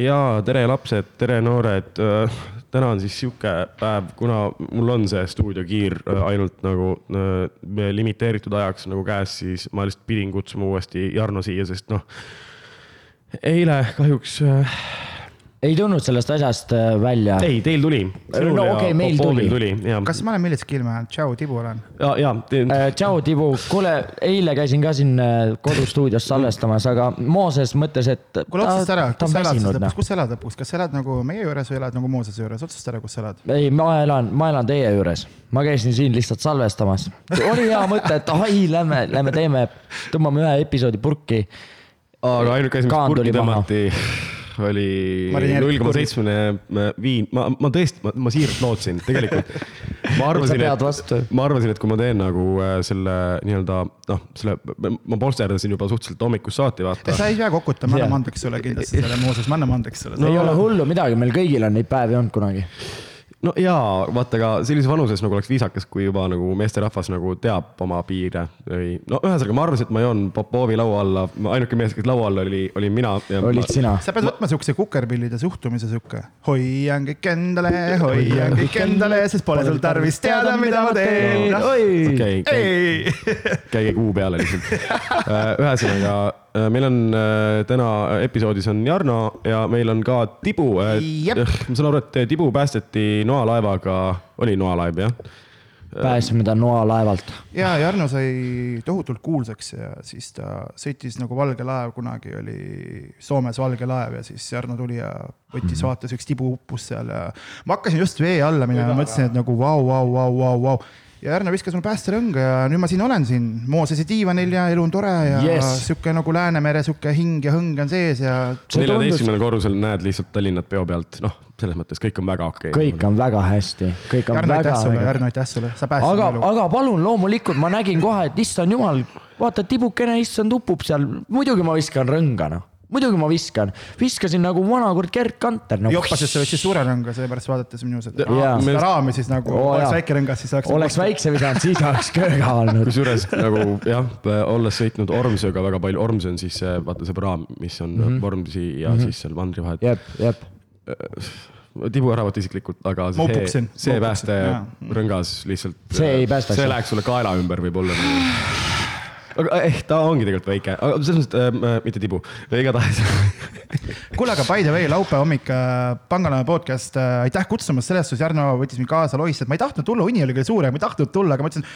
ja tere, lapsed, tere, noored. täna on siis sihuke päev, kuna mul on see stuudiokiir ainult nagu äh, limiteeritud ajaks nagu käes, siis ma lihtsalt pidin kutsuma uuesti Jarno siia, sest noh. eile kahjuks äh, ei tulnud sellest asjast äh, välja. ei, teil tuli. no okei okay,, meil tuli, tuli. kas ma olen Milits Kilmäe, tšau, Tibu olen. ja, ja teen... äh,. tšau, Tibu, kuule, eile käisin ka siin äh, kodustuudios salvestamas, aga Mooses mõtles, et. kuule otsusta ära, kus sa elad siis lõpuks, noh. kus sa elad lõpuks, kas sa elad nagu meie juures või elad nagu Moosese juures, otsusta ära, kus sa elad. ei, ma elan, ma elan teie juures, ma käisin siin lihtsalt salvestamas. oli hea mõte, et ai, lähme, lähme teeme, tõmbame ühe episoodi purki. aga ainuke asi, mis purki tõmmati oli null koma seitsmene viin, ma, ma tõesti, ma, ma siiralt lootsin, tegelikult. ma arvasin, et, ma arvasin, et kui ma teen nagu äh, selle nii-öelda noh, selle, ma polsterdasin juba suhteliselt hommikust saati, vaata. sa ei pea kokutama, anname andeks sulle kindlasti selle Mooses, me anname andeks sulle no,. ei ole hullu midagi, meil kõigil on neid päevi olnud kunagi no jaa, vaata ka sellises vanuses nagu oleks viisakas, kui juba nagu meesterahvas nagu teab oma piire või no ühesõnaga, ma arvasin, et ma joon Popovi laua alla, ainuke mees, kes laua all oli, olin mina. olid ma... sina? sa pead võtma siukse kukerpillide suhtumise sihuke. hoian kõik endale, hoian kõik endale, sest pole sul tarvis teada, mida ma teen. okei, käige kuu peale lihtsalt. Äh, ühesõnaga meil on äh, täna episoodis on Jarno ja meil on ka Tibu. ma saan aru, et Tibu päästeti noalaevaga, oli noalaev jah? pääsime ta noalaevalt. ja Jarno sai tohutult kuulsaks ja siis ta sõitis nagu valge laev, kunagi oli Soomes valge laev ja siis Jarno tuli ja võttis, mhm. vaatas, üks tibu uppus seal ja. ma hakkasin just vee alla minema, mõtlesin, et nagu vau, vau, vau, vau, vau ja Järno viskas mulle päästerõnga ja nüüd ma siin olen siin. Moosese diivanil ja elu on tore ja yes. sihuke nagu Läänemere sihuke hing ja hõng on sees ja. neljateistkümnendal korrusel näed lihtsalt Tallinnat peo pealt, noh, selles mõttes kõik on väga okei. Okay.. kõik on väga hästi, kõik on Järno, väga. Järno, aitäh sulle, sa päästsid aga, aga palun, loomulikult ma nägin kohe, et issand jumal, vaata tibukene issand upub seal, muidugi ma viskan rõnga noh muidugi ma viskan, viskasin nagu vanakord Gerd Kanter et sa võtsid suure rõnga, seepärast vaadates minu seda yeah. raami siis nagu oh,, oleks väike rõngas, siis oleks. oleks väikse visanud, siis oleks kööga olnud. kusjuures nagu jah, olles sõitnud Ormsööga väga palju, Ormsö on siis vaata see praam, mis on mm -hmm. Vormsi ja mm -hmm. siis seal mandri vahet. jep, jep Tibu Äravat isiklikult, aga see, see päästerõngas lihtsalt. see ei päästaks. see läheks sulle kaela ümber võib-olla aga eh, ta ongi tegelikult väike, aga selles mõttes äh,, mitte tibu, igatahes kuule, aga by the way, laupäeva hommik äh, Pangalaine podcast äh,, aitäh kutsumast, selles suhtes Jarno võttis mind kaasa, lohistas, ma ei tahtnud tulla, uni oli küll suur ja ma ei tahtnud tulla, aga ma ütlesin.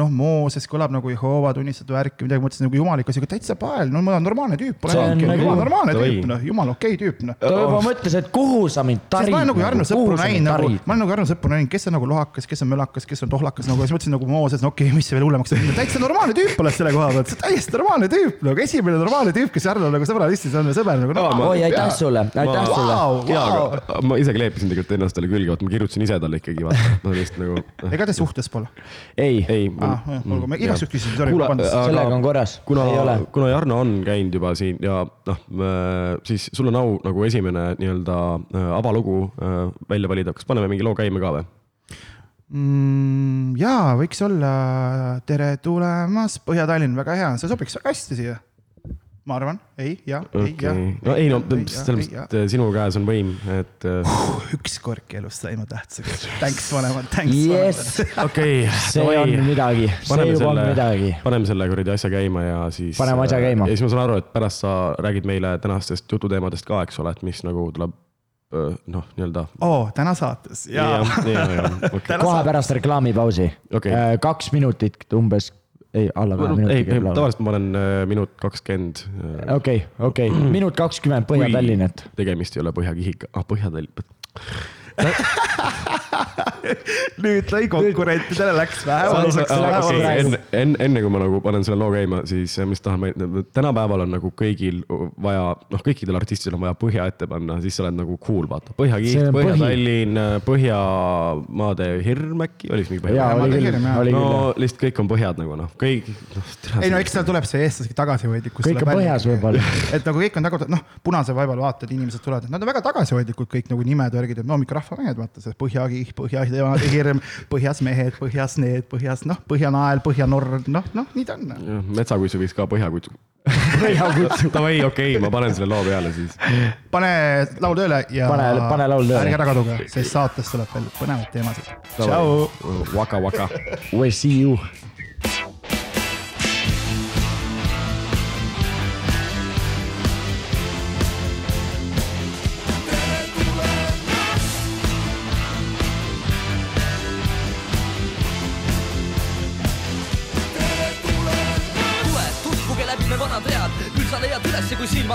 noh, Mooses kõlab nagu Jehova tunnistatud värk või midagi, mõtlesin nagu jumalikas, aga täitsa pael, no ma olen normaalne tüüp, pole mingi nagu... jumal normaalne tüüp, noh, jumal okei okay, tüüp, noh. ta juba mõtles, et kuhu sa mind tarid. ma olen nagu Jarno sõpru näinud, nagu, ma olen nagu Jarno sõpru näinud, kes on nagu lohakas, kes on mölakas, kes on tohlakas nagu, siis mõtlesin nagu Mooses, no okei okay,, mis see veel hullemaks teeb, täitsa normaalne tüüp oled selle koha pealt, täiesti normaalne tüüp nagu, esimene normaalne tüüp, kes Jarno nagu sõbralistis on, sõber nagu no,. oi, aitäh sulle, aitäh sulle jaa, aga ma ise kleepisin tegelikult ennast talle külge, vaata ma kirjutasin ise talle ikkagi, vaata, ma lihtsalt nagu. ega te suhtes pole? ei. ei. olgu, ma igaks juhuks küsisin, sorry, vabandust. sellega on korras. kuna, kuna Jarno on käinud juba siin ja noh, siis sul on au nagu esimene nii-öelda äh, avalugu äh, välja valida, kas paneme mingi loo käima ka või? Mm,? jaa, võiks olla Tere tulemast Põhja-Tallinn, väga hea, see sobiks väga hästi siia. ma arvan, ei, jah okay., ei, jah. no ei no selles mõttes, et sinu käes on võim, et uh,. üks kork elus sai ma tähtsaks. Thanks vanemad, thanks yes. vanemad. okei okay,. see on midagi, see juba on midagi. paneme selle kuradi asja käima ja siis. paneme asja käima. ja siis ma saan aru, et pärast sa räägid meile tänastest jututeemadest ka, eks ole, et mis nagu tuleb noh, nii-öelda. oo, täna saates ja, ja, ja, ja okay. kohe pärast reklaamipausi okay.. kaks minutit umbes, ei alla kahe minuti. ei, tavaliselt ma olen minut kakskümmend. okei, okei, minut kakskümmend Põhja-Tallinn, et. tegemist ei ole Põhja-Kihiga, ah Põhja-Tallinn nüüd lõi konkurentidele läks vähemaks. enne, enne, enne kui ma nagu panen selle loo käima, siis ma lihtsalt tahan, tänapäeval on nagu kõigil vaja, noh, kõikidel artistidel on vaja põhja ette panna, siis sa oled nagu cool, vaata. Põhja-Kiht, Põhja-Tallinn, Põhjamaade hirm äkki, oli siis mingi Põhja? no lihtsalt kõik on põhjad nagu noh, kõik no,. ei no eks seal tuleb see eestlase tagasihoidlikkus. kõik on põhjas võib-olla. et nagu kõik on nagu noh, punase vaibal vaatad, inimesed tulevad, nad on väga tagasihoidlikud kõik nagu nimed, värgid, no mingi rahva rahvamehed, vaata see põhjakih, põhjateemade hirm, põhjas mehed, põhjas need, põhjas noh, põhjanael, põhjanord, noh, noh, nii ta on. metsakutsu võiks ka põhjakutsu. Davai, okei okay,, ma panen selle loo peale siis. pane laul tööle ja pane, pane laul tööle. ärge ära kaduge, sest saates tuleb veel põnevaid teemasid. tšau. Waka, waka. We see you.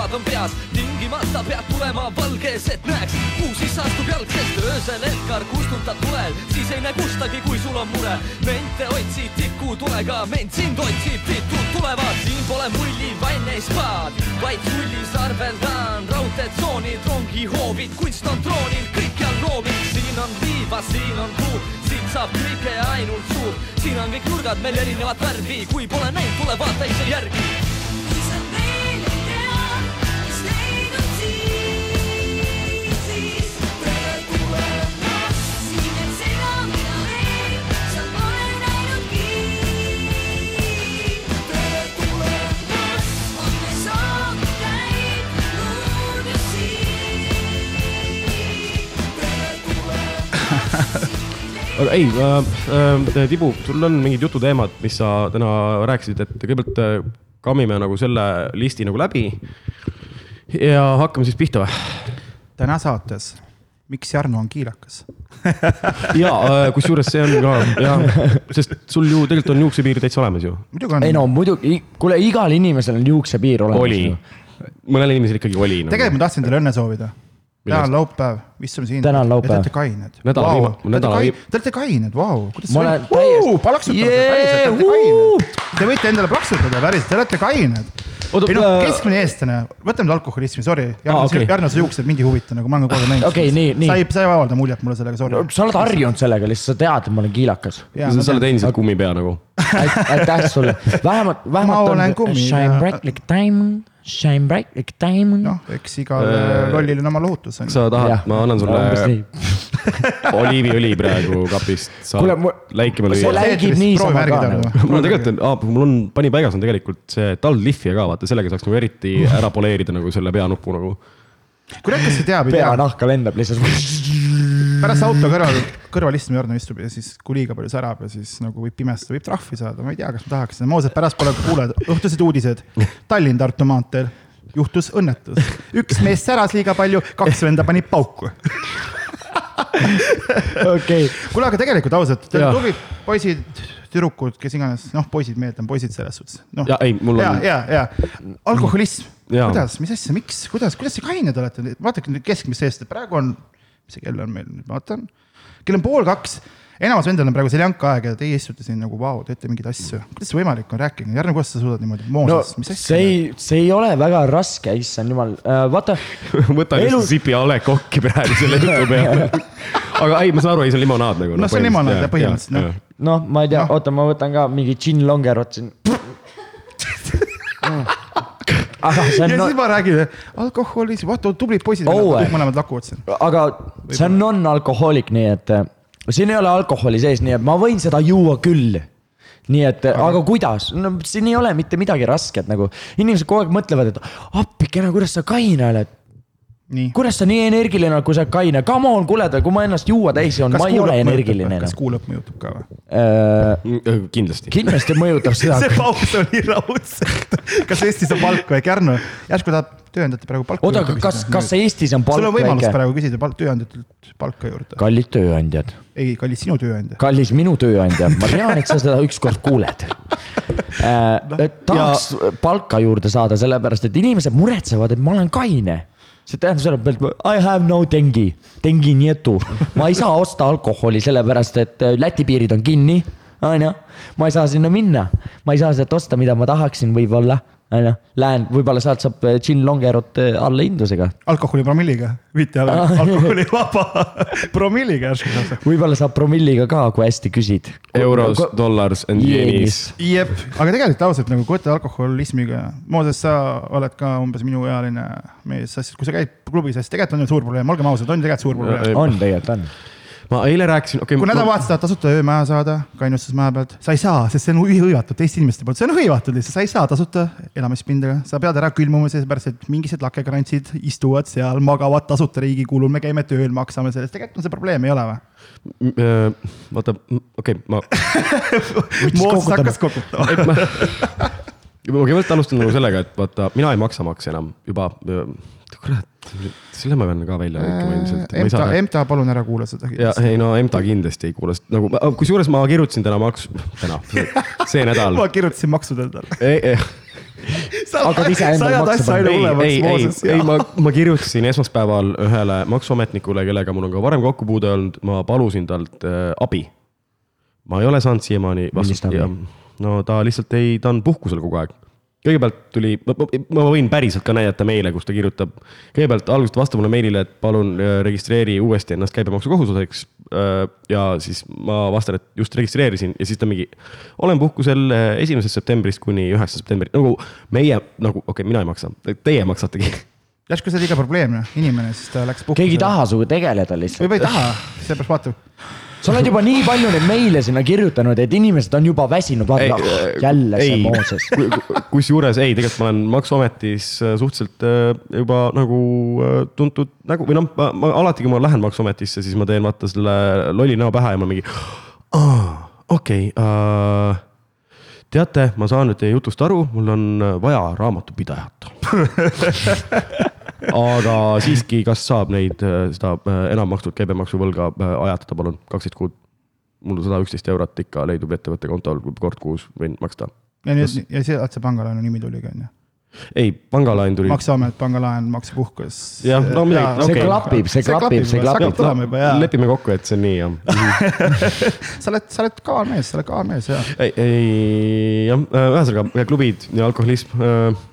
Silmad on peas. tingimata peab tulema valges, et näeks, kuhu siis astub jalg, sest öösel Edgar kustutab tulel, siis ei näe kustagi, kui sul on mure. mente otsid tikutulega, ment sind otsib, titud tulevad, siin pole mulli, vanne spaad, vaid sullis arveldan. Raudteetsoonid, rongihoovid, kunst on troonil, kõikjal looming, siin on liivas, siin on puud, siit saab kõike ainult suur, siin on kõik nurgad meil erinevat värvi, kui pole näinud, tule vaata ise järgi aga ei äh,, äh, Tibu, sul on mingid jututeemad, mis sa täna rääkisid, et kõigepealt äh, kammime nagu selle listi nagu läbi. ja hakkame siis pihta või? täna saates, miks Jarno on kiilakas ja äh, kusjuures see on ka jah, sest sul ju tegelikult on juuksepiir täitsa olemas ju. ei no muidugi, kuule igal inimesel on juuksepiir olemas. oli, mõnel inimesel ikkagi oli no.. tegelikult ma tahtsin teile õnne soovida täna on laupäev, istume siin. täna on laupäev. Te olete kained. nädala wow. viima-, nädala viim-. Te olete kained, vau. ma olen täiesti. plaksutage yeah,, päriselt, te olete kained. Te võite endale plaksutada, päriselt, te olete kained. ei noh, keskmine eestlane, võtame alkoholismi, sorry. Jarno, sa juuksed mind ei huvita, nagu ma olen kogu aeg näinud. okei nii, nii. sa ei, sa ei avalda muljet mulle sellega, sorry. sa oled harjunud sellega, lihtsalt sa tead, et ma olen kiilakas. sa oled endiselt kummipea nagu. aitäh sulle, vähemalt, vähemalt on shine bright like diamond Shine bright like diamond. noh, eks igal äh, lollil on oma lohutus. sa tahad, ma annan sulle oliiviõli praegu kapist. kuule, läikima lüüa. see läigib niisama ka nagu. mul on tegelikult on, mul on panipaigas on tegelikult see taldlihvija ka, vaata sellega saaks nagu eriti ära poleerida nagu selle peanupu nagu. kurat, kes ei tea. peanahka lendab lihtsalt pärast auto kõrval, kõrval istub Jarno istub ja siis kui liiga palju särab ja siis nagu võib pimestada, võib trahvi saada, ma ei tea, kas ma tahaks seda, ausalt pärast pole kuuled õhtused uudised. Tallinn-Tartu maanteel. Juhtus õnnetus, üks mees säras liiga palju, kaks venda panid pauku. Okei. kuule, aga tegelikult ausalt, tublid poisid, tüdrukud, kes iganes, noh, poisid, meeldan poisid selles suhtes. No.. ja ei, mul on. ja, ja, ja alkoholism, kuidas, mis asja, miks, kuidas, kuidas te kained olete, vaadake nüüd keskmist eest, praegu on mis see kell on meil, nüüd vaatan. kell on pool kaks, enamus vendadel on praegu seljanka aeg ja teie istute siin nagu vau, teete mingeid asju. kuidas see võimalik on, rääkige, Jarno, kuidas sa suudad niimoodi mooses no,, mis asja? see ei, see ei ole väga raske, issand jumal uh,, vaata võta elu... lihtsalt sipi A Le Coq'i praegu selle jutu peale aga ei, ma saan aru, ei see on limonaad nagu. noh, see on limonaad jah, põhimõtteliselt noh. noh, ma ei tea no., oota, ma võtan ka mingi gin longerot siin aga see on. ja no... siis ma räägin, alkoholism, vaata tublid poisid oh,, mõlemad lakuvad siin. aga see on non-alkohoolik, nii et äh, siin ei ole alkoholi sees, nii et ma võin seda juua küll nii et, aga, aga kuidas, no siin ei ole mitte midagi rasket nagu, inimesed kogu aeg mõtlevad, et appikene, kuidas sa kaine oled kuidas sa nii energiline, kui sa oled kaine, come on, kuule, kui ma ennast juua täis joon, ma ei ole energiline. kas kuulab mõjutab ka või äh,? kindlasti. kindlasti mõjutab seda see paus oli raudselt. kas Eestis on palk väike, Arno, järsku tahad tööandjate praegu palka? oota, aga kas, kas Eestis on palk väike? sul on võimalus väike? praegu küsida palk, tööandjatelt palka juurde. kallid tööandjad. ei, kallis sinu tööandja. kallis minu tööandja, ma tean, et sa seda ükskord kuuled äh,. tahaks ja... palka juurde saada, sellepärast et inimesed muretsevad, et ma olen kaine see tähendab seda, et I have no tengi, tengi nietu. ma ei saa osta alkoholi sellepärast, et äh, Läti piirid on kinni, on ju. ma ei saa sinna minna, ma ei saa sealt osta, mida ma tahaksin võib-olla, on ju, lähen, võib-olla sealt saab äh, gin longerot äh, alla hindlusega. alkoholipromilliga, mitte alkoholivaba promilliga järsku saab. võib-olla saab promilliga ka, kui hästi küsid. Euros, dollars and yenis. jep, aga tegelikult ausalt nagu kui võtta alkoholismiga, Mooses, sa oled ka umbes minuealine mees, sest kui sa käid klubis, siis tegelikult on ju suur probleem, olgem ausad, on tegelikult suur probleem. on tegelikult on. Ma eile rääkisin, okei kui okay,. nädalavahetusel tahad tasuta öömaja saada kainutusmaja pealt, sa ei saa, sest see on hõivatud teiste inimeste poolt, see on hõivatud lihtsalt, sa ei saa tasuta elamispinda, sa pead ära külmuma, sellepärast et mingisugused lakekrantsid istuvad seal, magavad tasuta riigi kulul, me käime tööl, maksame sellest, tegelikult on see probleem, ei ole või? vaata, okei okay,, ma Mooses hakkas kokutama. ma, ma kõigepealt alustan nagu sellega, et vaata, mina ei maksa makse enam juba, kurat, selle ma pean ka välja lõikama ilmselt. MTA, MTA, palun ära kuula seda. ja ei no EMTA kindlasti ei kuula, sest nagu kusjuures ma kirjutasin täna maksu, täna, see nädal ma. kirjutasin maksud endale. ei, ei, Hakkad ise endale asja aina ei, ei, ei ma, ma kirjutasin esmaspäeval ühele maksuametnikule, kellega mul on ka varem kokkupuude olnud, ma palusin talt äh, abi. ma ei ole saanud siiamaani vastust abi?. no ta lihtsalt ei, ta on puhkusel kogu aeg. Kõigepealt tuli, ma võin päriselt ka näidata meile, kus ta kirjutab. kõigepealt alguses ta vastab mulle meilile, et palun äh, registreeri uuesti ennast käibemaksukohustuseks. ja siis ma vastan, et just registreerisin ja siis ta mingi, olen puhkusel äh, esimesest septembrist kuni üheksanda septembri, nagu meie nagu, okei okay,, mina ei maksa, teie maksategi järsku see liiga probleemne inimene, siis ta läks puhkusele. keegi ei taha sinuga tegeleda lihtsalt. võib-olla ei taha, seepärast vaata. Sa oled juba nii palju neid meile sinna kirjutanud, et inimesed on juba väsinud, vaata äh, jälle see. Mooses. Ku- kusjuures ei, tegelikult ma olen maksuametis äh, suhteliselt äh, juba nagu tuntud nägu või noh, ma, ma alati, kui ma lähen maksuametisse, siis ma teen vaata selle lolli näo pähe ja ma mingi. okei, teate, ma saan nüüd teie jutust aru, mul on vaja raamatupidajat. aga siiski, kas saab neid, seda äh, enammakstud käibemaksuvõlga äh, ajatada, palun, kaksteist kuud. mul sada üksteist eurot ikka leidub ettevõtte kontol, kui kord kuus võin maksta ja nii, ja sealt see pangalaenu nimi tuligi, on ju. ei, pangalaen tuli. maksuamet, pangalaen, maksepuhkus. Jah, no midagi- see okei. klapib, see klapib, see klapib. jaa. lepime kokku, et see on nii jah. sa oled, sa oled kaarmees, sa oled kaarmees, jaa. ei, ei jah, ühesõnaga klubid ja alkoholism äh,.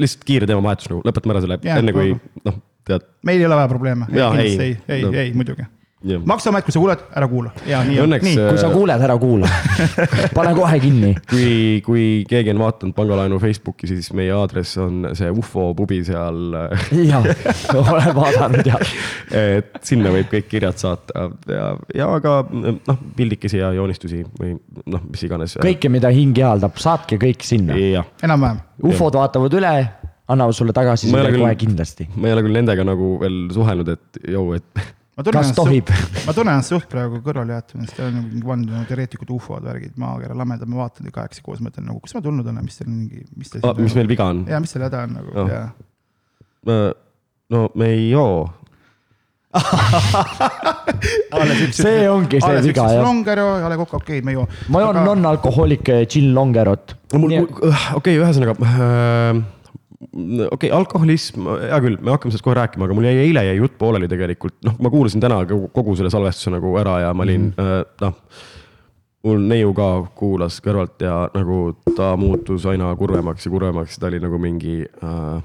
Lihtsalt kiire teemavahetus nagu, lõpetame ära selle enne kui noh, tead. meil ei ole vaja probleeme. Ei. ei, ei No., ei muidugi. Jah. maksuamet, kui sa kuuled, ära kuula. jaa, nii on, Õnneks nii. kui sa äh, kuuled, ära kuula. pane kohe kinni. kui, kui keegi on vaadanud pangalaenu Facebooki, siis meie aadress on see ufo pubi seal. jah, olen vaadanud ja. et sinna võib kõik kirjad saata ja, ja ka noh, pildikesi ja joonistusi või noh, mis iganes. kõike, mida hing ihaldab, saatke kõik sinna. jah enam-vähem. ufod vaatavad üle, annavad sulle küll- kohe kindlasti. ma ei ole küll nendega nagu veel suhelnud, et jõu, et Kas tohib? ma tunnen ennast suht praegu kõrvalejäetamist, teil on nagu mingi vandenõuteoreetikud ufod, värgid, maakera lamedad, ma vaatan teid kahekesi koos, mõtlen nagu, kus ma tulnud olen, mis teil mingi, mis teil ah,, mis meil viga on? ja mis teil häda on nagu Oh. ja. no me ei joo. see ongi see viga jah. Longero, A Le Coq, okei okay,, me ju. ma joon non-alkohoolik gin longerot. okei, ühesõnaga äh, okei okay,, alkoholism, hea küll, me hakkame sellest kohe rääkima, aga mul jäi eile jäi jutt pooleli tegelikult, noh, ma kuulasin täna kogu, kogu selle salvestuse nagu ära ja ma olin mm äh, noh. mul neiu ka kuulas kõrvalt ja nagu ta muutus aina kurvemaks ja kurvemaks, ta oli nagu mingi äh,.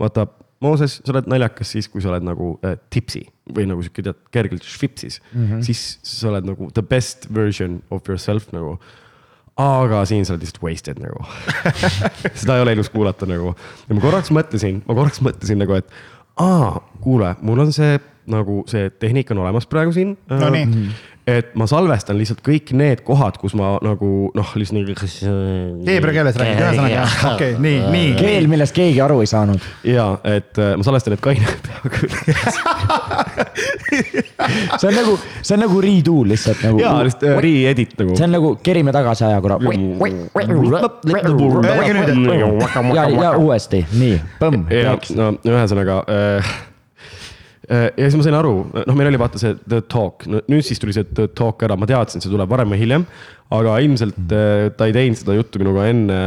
vaata, Mooses, sa oled naljakas siis, kui sa oled nagu äh, tipsi või nagu sihuke tead kergelt švipsis mm, -hmm. siis sa oled nagu the best version of yourself nagu aga siin sa oled lihtsalt wasted nagu seda ei ole ilus kuulata nagu. ja ma korraks mõtlesin, ma korraks mõtlesin nagu, et aa, kuule, mul on see nagu see tehnika on olemas praegu siin. No nii. Et ma salvestan lihtsalt kõik need kohad, kus ma nagu noh, lihtsalt nii. heebrea keeles räägid, ühesõnaga, okei, nii, nii. keel, millest keegi aru ei saanud. ja et äh, ma salvestan need kaine pea küll. see on nagu, see on nagu redo lihtsalt nagu. ja lihtsalt äh, re-edit nagu. see on nagu kerime tagasi aja korra. ja, ja uuesti, nii, põmm. ja no ühesõnaga äh, äh, ja siis ma sain aru, noh, meil oli vaata see The Talk, no nüüd siis tuli see The Talk ära, ma teadsin, see tuleb varem või hiljem. aga ilmselt äh, ta ei teinud seda juttu minuga enne,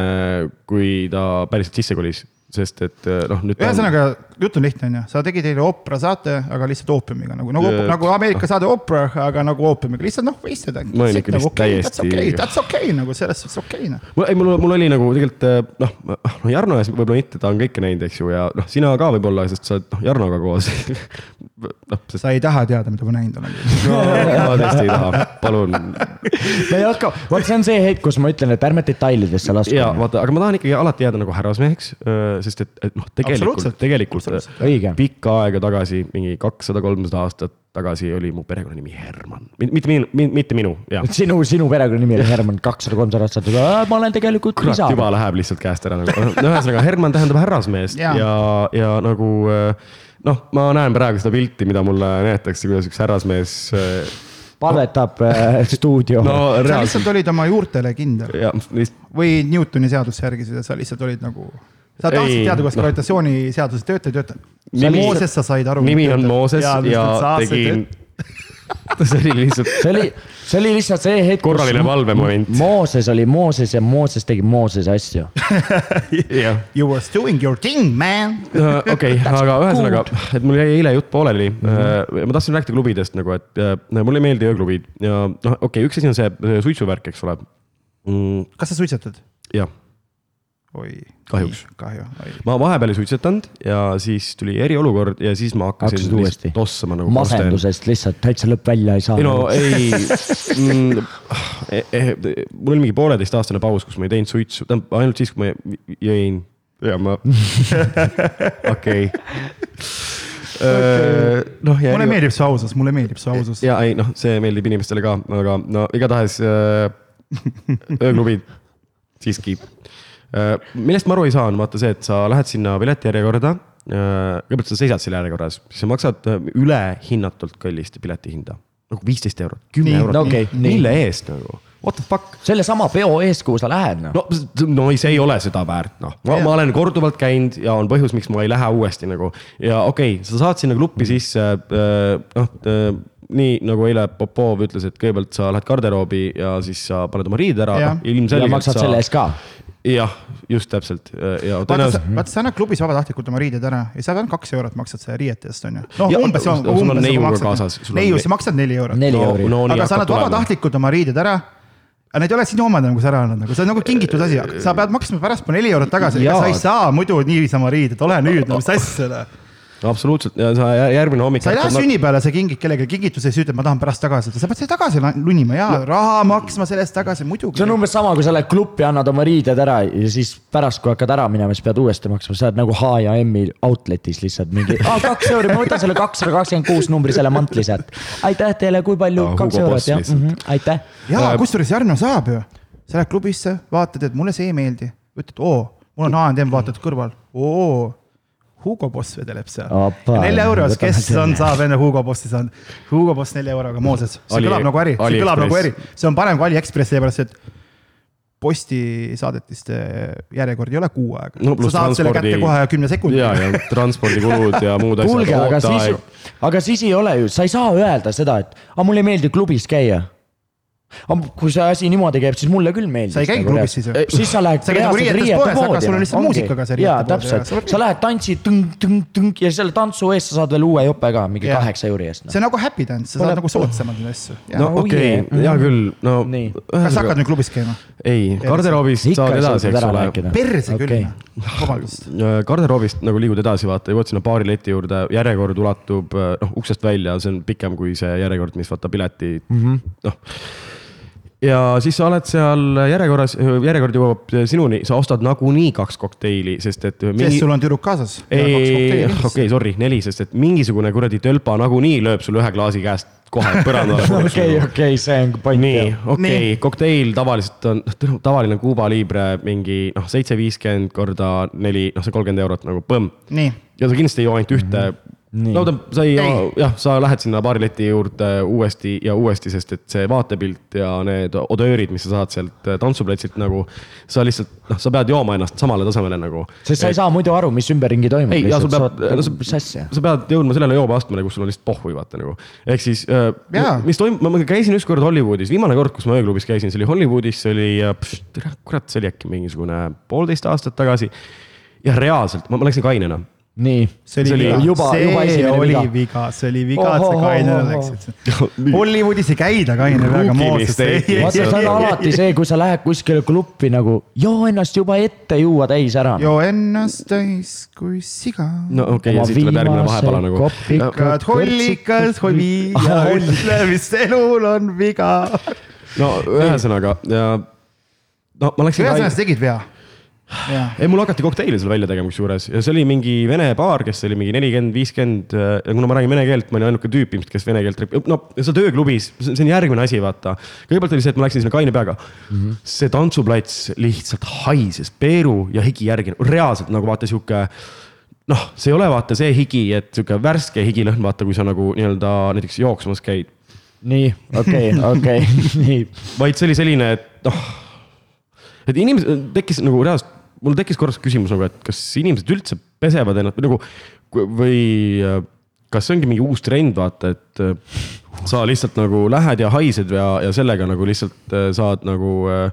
kui ta päriselt sisse kolis. Sest et noh, nüüd. ühesõnaga on..., jutt on lihtne, on ju, sa tegid eile oopera saate, aga lihtsalt oopiumiga nagu, nagu, nagu Ameerika saade oopera, aga nagu oopiumiga, lihtsalt noh, wasted. ma olin ikka nagu, lihtsalt täiesti. That's okei okay,, that's okei okay, nagu selles suhtes okei okay, noh. ei, mul, mul oli nagu tegelikult noh, noh Jarno ees võib-olla mitte, ta on kõike näinud, eks ju, ja noh, sina ka võib-olla, sest sa oled noh, Jarnoga koos noh sest.... sa ei taha teada, mida ma näinud olen no,. ma tõesti ei taha, palun. me ei hakka, vot see on see hetk, kus ma ütlen, et ärme detailidesse lasku. ja vaata, aga ma tahan ikkagi alati jääda nagu härrasmeheks, sest et, et noh, tegelikult, tegelikult Õige. pikka aega tagasi, mingi kakssada, kolmsada aastat tagasi oli mu perekonnanimi Herman, mitte minu, mitte minu, jah. sinu, sinu perekonnanimi oli Herman kakssada, kolmsada aastat ma olen tegelikult kurat, juba läheb lihtsalt käest ära nagu, no ühesõnaga Herman tähendab härrasmeest ja, ja, ja nagu noh, ma näen praegu seda pilti, mida mulle näidatakse, kuidas üks härrasmees palvetab äh, stuudio no,. sa lihtsalt olid oma juurtele kindel. või Newtoni seadust järgisid ja sa lihtsalt olid nagu sa tahtsid teada, kuidas no. gravitatsiooniseadused töötavad, ei tööta. Mooses sa said aru. nimi on Mooses ja, ja tegin see oli lihtsalt. see oli, see oli lihtsalt see hetk. korraline valvemoment. Mooses oli Mooses ja Mooses tegi Moosese asju yeah.. You were doing your thing, man. okei, aga ühesõnaga, et mul jäi eile jutt pooleli mm. -hmm. ma tahtsin rääkida klubidest nagu, et äh, mulle ei meeldi ööklubid ja noh, okei okay,, üks asi on see suitsuvärk, eks ole mm.. kas sa suitsetad? jah oi. kahjuks. kahju. ma vahepeal ei suitsetanud ja siis tuli eriolukord ja siis ma hakkasin lihtsalt tossama nagu. masendusest lihtsalt täitsa lõpp välja ei saa. ei no ei mm, eh, eh, mul oli mingi pooleteistaastane paus, kus ma ei teinud suitsu, tähendab ainult siis, kui ma jõin ja ma, okei noh, mulle meeldib su ausus, mulle meeldib su ausus. ja ei noh, see meeldib inimestele ka, aga no igatahes äh, ööklubid siiski Äh, millest ma aru ei saa, on vaata see, et sa lähed sinna piletijärjekorda. Äh, kõigepealt sa seisad seal järjekorras, siis sa maksad äh, ülehinnatult kallist piletihinda. nagu viisteist eurot, kümme eurot okay,, mille eest nagu? What the fuck? sellesama peo eest, kuhu sa lähed noh. no, no see ei ole seda väärt, noh. ma, ma olen korduvalt käinud ja on põhjus, miks ma ei lähe uuesti nagu. ja okei okay,, sa saad sinna kluppi sisse, noh nii nagu eile Popov ütles, et kõigepealt sa lähed garderoobi ja siis sa paned oma riided ära. ja maksad sa... selle eest ka. Jah, just täpselt. Ja tõenäoliselt. vaata, sa annad klubis vabatahtlikult oma riided ära. Ja sa ainult kaks eurot maksad selle riiete eest, on ju. noh, umbes, nagu maksad. neiu, sa maksad neli eurot. No, no, aga sa annad vabatahtlikult oma riided ära. Aga need ei ole sinu omad enam, kui sa ära annad, nagu see on nagu kingitud asi, sa pead maksma pärastpool neli eurot tagasi, sa ei saa muidu niisama riided, ole nüüd, no mis asja absoluutselt ja sa järgmine hommik. sa ei lähe sünnipäevale, sa kingid kellelegi kingituse ja siis ütled, ma tahan pärast tagasi, sa pead selle tagasi lunima ja no. raha maksma selle eest tagasi, muidugi. see on umbes sama, kui sa lähed klubi, annad oma riided ära ja siis pärast, kui hakkad ära minema, siis pead uuesti maksma, sa oled nagu H ja M-i outlet'is lihtsalt mingi ah,, kaks euri, ma võtan selle kakssada kakskümmend kuus numbri selle mantli sealt. aitäh teile, kui palju, kaks eurot jah mm, -hmm, aitäh. ja kusjuures Jarno saab ju, sa lähed klubisse, vaatad, et mulle see ei meeldi, ütled oo, mul on H&M, vaatad kõrval, oo Hugo Boss vedeleb seal. nelja euro eest, kes on, saab enne Hugo Bossi saanud. Hugo Boss nelja euroga, Mooses, see Ali, kõlab nagu äri, see kõlab nagu äri, see on parem kui Aliekspress, sellepärast et postisaadetiste järjekord ei ole kuu aega no,. sa saad selle kätte kohe kümne sekundi. ja, ja transpordikulud ja muud asjad. kuulge, aga siis, aga siis ei ole ju, sa ei saa öelda seda, et aga mulle ei meeldi klubis käia aga kui see asi niimoodi käib, siis mulle küll meeldis. sa ei käi nagu klubis siis ju? siis sa lähed reaalselt nagu riiete poodi. aga sul on lihtsalt muusikaga see riiete jaa, täpselt, sa lähed tantsid tõng-tõng-tõng ja selle tantsu eest sa saad veel uue jope ka mingi ja. kaheksa euri eest no.. see on nagu happy dance, sa Pole... saad nagu soodsamalt neid asju. no okei okay., hea küll, no. kas sa hakkad nüüd klubis käima? ei, garderoobist saad edasi, eks ole. perse küll, vabandust. garderoobist nagu liigud edasi, vaata, jõuad sinna baari leti juurde, järjekord ulatub noh uksest välja, see on pikem kui see järjekord, mis vaata pileti, mhm. noh ja siis sa oled seal järjekorras, järjekord jõuab sinuni, sa ostad nagunii kaks kokteili, sest et mingi.... sest sul on tüdruk kaasas. ei, okei sorry, neli, sest et mingisugune kuradi tölpa nagunii lööb sul ühe klaasi käest kohe põrandale. okei, okei, see on point. nii, okei okay,, kokteil tavaliselt on, noh, tavaline Cuba Libre mingi noh, seitse viiskümmend korda neli, noh, see kolmkümmend eurot nagu põmm. ja sa kindlasti ei joo ainult ühte mm. -hmm. No ta, sa ei, jah, sa lähed sinna baarileti juurde uuesti ja uuesti, sest et see vaatepilt ja need odöörid, mis sa saad sealt tantsuplatsilt nagu. sa lihtsalt, noh, sa pead jooma ennast samale tasemele nagu. sest sa ei saa muidu aru, mis ümberringi toimub. ei, ja sul peab, no sa, asja. sa pead jõudma sellele joobeastmele, kus sul on lihtsalt pohhui, vaata nagu. ehk siis, äh, mis toimub, ma käisin ükskord Hollywoodis, viimane kord, kus ma ööklubis käisin, see oli Hollywoodis, see oli, kurat, see oli äkki mingisugune poolteist aastat tagasi jah, reaalselt, ma läksin kainena nii. see oli, see oli juba, juba esimene oli viga, viga., see oli viga, et sa kainele läksid. Hollywoodis ei käida kaine peaga moodsalt. vaata, see on alati see, kui sa lähed kuskile klubi nagu joo ennast juba ette juua täis ära. joo ennast täis kui siga. no okei okay,, ja siit tuleb järgmine vahepala nagu. kopikad, hollikad, hovi ja ütle, mis elul on viga. no ühesõnaga ja no ma läksin. ühesõnaga sa tegid vea ei, mul hakati kokteili seal välja tegema kusjuures ja see oli mingi vene baar, kes oli mingi nelikümmend, viiskümmend ja kuna ma räägin vene keelt, ma olin ainuke tüüp ilmselt, kes vene keelt no seal tööklubis, see on järgmine asi, vaata. kõigepealt oli see, et ma läksin sinna kaine peaga mm. -hmm. see tantsuplats lihtsalt haises peeru ja higi järgi, reaalselt nagu vaata sihuke noh, see ei ole vaata see higi, et sihuke värske higilõhn, vaata, kui sa nagu nii-öelda näiteks jooksmas käid. nii, okei, okei, nii. vaid see oli selline, et noh, et inimesed tekkis nagu reaalselt mul tekkis korraks küsimus nagu, et kas inimesed üldse pesevad ennast või nagu või äh, kas see ongi mingi uus trend, vaata, et äh, sa lihtsalt nagu lähed ja haised ja, ja sellega nagu lihtsalt äh, saad nagu äh,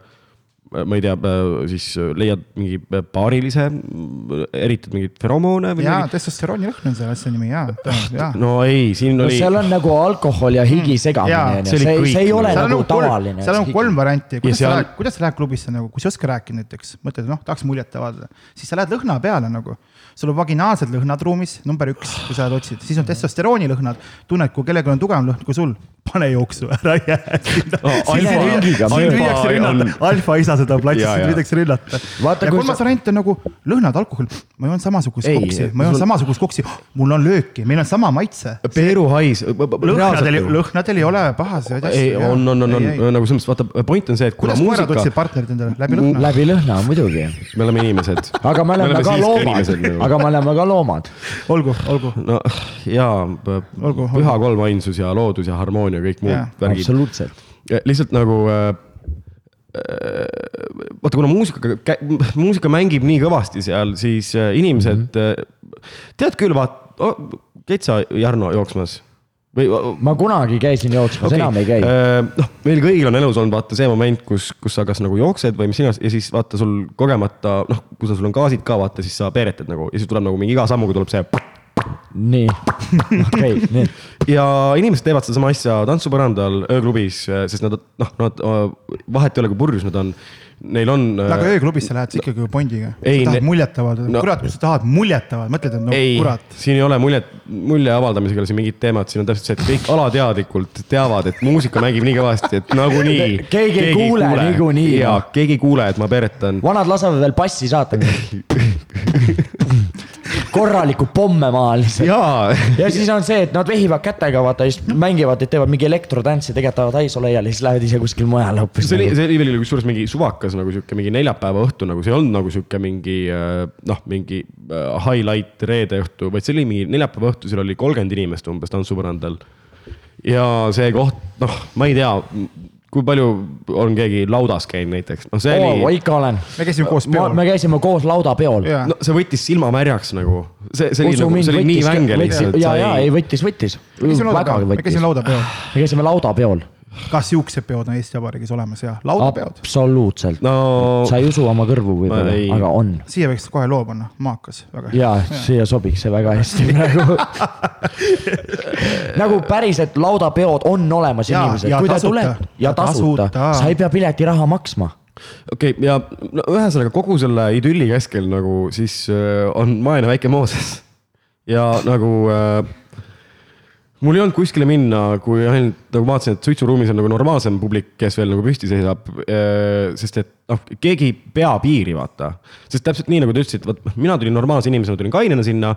ma ei tea, siis leiad mingi paarilise, eritad mingeid feromoone või? jaa, testosterooni lõhn on selle asja nimi jaa, no ei, siin no, oli. seal on nagu alkohol ja higi segamine on ju, see, see ei ole seal nagu tavaline. seal on kolm varianti, kuidas seal... sa lähed, kuidas sa lähed klubisse nagu, kui sa ei oska rääkida näiteks, mõtled, noh, tahaks muljet avaldada, siis sa lähed lõhna peale nagu sul on vaginaalsed lõhnad ruumis, number üks, kui sa otsid, siis on testosterooni lõhnad. tunned, kui kellelgi on tugevam lõhn kui sul, pane jooksu, ära jää sinna oh,. alfa isa seda platsi, sind võidakse rünnata. ja kolmas variant on nagu lõhnad, alkohol. ma joon samasugust ei, koksi, ma joon sul... samasugust koksi, mul on lööki, meil on sama maitse. peeruhais. lõhnadel, lõhnadel ei ole pahasid asju. ei, on, on, on, on, nagu selles mõttes, vaata, point on see, et kuna muusika. kuidas koerad otsisid partnerit endale, läbi lõhna? läbi lõhna muidugi. me oleme inimesed. aga me oleme ka loomad, aga me oleme ka loomad. olgu, olgu. no jaa, püha kolmainsus ja loodus ja harmoonia, kõik muud värgid. absoluutselt. lihtsalt nagu äh, äh, vaata, kuna muusikaga, muusika mängib nii kõvasti seal, siis äh, inimesed mm, -hmm. tead küll, vaat oh,, Ketsa Jarno jooksmas või? ma kunagi käisin jooksmas okay., enam ei käi. noh, meil kõigil on elus olnud vaata see moment, kus, kus sa kas nagu jooksed või mis iganes ja siis vaata sul kogemata, noh, kui sul on gaasid ka vaata, siis sa peeretad nagu ja siis tuleb nagu mingi iga sammuga tuleb see nii, okei, nii. ja inimesed teevad sedasama asja tantsupõrandal, ööklubis, sest nad noh, nad vahet ei ole, kui purjus nad on. Neil on. aga ööklubis sa lähed no, ikkagi ju pondiga. sa tahad no, muljet avaldada no,, kurat, kui sa tahad muljet avaldada, mõtled, et no ei, kurat. siin ei ole muljet, mulje avaldamisega ei ole siin mingit teemat, siin on täpselt see, et kõik alateadlikult teavad, et muusika mängib nii kõvasti, et nagunii. keegi ei kuule, kuule niikuinii. jaa, keegi ei kuule, et ma peretan. vanad lasevad veel passi saata korralikku pomme lihtsalt. ja siis on see, et nad vehivad kätega, vaata, siis mängivad, et teevad mingi elektrotantsi, tegelikult tahavad haisu laiali, siis lähevad ise kuskil mujal hoopis. see oli, see oli veel kusjuures mingi suvakas nagu sihuke mingi neljapäeva õhtu nagu, see ei olnud nagu sihuke mingi äh, noh, mingi äh, highlight reede õhtu, vaid see oli mingi neljapäeva õhtu, seal oli kolmkümmend inimest umbes tantsupõrandal. ja see koht, noh, ma ei tea kui palju on keegi laudas käinud näiteks, noh see oli oh,. ikka olen. me käisime koos peol. me käisime koos laudapeol. no see võttis silma märjaks nagu, see, see oli nagu, see oli nii vänge lihtsalt. ja, ja ei võttis, võttis. me käisime laudapeol. me käisime laudapeol kas siuksed peod on Eesti Vabariigis olemas ja laudapeod? absoluutselt no,. sa ei usu oma kõrvu võib-olla, aga on. siia võiks kohe loo panna, maakas, väga hea. ja, siia sobiks see väga hästi praegu nagu päriselt laudapeod on olemas ja, inimesed, kui ta tuleb ja tasuta, tasuta., sa ei pea piletiraha maksma okei okay,, ja no ühesõnaga kogu selle idülli keskel nagu siis äh, on vaene väike Mooses ja nagu äh, mul ei olnud kuskile minna, kui ainult nagu vaatasin, et suitsuruumis on nagu normaalsem publik, kes veel nagu püsti seisab. Äh, sest et noh, keegi ei pea piiri, vaata. sest täpselt nii, nagu te ütlesite, vot mina tulin normaalse inimesena, tulin kainena sinna.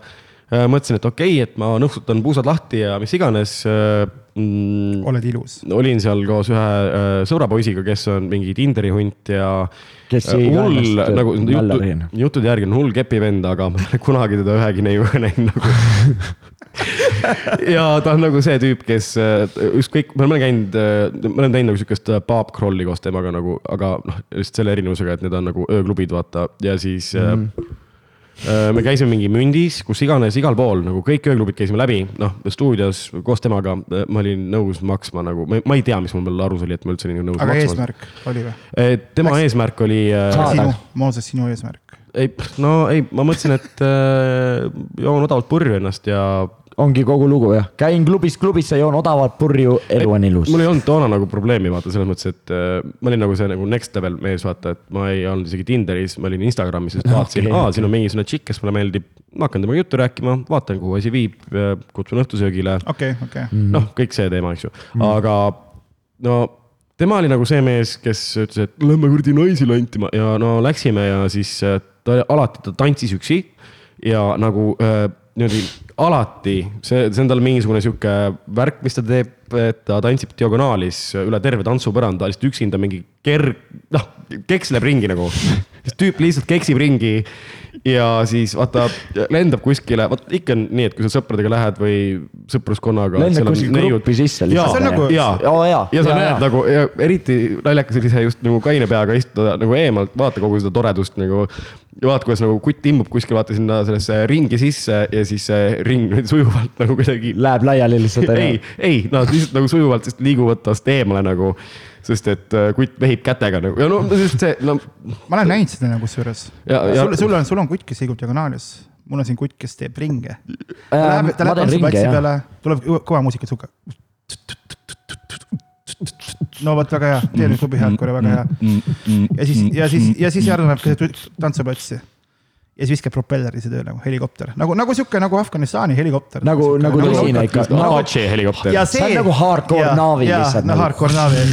Äh, mõtlesin, et okei okay,, et ma nõksutan puusad lahti ja mis iganes äh, mm,. oled ilus. olin seal koos ühe äh, sõbrapoisiga, kes on mingi Tinderi hunt ja. kes äh, hull nagu jutu, juttude järgi on hull kepivend, aga ma ei ole kunagi teda ühegi neiuga näinud nagu ja ta on nagu see tüüp, kes ükskõik, me oleme käinud, ma olen teinud nagu sihukest pub crawl'i koos temaga nagu, aga noh, lihtsalt selle erinevusega, et need on nagu ööklubid, vaata ja siis mm. -hmm me käisime mingi mündis, kus iganes, igal pool nagu kõik ööklubid käisime läbi, noh stuudios koos temaga ma olin nõus maksma nagu, ma ei tea, mis mul veel arus oli, et ma üldse olin nõus aga maksma. eesmärk oli või? tema Läks... eesmärk oli. sinu, Mooses, sinu eesmärk ei, no ei, ma mõtlesin, et äh, joon odavalt purju ennast ja ongi kogu lugu jah, käin klubist klubisse, joon odavat purju, elu on ilus. mul ei olnud toona nagu probleemi vaata selles mõttes, et äh, ma olin nagu see nagu next level mees, vaata, et ma ei olnud isegi Tinderis, ma olin Instagramis, sest vaatasin okay,, aa, siin on mingisugune tšikk, kes mulle meeldib. ma hakkan temaga juttu rääkima, vaatan, kuhu asi viib, kutsun õhtusöögile. okei okay,, okei okay.. noh, kõik see teema, eks ju mm, aga no tema oli nagu see mees, kes ütles, et lähme kuradi naisi lantima ja no läksime ja siis äh, ta alati, ta tantsis üksi ja nagu äh, niimoodi alati, see, see on tal mingisugune sihuke värk, mis ta teeb, et ta tantsib diagonaalis üle terve tantsupõranda, lihtsalt üksinda mingi kerg, noh, keksleb ringi nagu. tüüp lihtsalt keksib ringi ja siis vaata, lendab kuskile, vot ikka on nii, et kui sa sõpradega lähed või sõpruskonnaga. lendab kuskil gruppi sisse lihtsalt. nagu, ja, oh, ja, ja sa ja, näed ja. nagu ja eriti naljakas oli see just nagu kaine peaga istuda nagu eemalt, vaata kogu seda toredust nagu. ja vaata, kuidas nagu kutt imbub kuskil vaata sinna sellesse ringi sisse ja siis see ring sujuvalt nagu kuidagi. Läheb laiali lihtsalt. ei, ei, nad lihtsalt nagu sujuvalt lihtsalt liiguvad tast eemale nagu sest et äh, kutt vehib kätega nagu ja no just see, no. ma olen näinud seda nagu kusjuures. sul, sul on, sul on kutt, kes liigub diagonaalis, mul on siin kutt, kes teeb ringe. ta läheb, ta läheb tantsuplatsi peale, tuleb kõva muusika sihuke. no vot, väga hea, teie klubi hardcore'i väga hea. ja siis, ja siis, ja siis järgneb tantsuplatsi ja siis viskab propellerise tööle nagu helikopter, nagu, nagu sihuke nagu Afganistani helikopter. nagu, nagu tõsine ikka. Apache helikopter. see on nagu hardcore naavi lihtsalt. no nagu. hardcore naavi.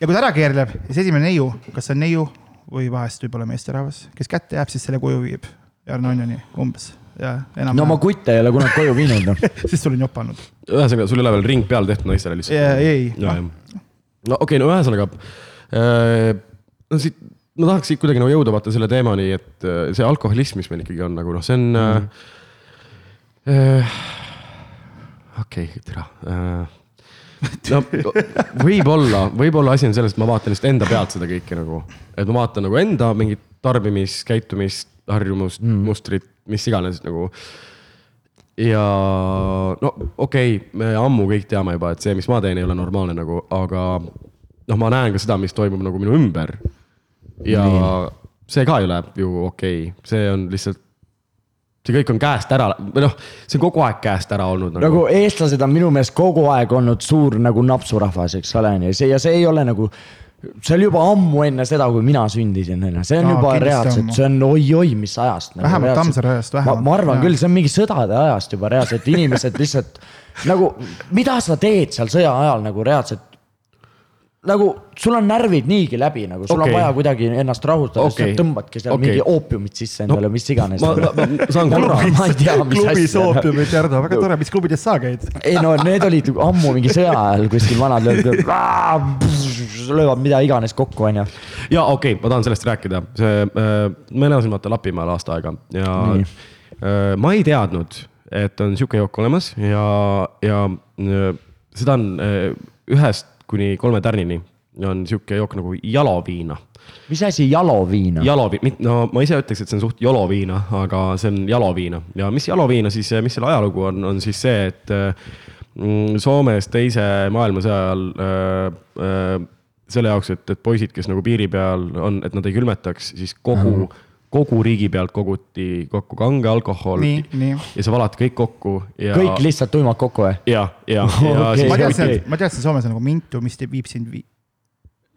ja kui ta ära keerleb, siis esimene neiu, kas see on neiu või vahest võib-olla meesterahvas, kes kätte jääb, siis selle koju viib. Jarno on ju nii, umbes ja enam. no ma kutte ei ole kunagi koju viinud noh siis sul on jopanud. ühesõnaga, sul ei ole veel ring peal tehtud naistele lihtsalt? ei. no okei okay,, no ühesõnaga äh,. no siit ma tahaks siit kuidagi nagu jõuda vaata selle teemani, et äh, see alkoholism, mis meil ikkagi on nagu noh, see on mm. äh,. okei okay,, tere äh,. no võib-olla, võib-olla asi on selles, et ma vaatan lihtsalt enda pealt seda kõike nagu, et ma vaatan nagu enda mingit tarbimiskäitumist, harjumust mm., mustrit, mis iganes nagu ja no okei okay,, me ammu kõik teame juba, et see, mis ma teen, ei ole normaalne nagu, aga noh, ma näen ka seda, mis toimub nagu minu ümber ja Nii. see ka ei ole ju okei okay., see on lihtsalt see kõik on käest ära, või noh, see on kogu aeg käest ära olnud nagu. nagu eestlased on minu meelest kogu aeg olnud suur nagu napsurahvas, eks ole, ja see ja see ei ole nagu. see oli juba ammu enne seda, kui mina sündisin, on ju, see on no, juba reaalselt, see on oi-oi, mis ajast nagu,. vähemalt Tammsaare ajast, vähemalt. ma arvan ja. küll, see on mingi sõdade ajast juba reaalselt, inimesed lihtsalt nagu, mida sa teed seal sõja ajal nagu reaalselt nagu sul on närvid niigi läbi, nagu sul okay. on vaja kuidagi ennast rahustada okay., sa tõmbadki seal okay. mingi oopiumit sisse endale no,, mis iganes. ma, ma, ma saan asja. klubis oopiumit, Jarno, väga tore, mis klubides sa käid? ei no need olid ammu mingi sõja ajal kuskil vanad löövad mida iganes kokku, onju. ja okei okay,, ma tahan sellest rääkida, see äh,, ma elasin vaata Lapimaal aasta aega ja Nii. äh, ma ei teadnud, et on sihuke jook olemas ja, ja äh, seda on äh, ühest kuni kolme tärnini on sihuke jook nagu jaloviina. mis asi jaloviina? jaloviina, no ma ise ütleks, et see on suht joloviina, aga see on jaloviina ja mis jaloviina siis, mis selle ajalugu on, on siis see, et mm, Soomes teise maailmasõja ajal äh, äh, selle jaoks, et, et poisid, kes nagu piiri peal on, et nad ei külmetaks, siis kogu mm -hmm kogu riigi pealt koguti kokku kange alkohol. ja sa valad kõik kokku ja. kõik lihtsalt tuimad kokku või? ja, ja, ja okay.. ma teadsin, ma teadsin, Soomes on nagu mintu, mis viib sind vi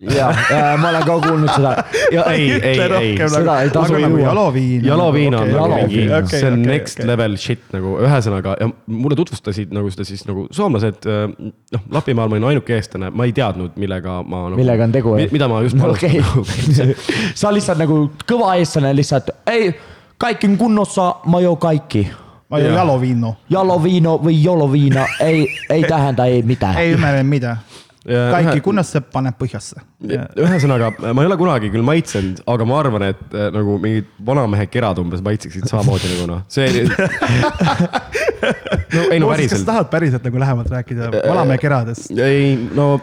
ja, ja ma olen ka kuulnud seda. ja ei, ei, ei, seda ei tasu nagu juua. jaloviin. jaloviin on okay, nagu mingi okay,, see on okay, next okay. level shit nagu ühesõnaga ja mulle tutvustasid nagu seda siis nagu soomlased. Äh, noh, Lapimaal ma olin ainuke eestlane, ma ei teadnud, millega ma nagu,. millega on tegu. mida ma just okay. sa lihtsalt nagu kõva eestlane lihtsalt, ei, kaikki kunnossa, ma joo kaikki ma joon jaloviino. Jaloviino või joloviina ei, ei tähenda ei mitään. ei ymmärrä mitään kaikki kunnosse paneb põhjasse. Ühesõnaga, ma ei ole kunagi küll maitsenud, aga ma arvan, et äh, nagu mingid vanamehe kerad umbes maitseksid samamoodi nagu noh, see no ei no päriselt. kas tahad päriselt nagu lähemalt rääkida vanamehe keradest? ei, no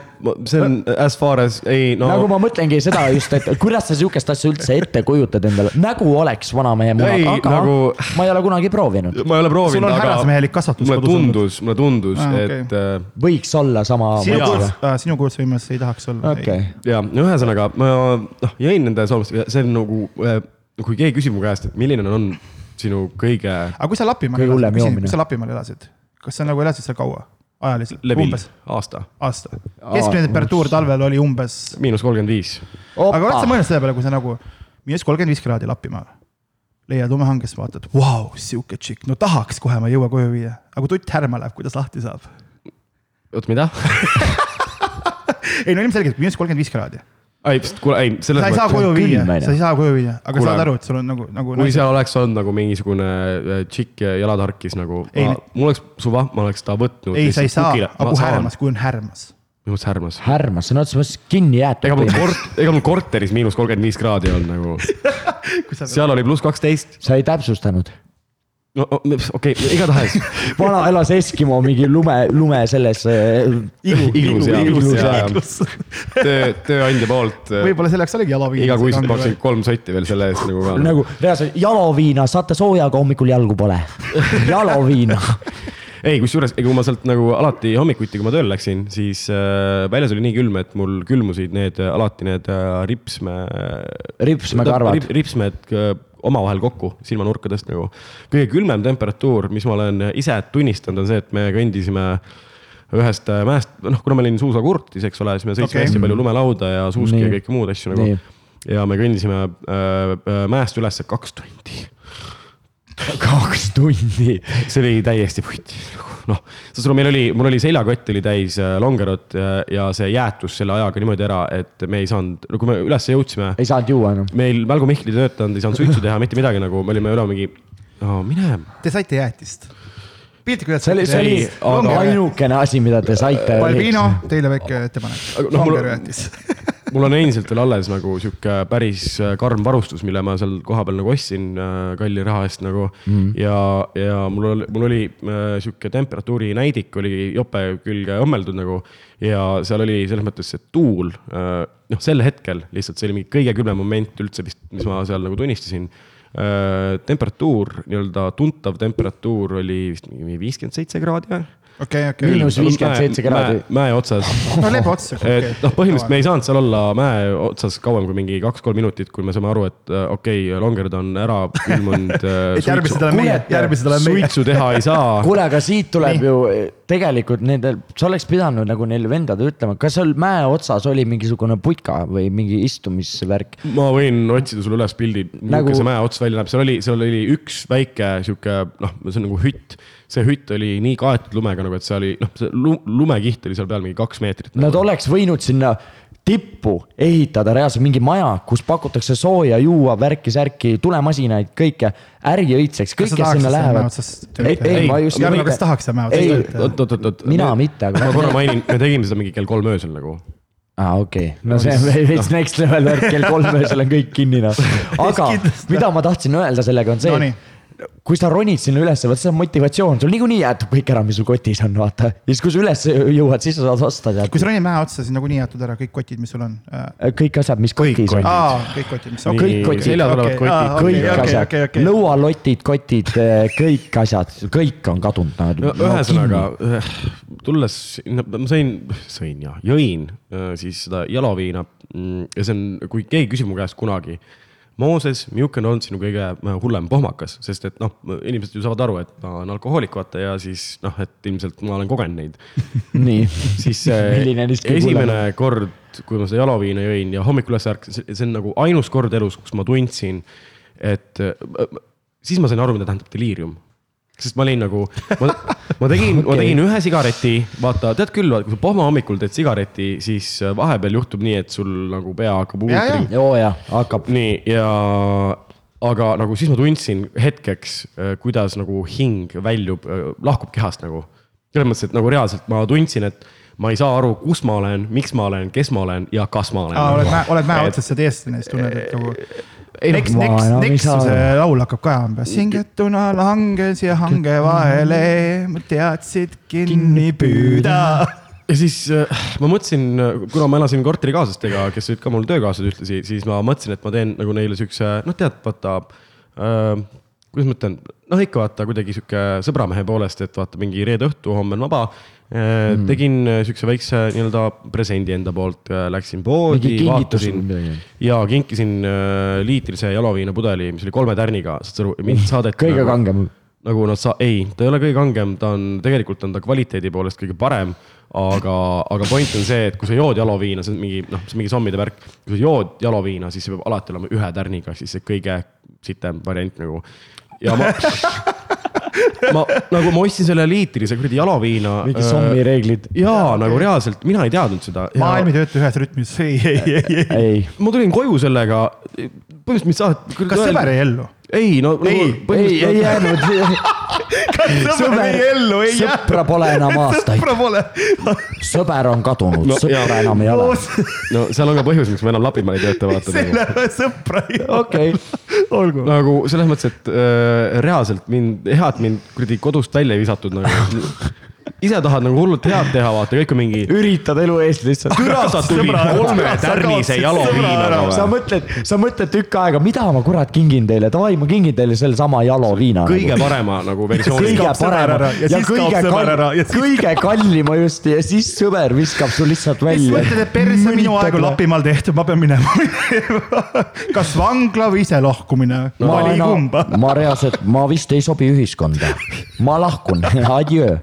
see on as far as, ei no. nagu ma mõtlengi seda just, et kuidas sa sihukest asja üldse ette kujutad endale, nägu oleks vanamehe munad, aga nagu... ma ei ole kunagi proovinud. ma ei ole proovinud, aga. sul on härrasmehelik kasvatus mulle tundus, mulle tundus ah,, okay. et äh.... võiks olla sama. sinu kuulsusvõimes ei tahaks olla okay.. Ja ühesõnaga ma noh jõin nende soomlastega, see on nagu äh, kui keegi küsib mu käest, et milline on sinu kõige. aga kui sa Lapimaal elasid, kui sa Lapimaal elasid, kas sa nagu elasid seal kaua? ajaliselt? umbes? aasta. aasta. keskmine temperatuur talvel oli umbes? miinus kolmkümmend viis. aga oled sa mõelnud selle peale, kui sa nagu miinus kolmkümmend viis kraadi Lapimaal, leiad lumehanges, vaatad, vau, sihuke tšikk, no tahaks kohe, ma ei jõua koju viia. aga kui tutt härma läheb, kuidas lahti saab? oot, mida ei no ilmselgelt miinus kolmkümmend viis kraadi ei, kuule, ei, selles mõttes. sa ei saa koju viia, sa ei saa koju viia, aga kuule, saad aru, et sul on nagu, nagu. kui seal oleks olnud nagu mingisugune äh, tšikk jalad harkis nagu, mul oleks suva, ma oleks ta võtnud. ei, sa ei saa, aga kui härmas, kui on härmas. minu arust härmas. härmas, sõna otseses mõttes kinni jäetud. ega mul kort-, ega mul korteris miinus kolmkümmend viis kraadi ei olnud nagu seal oli pluss kaksteist. sa ei täpsustanud no okei okay,, igatahes vana elas Eskimo mingi lume, lume selles äh, igu, iglus, iglus, iglus. töö, tööandja poolt. Äh, võib-olla selleks oligi jalaviin. igakuiselt maksin kolm sotti veel selle eest nagu ka. nagu reaalselt jaloviina, saate sooja, aga hommikul jalgu pole jaloviina ei, kusjuures, kui ma sealt nagu alati hommikuti, kui ma tööle läksin, siis äh, väljas oli nii külm, et mul külmusid need alati need äh, ripsme. ripsmekarvad. ripsmed äh, omavahel kokku silmanurkadest nagu. kõige külmem temperatuur, mis ma olen ise tunnistanud, on see, et me kõndisime ühest äh, mäest, noh, kuna ma olin suusakurtis, eks ole, siis me sõitsime okay. hästi palju lumelauda ja suuski Nii. ja kõike muud asju nagu. ja me kõndisime äh, äh mäest üles kaks tundi kaks tundi. see oli täiesti putti noh, sest meil oli, mul oli seljakott oli täis äh, longerot ja, ja see jäätus selle ajaga niimoodi ära, et me ei saanud, no kui me ülesse jõudsime. ei saanud juua enam. meil Mälgu Mihkli ei töötanud, ei saanud suitsu teha, mitte midagi nagu, me olime üle mingi no,, mine. Te saite jäätist piltlikult öeldes. see oli, see oli ainukene asi, mida te saite. Balbino, teile väike ettepanek. longerjäätis mul on endiselt veel alles nagu sihuke päris äh, karm varustus, mille ma seal kohapeal nagu ostsin äh, kalli raha eest nagu. Mm.. ja, ja mul oli, mul oli äh, sihuke temperatuuri näidik oli jope külge õmmeldud nagu. ja seal oli selles mõttes see tuul, noh, sel hetkel lihtsalt see oli mingi kõige külmem moment üldse vist, mis ma seal nagu tunnistasin. Temperatuur, nii-öelda tuntav temperatuur oli vist mingi viiskümmend seitse kraadi või okei okei miinus viiskümmend seitse kraadi. mäe otsas. no lebe otsas et noh, põhimõtteliselt me ei saanud seal olla mäe otsas kauem kui mingi kaks-kolm minutit, kui me saame aru, et äh, okei okay,, longerd on ära külmunud äh, et järgmised oleme meie, järgmised oleme meie. suitsu teha ei saa. kuule, aga siit tuleb Nii. ju tegelikult nendel, sa oleks pidanud nagu neile vendadele ütlema, kas seal mäe otsas oli mingisugune putka või mingi istumisvärk? ma võin otsida sulle üles pildi, milline nagu... see mäe ots välja näeb, seal oli, seal oli üks väike sihuke noh, see on nagu hütt see hütt oli nii kaetud lumega nagu, et see oli noh, see lumekiht oli seal peal mingi kaks meetrit nagu.. Nad oleks võinud sinna tippu ehitada reaalselt mingi maja, kus pakutakse sooja juua, värki-särki, tulemasinaid, kõike. äri õitseks, kõik, kes sinna lähevad. ei, ei, ma just. Jarno, kas tahaks seda mäe otsast? oot, oot, oot, oot. mina mitte, aga. ma korra mainin, me tegime seda mingi kell kolm öösel nagu aa ah,, okei okay., no see on veits no. next level värk, kell kolm öösel on kõik kinni noh. aga mida ma tahtsin öelda sellega on see no,, kui sa ronid sinna ülesse, vot see on motivatsioon, sul niikuinii jäetud kõik ära, mis sul kotis on, vaata. ja siis, kui sa üles jõuad, siis sa saad osta tead. kui sa ronid mäe otsa, siis nagunii jäetud ära kõik kotid, mis sul on. Äh, kõik asjad, mis kotis on. kõik kotid, mis kõik kotid, kõik asjad, lõualotid, kotid, äh, kõik asjad, kõik on kadunud. ühesõnaga, tulles, ma sõin, sõin ja jõin äh, siis seda jaloviina mm, ja see on, kui keegi küsib mu käest kunagi Mooses, milline on sinu kõige äh, hullem pohmakas, sest et noh, inimesed ju saavad aru, et ma olen alkohoolik, vaata ja siis noh, et ilmselt ma olen kogenud neid. Nii. siis esimene kord, kui ma seda jalaviina jõin ja hommikul üles ärkasin, see on nagu ainus kord elus, kus ma tundsin, et äh, siis ma sain aru, mida tähendab deliirium sest ma olin nagu, ma, ma tegin okay., ma tegin ühe sigareti, vaata, tead küll, kui sa pohma hommikul teed sigareti, siis äh, vahepeal juhtub nii, et sul nagu pea hakkab uutri. oo jaa, hakkab. nii, ja aga nagu siis ma tundsin hetkeks, äh, kuidas nagu hing väljub, äh, lahkub kehast nagu. selles mõttes, et nagu reaalselt ma tundsin, et ma ei saa aru, kus ma olen, miks ma olen, kes ma olen ja kas ma olen. oled mäe, oled mäe otsas, sa teestled neist, tunned, et nagu Neks, neks, Nexuse laul hakkab ka umbes. hingetuna langes ja hange vahele, ma teadsid kinni püüda. ja siis äh, ma mõtlesin, kuna ma elasin korterikaaslastega, kes olid ka mul töökaaslased ühtlasi, siis ma mõtlesin, et ma teen nagu neile siukse, noh, tead, vaata äh,. kuidas ma ütlen, noh, ikka vaata kuidagi sihuke sõbramehe poolest, et vaata mingi reede õhtu, homme on vaba mm.. tegin siukse väikse nii-öelda presendi enda poolt, läksin poodi, vaatasin ja kinkisin liitrise jalaviinapudeli, mis oli kolme tärniga, saad sa aru, mind saadeti. kõige nagu, kangem. nagu nad sa-, ei, ta ei ole kõige kangem, ta on, tegelikult on ta kvaliteedi poolest kõige parem aga, aga point on see, et kui sa jood jaloviina, see on mingi noh, see on mingi sommide värk. kui sa jood jaloviina, siis see peab alati olema ühe tärniga, siis see kõige sitem variant nagu. ja ma ma nagu ma ostsin selle liitri, see kuradi jalaviina. mingi sommi äh, reeglid. jaa, nagu reaalselt, mina ei teadnud seda. maailm ei tööta ühes rütmis, ei, ei, ei, ei. ma tulin koju sellega, põhimõtteliselt mind saadeti. kas sõber jäi ellu? Ei, no. ei, ei, ei jäänud sõber jäi ellu, ei jää. sõpra pole enam aastaid. sõpra pole sõber on kadunud no,, sõpra enam ei ole. no seal on ka põhjus, miks ma enam Lapimaal ei tööta, vaata. selle sõpra ei ole. okei okay., olgu. nagu selles mõttes, et äh, reaalselt mind, hea, et mind kuradi kodust välja ei visatud nagu ise tahad nagu hullult head teha, vaata, kõik on mingi. üritad elu eest lihtsalt. türa sa tulid kolme tärnise jaloviinaga või? sa mõtled, sa mõtled tükk aega, mida ma kurat kingin teile, davai, ma kingin teile sellesama jaloviina. kõige nagu. parema nagu versiooni. kõige parema ja, ja kõige, kall, kõige kallima just ja siis sõber viskab sul lihtsalt välja. siis mõtled, et perse minu aegu Lapimaal tehtud, ma pean minema kas vangla või iselahkumine no,, vali kumba. ma reaalselt, ma vist ei sobi ühiskonda, ma lahkun, adjöö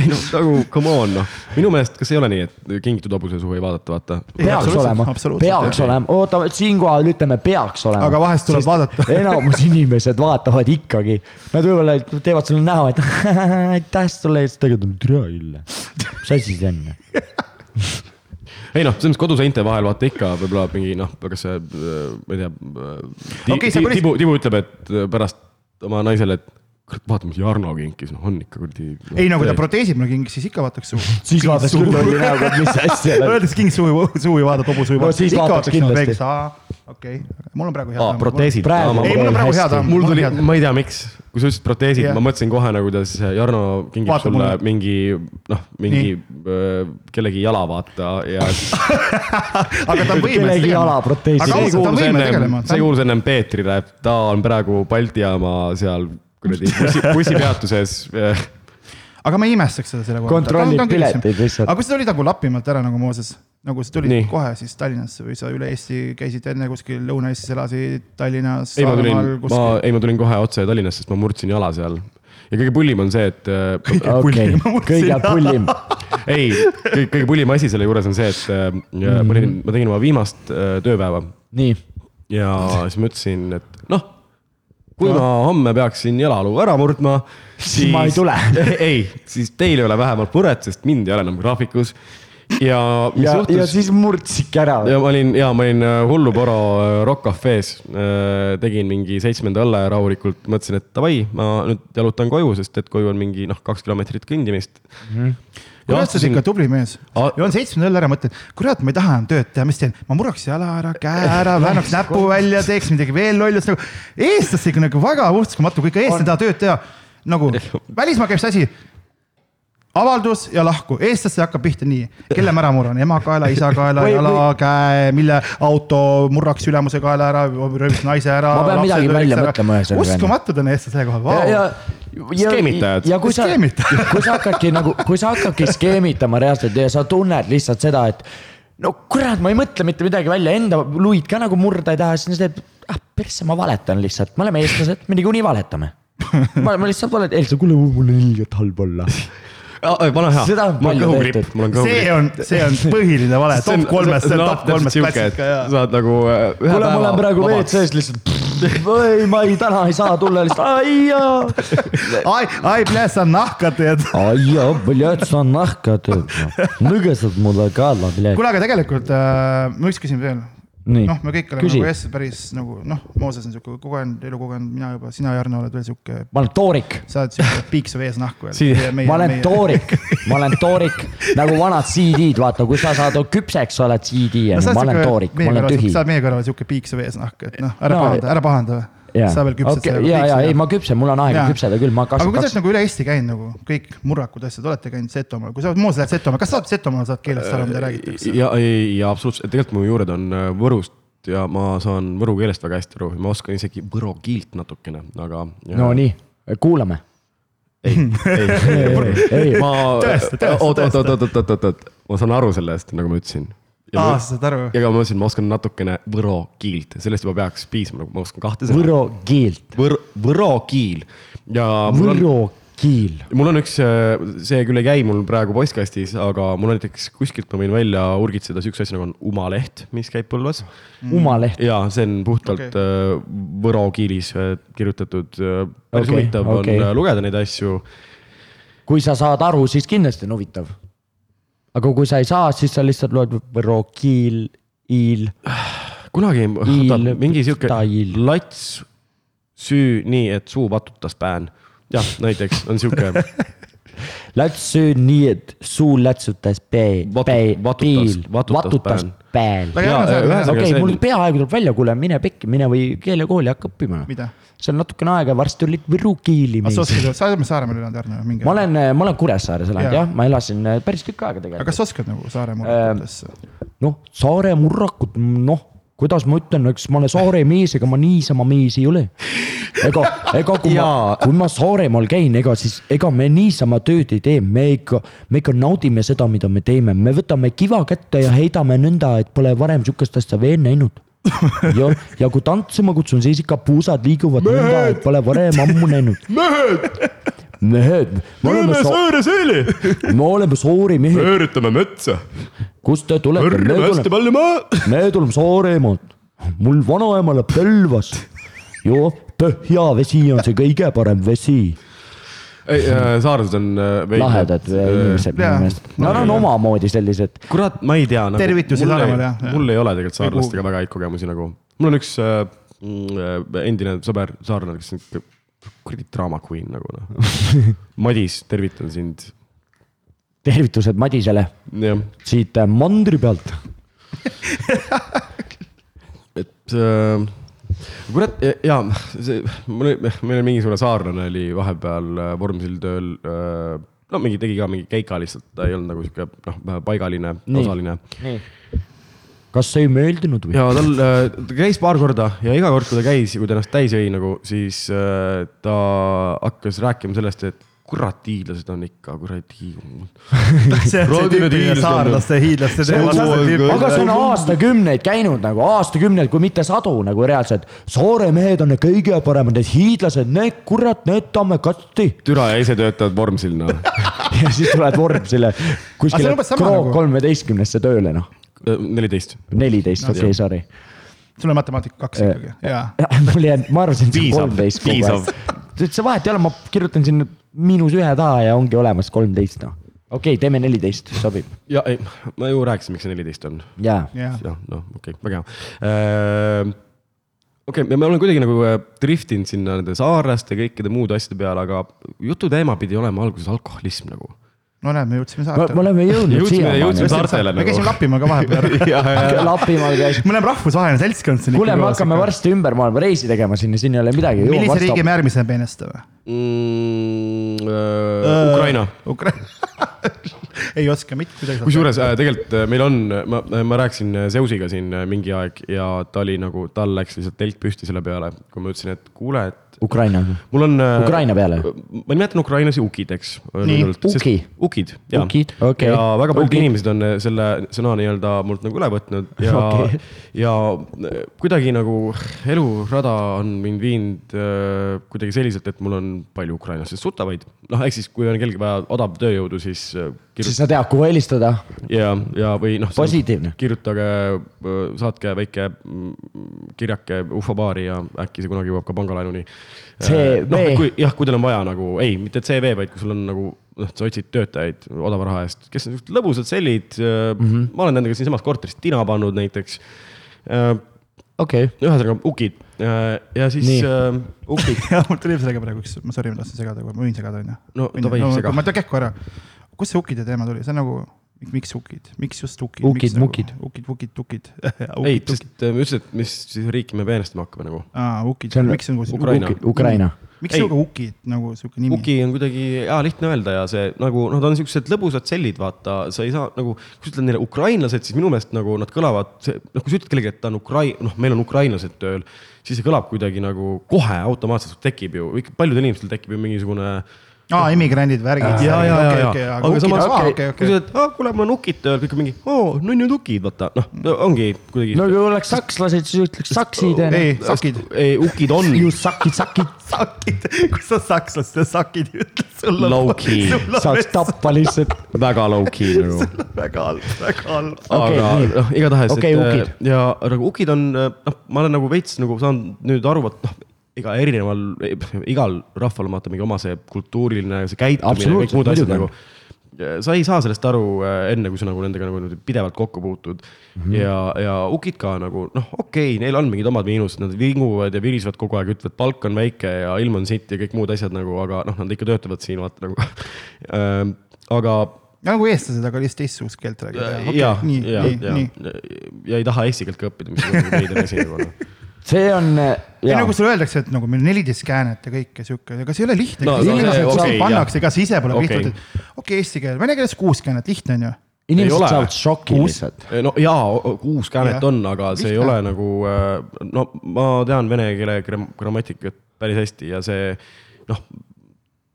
ei noh, nagu come on noh, minu meelest, kas ei ole nii, et kingitud hobuse suhu ei vaadata, vaata? peaks olema, peaks olema, oota, siinkohal ütleme, peaks olema. aga vahest tuleb Sest vaadata enamus inimesed vaatavad ikkagi, nad võib-olla teevad sulle näo, et aitäh sulle, siis tegelikult on türa ülle. mis asi see on? ei noh, selles mõttes koduseinte vahel vaata ikka võib-olla mingi noh, kas see, ma ei tea ti,. Okay, Tibu, Tibu, Tibu ütleb, et pärast oma naisele, et kurat, vaata, mis Jarno kinkis, noh, on ikka kuradi no,. ei no kui ta proteesib mulle kinkis, siis ikka vaataks suhu. siis vaataks küll lolli näoga, et mis asja. Öeldes kingis suhu, suhu ei vaadata, hobuse ei vaadata. no siis vaataks kindlasti. okei, mul on praegu hea. proteesid. ei, mul on praegu hea tamm. mul tuli, ma ei tea, miks, kui sa ütlesid proteesid yeah., ma mõtlesin kohe nagu, kuidas Jarno kingib vaata sulle mulle. mingi noh, mingi öö, kellegi jala vaata ja siis aga ta on võimeline. kellegi jala proteesi. see kuulus ennem Peetrile, ta on praegu Balti jaama seal kuradi bussi, bussipeatuses aga ma ei imestaks seda selle kohta. kontrollib pileteid lihtsalt. aga kui sa tulid nagu Lapimaalt ära nagu Mooses, nagu sa tulid Nii. kohe siis Tallinnasse või sa üle Eesti käisid enne kuskil Lõuna-Eestis elasid Tallinnas? ei, ma tulin, ma, ei, ma tulin kohe otse Tallinnasse, sest ma murdsin jala seal. ja kõige pullim on see, et. Äh, kõige okay. pullim. kõige pullim ei, kõige pullim asi selle juures on see, et mm -hmm. ma olin, ma tegin oma viimast äh, tööpäeva. nii. ja siis ma ütlesin, et noh kui no. ma homme peaksin jalaluu ära murdma, siis ma ei tule ei, siis teil ei ole vähemalt muret, sest mind ei ole enam graafikus. ja mis ja, juhtus? ja siis murdsidki ära. ja ma olin, ja ma olin äh, hulluporo äh, Rock Cafe's. Äh, tegin mingi seitsmenda õlle rahulikult, mõtlesin, et davai, ma nüüd jalutan koju, sest et koju on mingi noh, kaks kilomeetrit kõndimist mm. -hmm kurat, sa oled ikka tubli mees. joon seitsmenda õlle ära, mõtled, kurat, ma ei taha enam tööd teha, mis teen, ma murraks jala ära, käe ära, väänaks näpu välja, teeks midagi veel lollust nagu. eestlased ikka nagu väga uskumatu, kui ikka eestlased tahavad tööd teha. nagu välismaa käib see asi avaldus ja lahku, eestlaste hakkab pihta nii, kelle ma ära murran, ema kaela, isa kaela, jala, käe, mille auto murraks ülemuse kaela ära, rööviks naise ära. ma pean midagi välja mõtlema ühesõnaga. uskumatud on eestlased selle koha peal. Wow.. skeemitajad. ja kui sa, kui sa hakkadki nagu, kui sa hakkadki skeemitama reaalselt ja sa tunned lihtsalt seda, et no kurat, ma ei mõtle mitte midagi välja, enda luid ka nagu murda ei taha, siis sa teed, ah persse, ma valetan lihtsalt, me oleme eestlased, me niikuinii valetame. Ma, ma lihtsalt valetan, Elsa, kuule, mul on ilgelt halb olla vana hea. seda on palju tehtud. see on, see on põhiline vale, top kolmest, see on top kolmest klassika ja. saad nagu äh, ühe kuule, ma olen praegu WC-s lihtsalt. ei, ma ei, täna ei saa tulla lihtsalt, aia. ai, ai, pljät, sa nahka teed. aia, pljät, sa nahka teed. nõgesed mulle kaela, kuule, aga tegelikult äh, ma üks küsin veel noh, me kõik oleme Küsi. nagu Eestis päris nagu noh, Mooses on sihuke kogenud, elu kogenud, mina juba, sina, Jarno, oled veel sihuke. ma olen toorik. sa oled sihuke piiksev eesnahku ma olen meie... toorik, ma olen toorik nagu vanad CD-d, vaata, kui sa saad küpseks, sa oled CD no,, ma olen toorik, ma olen tühi. sa oled meie kõrval sihuke piiksev eesnahk, et noh, ära no, pahanda, ära pahanda sa veel küpsed okay, ja, ja ei, ma küpsen, mul on aega küpseda küll, ma kasvan. aga kui sa oled nagu üle Eesti käinud nagu kõik murrakud asjad, olete käinud Setomaal, kui sa Moos lähed Setomaale, kas sa oled Setomaal, saad keelest aru, mida räägitakse? ja, ja absoluutselt, tegelikult mu juured on äh, Võrust ja ma saan võru keelest väga hästi aru, ma oskan isegi võro kiilt natukene, aga. no nii, kuulame ei, ei, ei, ma, Tõesta, tõesta, oot, oot, oot, oot, oot, oot, oot, ma saan aru sellest, nagu ma ütlesin. aa, sa saad aru? ja ma ütlesin, ma oskan natukene võro kiilt, sellest juba peaks piisama, nagu ma oskan kahte sõna. võro keelt, Võr-, võro kiil ja mul on, võro keel. mul on üks, see küll ei käi mul praegu postkastis, aga mul on näiteks kuskilt ma võin välja urgitseda siukse asja nagu on umaleht, mis käib Põlvas. umaleht, ja see on puhtalt okay. võro kiilis äh, kirjutatud. päris Okei, huvitav okay, on äh, lugeda neid asju kui sa saad aru, siis kindlasti on huvitav. Aga kui sa ei saa, siis sa lihtsalt loed võro keel, iil, kunagi Il- mingi sihuke lats süü nii, et suu vatutas pään. jah, näiteks on sihuke läts söö nii, et suu lätsutas pee, vatutas- piil, vatutas ühesõnaga okei mul peaaegu tuleb välja, kuule, mine pekki, mine või keelekooli, hakka õppima. see on natukene aega, varsti olid Võru keeli sa mees. oskad, sa oled Saaremaal elanud mingi? ma olen, ma olen Kuressaares elanud jah, ma elasin äh, päris tükk aega aga tegelikult. kas sa oskad nagu Saare murrakutesse? noh, Saare murrakut, noh, kuidas ma ütlen, eks ma olen Saare mees, ega ma niisama mees ei ole. ega, ega kui ma Jaa., kui ma Saaremaal käin, ega siis, ega me niisama tööd ei tee, me ikka, me ikka naudime seda, mida me teeme, me võtame kiva kätte ja heidame nõnda, et pole varem sihukest asja veel näinud. ja, ja kui tantsima kutsun, siis ikka puusad liiguvad nõnda, et pole varem ammu näinud. mehed, mehed, me oleme, Saare-Seeli, me oleme Soore mehed, pööritame metsa, kust te tulete? me tuleme, palju maa. me tuleme Saaremaalt, mul vanaema elab Põlvas. joo, põhjavesi on see kõige parem vesi. ei, saarlased on äh, veidi- lahedad inimesed minu meelest, nad on omamoodi sellised. kurat, ma ei tea nagu,. Tervitusi Saaremaale, jah, jah. mul ei ole tegelikult saarlastega väga häid kogemusi nagu, mul on üks äh, mm, endine sõber, saarlane, kes kuradi draama queen nagu noh. Madis, tervitan sind, tervitused Madisele siit äh, mandri pealt. et äh, kurat ja see, mul oli, meil oli mingisugune saarlane oli vahepeal äh, Vormsil tööl äh,. no mingi tegi ka mingi keika lihtsalt, ta ei olnud nagu sihuke noh, paigaline, osaline. Kas see ei meeldinud või? ja tal, ta käis paar korda ja iga kord, kui ta käis ja kui ta ennast täis jõi nagu, siis äh, ta hakkas rääkima sellest, et kurat, hiidlased on ikka kuradi. saarlaste, hiidlaste teema. aga see on aastakümneid käinud nagu aastakümneid, kui mitte sadu nagu reaalselt. Saare mehed on need kõige paremad, need hiidlased, need kurat, need tamme kasti. türa ja ise töötavad Vormsil noh. ja siis tuled Vormsile kuskile Krook nagu- kolmeteistkümnesse tööle noh, neliteist. neliteist, okei sorry. sul on matemaatika kaks ikkagi, jaa. mul jääb, ma arvasin, et see on kolmteist kogu aeg. ütles, vahet ei ole, ma kirjutan sinna miinus ühe taha ja ongi olemas kolmteist noh. okei okay,, teeme neliteist, sobib. ja ei, ma ju rääkisin, miks see neliteist on. jah, noh, okei okay,, väga hea. okei okay,, ma olen kuidagi nagu äh, driftinud sinna nende saarlaste ja kõikide muude asjade peale, aga jutu teema pidi olema alguses alkoholism nagu. No näed, me jõudsime me saarte. me oleme jõudnud Jõudsime- jõudsime saartele me käisime nagu. Lapimaal ka vahepeal. Lapimaal käis. me oleme rahvusvaheline seltskond siin. kuule, me hakkame. varsti ümber maailma reisi tegema sinna, siin ei ole midagi. millise riigi me järgmisena peenestame? Mm, äh, Ukraina. Ukraina. ei oska mitte kuidagi. kusjuures äh, tegelikult äh, meil on, ma, ma rääkisin äh, Zeusiga siin äh, mingi aeg ja ta oli nagu, tal läks lihtsalt telk püsti selle peale, kui ma ütlesin, et kuule, et Ukraina. mul on. Ukraina peale? ma nimetan ukrainlasi ukideks. Uki. ukid, Ukid, okei. ja väga paljud Ukid. inimesed on äh, selle sõna nii-öelda mult nagu üle võtnud ja Okei. ja äh, kuidagi nagu elurada on mind viinud äh, kuidagi selliselt, et mul on palju ukrainlastest tuttavaid. noh, ehk siis, kui on kellelgi vaja odav tööjõudu, siis äh, siis sa tead, kuhu helistada. ja, ja, või noh. Positiivne. kirjutage, saatke väike mm, kirjake ufobaari ja äkki see kunagi jõuab ka pangalaenuni. CV. noh, kui jah, kui teil on vaja nagu, ei, mitte CV, vaid kui sul on nagu noh, sa otsid töötajaid odava raha eest, kes on siuksed lõbusad sellid mm. Mhm. -hmm. ma olen nendega siinsamas korteris tina pannud näiteks. okei, ühesõnaga ukid ja siis Nii. äh, ukid. jah, mul tuli sellega praegu üks, ma sorry, ma tahtsin segada, ma võin segada, onju. No davai, sega. ma ütlen kähku ära. Kust see ukide teema tuli, see on nagu, miks ukid, miks just ukid? Ukid, mukid. ukid, ukid, tukid. ei, sest äh, ma ütlesin, et mis siis riiki me peenestama hakkame nagu. aa, ukid See on-, miks nagu Ukraina. Ukraina. miks sinuga ukid nagu sihuke nimi? Uki on kuidagi hea lihtne öelda ja see nagu nad on siuksed lõbusad sellid, vaata, sa ei saa nagu, kui sa ütled neile ukrainlased, siis minu meelest nagu nad kõlavad, noh, kui sa ütled kellelegi, et ta on Ukrai-, noh, meil on ukrainlased tööl, siis see kõlab kuidagi nagu kohe automaatselt tekib ju, paljudel inimestel tekib ju mingisugune aa, immigrandid, värgid. ja, ja, ja, ja, aga samas, okei, kui okei sa, aa, kuule, mul on ukid tööl, kõik on mingi, oo, nunnu-tukid, vaata, noh, ongi kuidagi. no kui oleks sakslased, siis ütleks saksid. ei, sakid. ei, ukid on ju sakid, sakid. sakid, kui sa sakslast ja sakid ei ütle, sul on. Low-key. saaks tappa lihtsalt. väga low-key nagu. väga halb, väga halb. Okei, aga noh, igatahes Okei, ukid. äh, ja nagu ukid on, noh, ma olen nagu veits nagu saanud nüüd aru, et noh, iga erineval, igal rahval on vaata mingi oma see kultuuriline, see käitumine, kõik muud asjad nagu. sa ei saa sellest aru äh, enne, kui sa nagu nendega nagu pidevalt kokku puutud mm. -hmm. ja, ja ukid ka nagu noh, okei okay,, neil on mingid omad miinused, nad vinguvad ja virisevad kogu aeg, ütlevad, palk on väike ja ilm on sitt ja kõik muud asjad nagu, aga noh, nad ikka töötavad siin vaata nagu ähm,. aga nagu eestlased, aga lihtsalt teistsugust keelt räägivad. ja, ja, nii, ja nii., ja ei taha eesti keelt ka õppida, mis on veider asi nagu noh. See on, ei jaa no kui sulle öeldakse, et nagu meil neliteist käänet ja kõike sihuke, ega see ei ole lihtne No, no,. no inimesed see- okay, pannakse, ega sa ise pole Okei. okay. pihta, et okei okay,, eesti keel, vene keeles kuus käänet, lihtne on ju. Ei inimesed saavad šoki lihtsalt. no jaa, kuus käänet on, aga see ei Lihtne. ole nagu, no ma tean vene keele gram- grammatikat päris hästi ja see noh,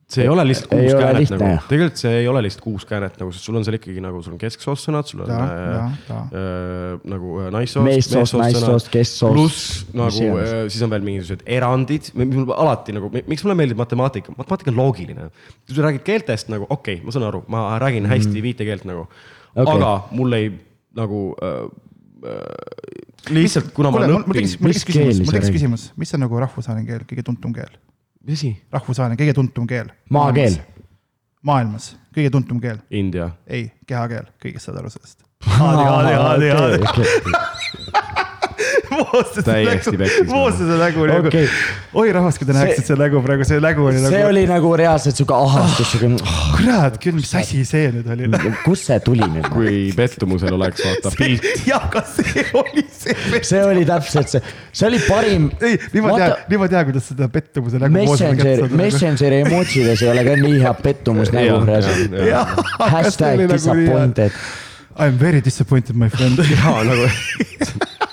see ei ole lihtsalt Ei kuus ole käänet lihtne, nagu tegelikult see ei ole lihtsalt kuus käänet nagu, sest sul on seal ikkagi nagu sul on kesksoossõnad, sul on Ja, äh, ja, ja. äh, nagu äh, naissoost, Meessoost, naissoost, kesksoost, pluss nagu äh, siis on veel mingisugused erandid, mul alati nagu, miks mulle meeldib matemaatika, matemaatika on loogiline. kui sa räägid keeltest nagu okei okay,, ma saan aru, ma räägin hästi viite keelt nagu Mhm. Okay., aga mul ei nagu äh, äh, lihtsalt kuna ma kuule, olen õppinud, mul mis tekkis küsimus, mul tekkis küsimus, mis on nagu rahvusvaheline keel, kõige tuntum keel? Mis asi? rahvusvaheline, kõige tuntum keel. Maakeel.. maailmas, kõige tuntum keel, India. ei, kehakeel, kõigist saad aru sellest. Täiesti pekkis, Moose see nägu nagu Okei. oi rahvas, kui te näeksite see nägu praegu, see nägu oli see nagu, oli nagu reaalselt sihuke ahastus, sihuke, kurat küll, mis asi see nüüd oli. kust see tuli nüüd? kui pettumusel oleks vaata pilt, jah, aga see oli see. see oli täpselt see, see oli parim. ei, nüüd ma tean, nüüd ma tean, kuidas seda pettumuse nägu. Messenger, Messengeri emojides ei ole ka nii hea pettumus nägu reaalselt. Hashtag disappointed. I am very disappointed, my friend. jaa nagu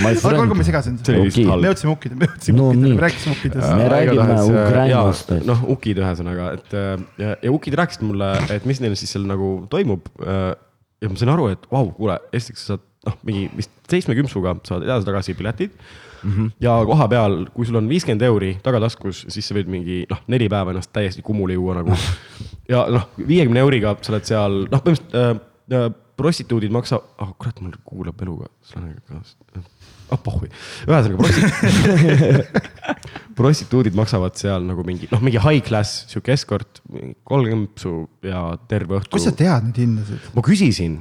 aga olgu, ma segasin. lihtsalt me jõudsime ukkida, me jõudsime No ukkida, me rääkisime ukkidest. Me räägime Ukrainast. noh, ukid ühesõnaga, et äh, ja, ja ukid rääkisid mulle, et mis neil siis seal nagu toimub. ja ma sain aru, et vau, kuule, esiteks sa saad noh, mingi vist seitsme kümpsuga saad edasi-tagasi piletid mm. -hmm. ja koha peal, kui sul on viiskümmend euri tagataskus, siis sa võid mingi noh, neli päeva ennast täiesti kummuli juua nagu. ja noh, viiekümne euriga sa oled seal, noh, põhimõtteliselt äh, äh, prostituudid maksa-, ah oh, kurat, mul kuulab eluga. ah pohhui, ühesõnaga prosti-, prostituudid maksavad seal nagu mingi noh, mingi high class sihuke escort, kolm kõmpsu ja terve õhtu. kust sa tead neid hindasid? ma küsisin,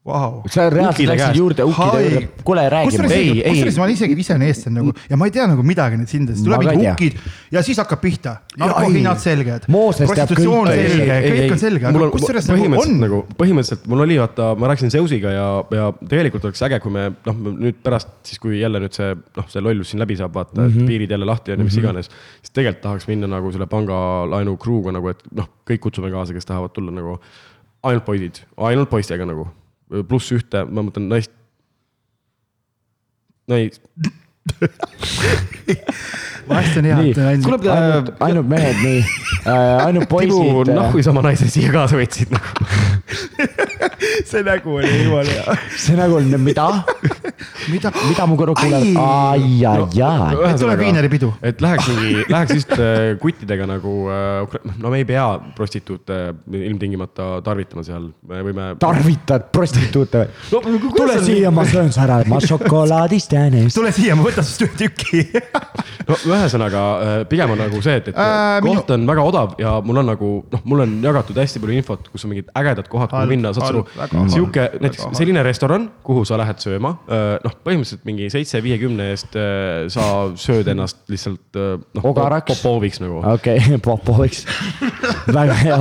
Vau. sa reaalselt läksid juurde ukide Hai. juurde, kuule räägi. Ei,, ei. kusjuures ma olen isegi ise olen eestlane nagu ja ma ei tea nagu midagi nendest hindadest, tuleb mingi tea. hukid ja siis hakkab pihta. narkohinnad selged. Mooses teab prostitutsioon selge, kõik on selge, mul aga on kusjuures nagu põhimõtteliselt on nagu, põhimõtteliselt mul oli vaata, ma rääkisin Zeusiga ja, ja tegelikult oleks äge, kui me noh, nüüd pärast siis, kui jälle nüüd see noh, see lollus siin läbi saab, vaata mm, -hmm. et piirid jälle lahti on ja mis iganes. siis tegelikult tahaks minna nagu selle pangalaenu crew'ga nagu, et noh, kõik kutsume kaasa, kes tahavad tulla nagu ainult poisid, ainult poistega nagu, pluss ühte, ma mõtlen naist. nais, vahest on hea, et on, ainult. ainult, ainult mehed, nii, ainult Tibu, poisid noh, kui sa oma naise siia kaasa võtsid nagu. see nägu oli jumala hea. see nagu on, mida, mida, mida mu kõrvad kuulevad, ai, ai, ai. tuleb viineripidu. et läheks mingi, läheks just äh, kuttidega nagu äh,, no me ei pea prostituute ilmtingimata tarvitama seal, me võime. tarvitad prostituute või? tule siia, ma söön sa ära, ma šokolaadist jään eest. tule siia, ma võtan sinust ühe tüki. no ühesõnaga äh, pigem on nagu see, et, et Äh, minu- koht on väga odav ja mul on nagu noh, mul on jagatud hästi palju infot, kus on mingid ägedad kohad, kuhu minna, saad sa aru sihuke väga näiteks halb. selline restoran, kuhu sa lähed sööma, noh, põhimõtteliselt mingi seitse viiekümne eest äh, sa sööd ennast lihtsalt äh, noh, popoviks nagu. okei, Popoviks. väga hea.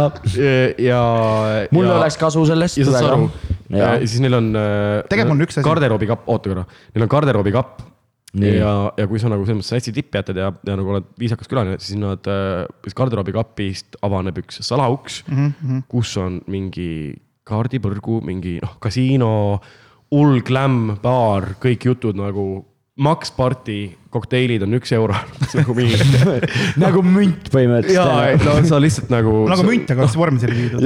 ja. mul oleks kasu sellest ja saad sa aru, ja ja siis neil on. Tegelikult mul üks asi- garderoobikapp, oota korra, neil on garderoobikapp. Nii. ja, ja kui sa nagu selles mõttes hästi tippjätad ja, ja nagu oled viisakas külaline, siis nad, siis garderoobikapist avaneb üks salauks mm, Mhm, -hmm. kus on mingi kaardipõrgu, mingi noh, kasiino, hull glam baar, kõik jutud nagu Max Party kokteilid on üks euro nagu mingi nagu münt põhimõtteliselt. jaa, no sa lihtsalt nagu. nagu münt, aga oleks vormi selle viidud.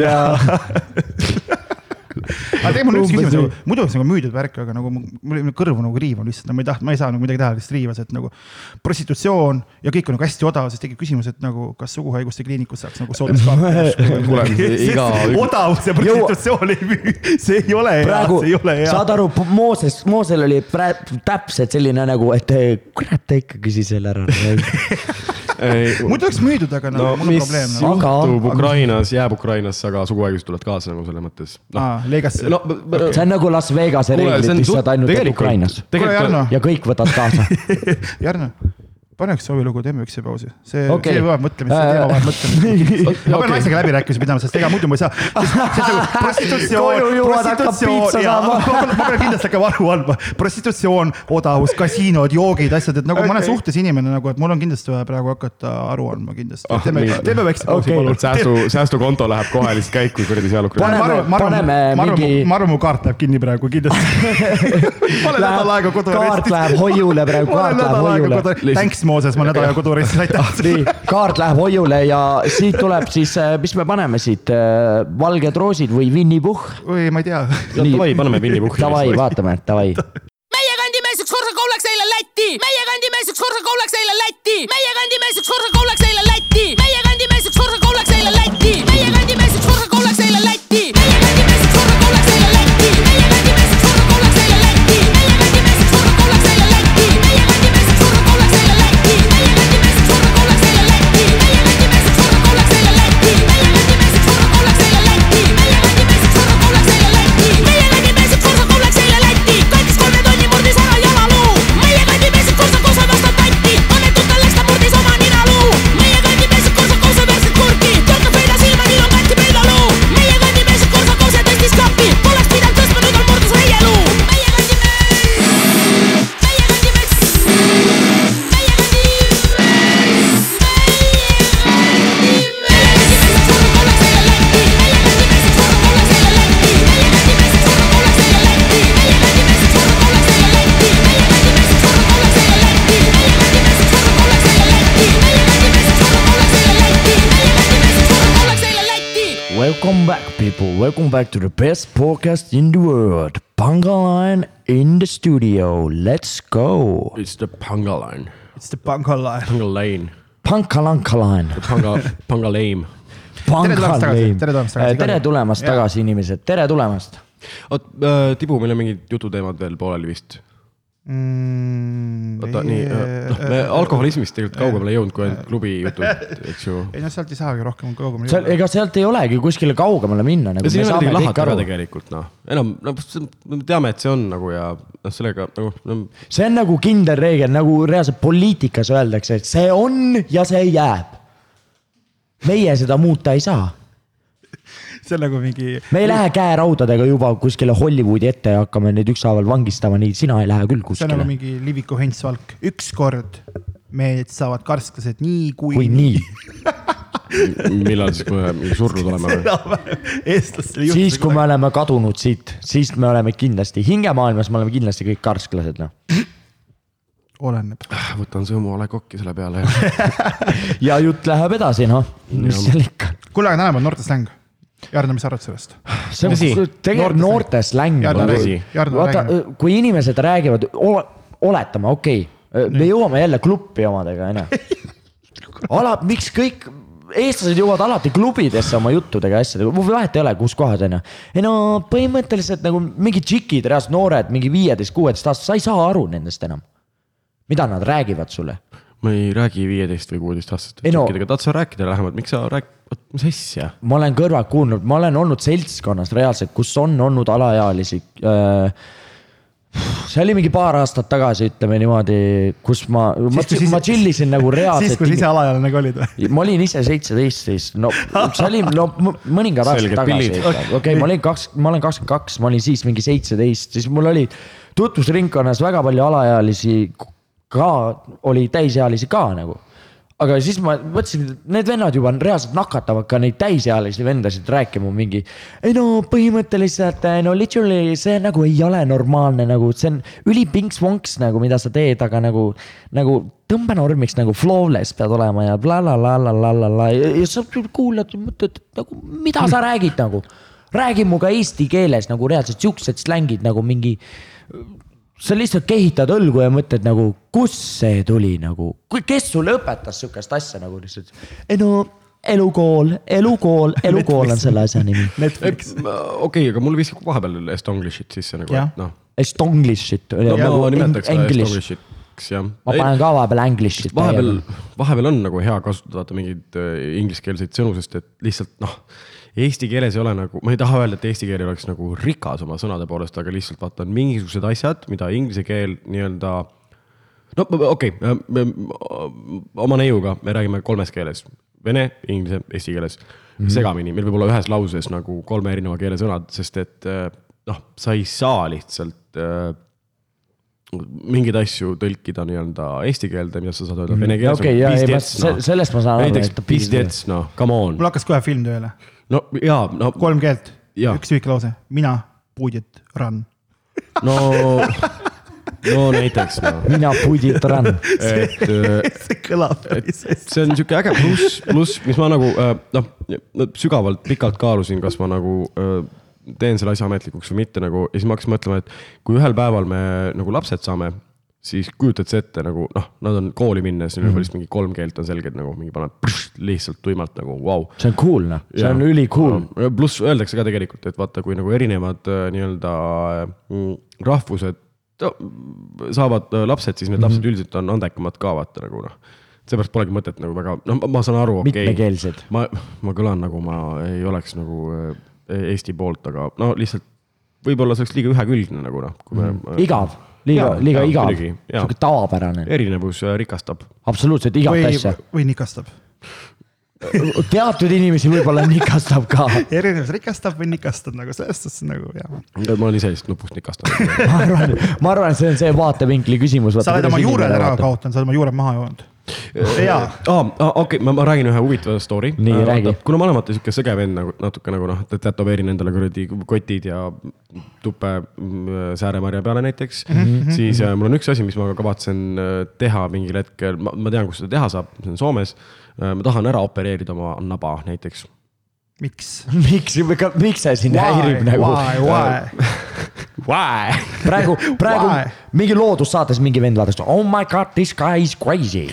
Aga tegelikult mul on üks küsimus, nagu muidu oleks nagu müüdud värk, aga nagu mul oli kõrvu nagu riiv on lihtsalt, no ma ei tahtnud, ma ei saa nagu midagi teha, lihtsalt riivas, et nagu. prostitutsioon ja kõik on nagu hästi odav, siis tekib küsimus, et nagu kas suguhaiguste kliinikus saaks nagu sooduskaart iga. odavus ja prostitutsioon ei müü, see ei ole hea, see ei ole hea. saad aru, Mooses, Moosel oli täpselt selline nagu, et kurat, ta ikka küsis selle ära muidu oleks müüdud, aga no, no mul on probleem no.. juhtub Ukrainas, jääb Ukrainasse, aga suguhaigused tulevad kaasa nagu selles mõttes. No.. Vegasse. No,. see on nagu Las Vegase reeglid, lihtsalt ainult Ukrainas. ja kõik võtavad kaasa. Jarno paneks soovilugu, teeme üks pausi, see okay., see vajab mõtlemist, see teema vajab mõtlemist. ma pean naisega läbirääkimisi pidama, sest ega muidu ma ei saa. Nagu prostitutsioon, prostitutsioon, ma pean kindlasti hakkama aru andma, prostitutsioon, odavus, kasiinod, joogid, asjad, et nagu okay. ma olen suhtes inimene nagu, et mul on kindlasti vaja praegu hakata aru andma kindlasti oh,. teeme, teeme väikse pausi okay.. säästu, säästukonto läheb kohe lihtsalt käiku kuradi seal Ukrainas. paneme, paneme mingi. ma arvan, mu kaart läheb kinni praegu kindlasti. ma olen nädal aega kodu. kaart läheb hoiule praegu, kaart läheb hoiule. Thanks Mooses, ma nädal aega kodureisis aitan. nii, kaart läheb hoiule ja siit tuleb siis, äh, mis me paneme siit, äh, valged roosid või Winny Puhh? või ma ei tea. davai, paneme Winny Puhhi. Davai, vaatame, davai meie kandi mees üks korraga oleks eile Lätti, meie kandi mees üks korraga oleks eile Lätti, meie kandi mees üks korraga oleks eile Lätti, meie kandi mees üks korraga oleks eile Lätti, meie kandi mees üks korraga oleks eile Lätti, welcome back to the best podcast in the world. Pangaline in the studio, let's go. It's the Panga line. It's the panga line. Panga lane. Pankalankaline. Panga, Panga lame. tere tulemast tagasi, tere tulemast tagasi. tere tulemast tagasi, inimesed, tere tulemast. oot äh,, Tibu, meil on mingid jututeemad veel pooleli vist. Mm,. oota, nii, noh, me alkoholismist tegelikult kaugemale ei jõudnud kui ainult klubi jutud, eks ju. ei no sealt ei saagi rohkem kaugemale seal, ega sealt ei olegi kuskile kaugemale minna nagu. ja siin ei ole midagi lahata ka tegelikult noh, enam, noh, me teame, et see on nagu ja noh, sellega nagu no. see on nagu kindel reegel, nagu reaalselt poliitikas öeldakse, et see on ja see jääb. meie seda muuta ei saa see on nagu mingi. me ei lähe käeraudadega juba kuskile Hollywoodi ette ja hakkame neid ükshaaval vangistama, nii sina ei lähe küll see on nagu kuskile. mingi Liviku Hents Valk, ükskord mehed saavad karsklased nii kui. kui nii, millal siis, kui me surnud oleme või? siis kui me oleme kadunud siit, siis me oleme kindlasti, hingemaailmas me oleme kindlasti kõik karsklased noh. oleneb. võtan sõmu ole kokki selle peale ja jutt läheb edasi noh, mis seal ikka. kuule, aga tänapäeval noortesläng. Jarno, mis sa arvad sellest? see on Tõsi. tegelikult noorte släng. Vaata räägib., kui inimesed räägivad, oletame, okei okay,, me jõuame jälle klubi omadega, onju. ala, miks kõik eestlased jõuavad alati klubidesse oma juttudega ja asjadega, vahet ei ole, kus kohas onju. ei no põhimõtteliselt nagu mingid tšikid, reaalselt noored, mingi viieteist, kuueteist aastased, sa ei saa aru nendest enam. mida nad räägivad sulle? ma ei räägi viieteist või kuueteistaastastest Ei no- tšekkidega, tahad sa rääkida lähemalt, miks sa rääk-, mis asja? ma olen kõrvalt kuulnud, ma olen olnud seltskonnas reaalselt, kus on olnud alaealisi äh,. see oli mingi paar aastat tagasi, ütleme niimoodi, kus ma, ma, Siis, siis- ma chill isin nagu siis, reaalselt kui sa ise. alaealine ka olid või? ma olin ise seitseteist siis, no see oli no mõningad aastad tagasi okei okay,, ma olin kaks, ma olen kakskümmend kaks, ma olin siis mingi seitseteist, siis mul oli tutvusringkonnas väga palju alaealisi, ka oli täisealisi ka nagu. Aga siis ma mõtlesin, et need vennad juba reaalselt nakatavad ka neid täisealisi vendasid rääkima mingi. ei no põhimõtteliselt no literally see nagu ei ole normaalne nagu see on ülipinks-vonks nagu, mida sa teed, aga nagu, nagu tõmba normiks nagu flawless pead olema ja blablabla ja sa kuulad, mõtled nagu mida sa räägid nagu. räägi muga eesti keeles nagu reaalselt siuksed slängid nagu mingi sa lihtsalt kehitad õlgu ja mõtled nagu, kust see tuli nagu, kes sulle õpetas sihukest asja nagu lihtsalt. ei no elukool, elukool, elukool on selle asja nimi. Netflix. okei, aga mul viskab vahepeal Estonglishit sisse nagu, et noh. Estonglishit. no ma nimetaks seda Estonglishit jah. ma panen ka vahepeal Englishit. vahepeal, vahepeal on nagu hea kasutada vaata mingeid äh, ingliskeelseid sõnu, sest et lihtsalt noh eesti keeles ei ole nagu, ma ei taha öelda, et eesti keel oleks nagu rikas oma sõnade poolest, aga lihtsalt vaata on mingisugused asjad, mida inglise keel nii-öelda. no okei okay,, oma neiuga me räägime kolmes keeles, vene, inglise, eesti keeles mm -hmm. segamini, meil võib olla ühes lauses nagu kolme erineva keele sõnad, sest et eh, noh, sa ei saa lihtsalt äh, mingeid asju tõlkida nii-öelda eesti keelde, mida sa saad öelda vene keeles. okei, ja ei, no. sellest ma saan aru. näiteks pizdets, noh, come on. mul hakkas kohe film tööle no jaa, no. kolm keelt, üks lühike lause, mina, puudit, run. no, no näiteks no.. mina puudit, run. et see kõlab päris hästi. see on sihuke äge pluss, pluss, mis ma nagu äh, noh, sügavalt pikalt kaalusin, kas ma nagu äh, teen selle asja ametlikuks või mitte nagu ja siis ma hakkasin mõtlema, et kui ühel päeval me nagu lapsed saame siis kujutad sa ette nagu noh, nad on kooli minnes, mm -hmm. lihtsalt mingi kolm keelt on selged nagu mingi paned pršt, lihtsalt tuimalt nagu vau wow.. see on cool noh, see on üli-cool. pluss öeldakse ka tegelikult, et vaata, kui nagu erinevad äh, nii-öelda mm, rahvused saavad äh, lapsed, siis need mm -hmm. lapsed üldiselt on andekamad ka vaata nagu noh seepärast polegi mõtet nagu väga, noh, ma saan aru, okei okay,. mitmekeelsed. ma, ma kõlan nagu ma ei oleks nagu äh, Eesti poolt, aga no lihtsalt võib-olla see oleks liiga ühekülgne nagu noh, kui me mm.. igav liiga, liiga igav, sihuke tavapärane. erinevus äh, rikastab. absoluutselt igat või, asja. või nikastab teatud inimesi võib-olla nikastab ka. erinevus rikastab või nikastab nagu selles suhtes nagu jah. ma olen ise lihtsalt nupust nikastanud ma arvan, ma arvan, et see on see vaatevinkli küsimus. sa oled oma juured ära kaotanud, sa oled oma juured maha joonud jaa. okei, ma, ma räägin ühe huvitava story. nii äh,, räägi. kuna ma olen vaata sihuke sõge vend nagu natuke nagu noh, tätoveerin endale kuradi kotid ja tuppe mm, sääremarja peale näiteks mm. -hmm. siis äh, mul on üks asi, mis ma kavatsen äh, teha mingil hetkel, ma tean, kus seda teha saab, see on Soomes äh,. ma tahan ära opereerida oma naba näiteks miks miks, miks see sind häirib nagu? Why, why? Why? praegu, praegu Why? mingi loodussaates mingi vend vaatas, oh my god, this guy is crazy.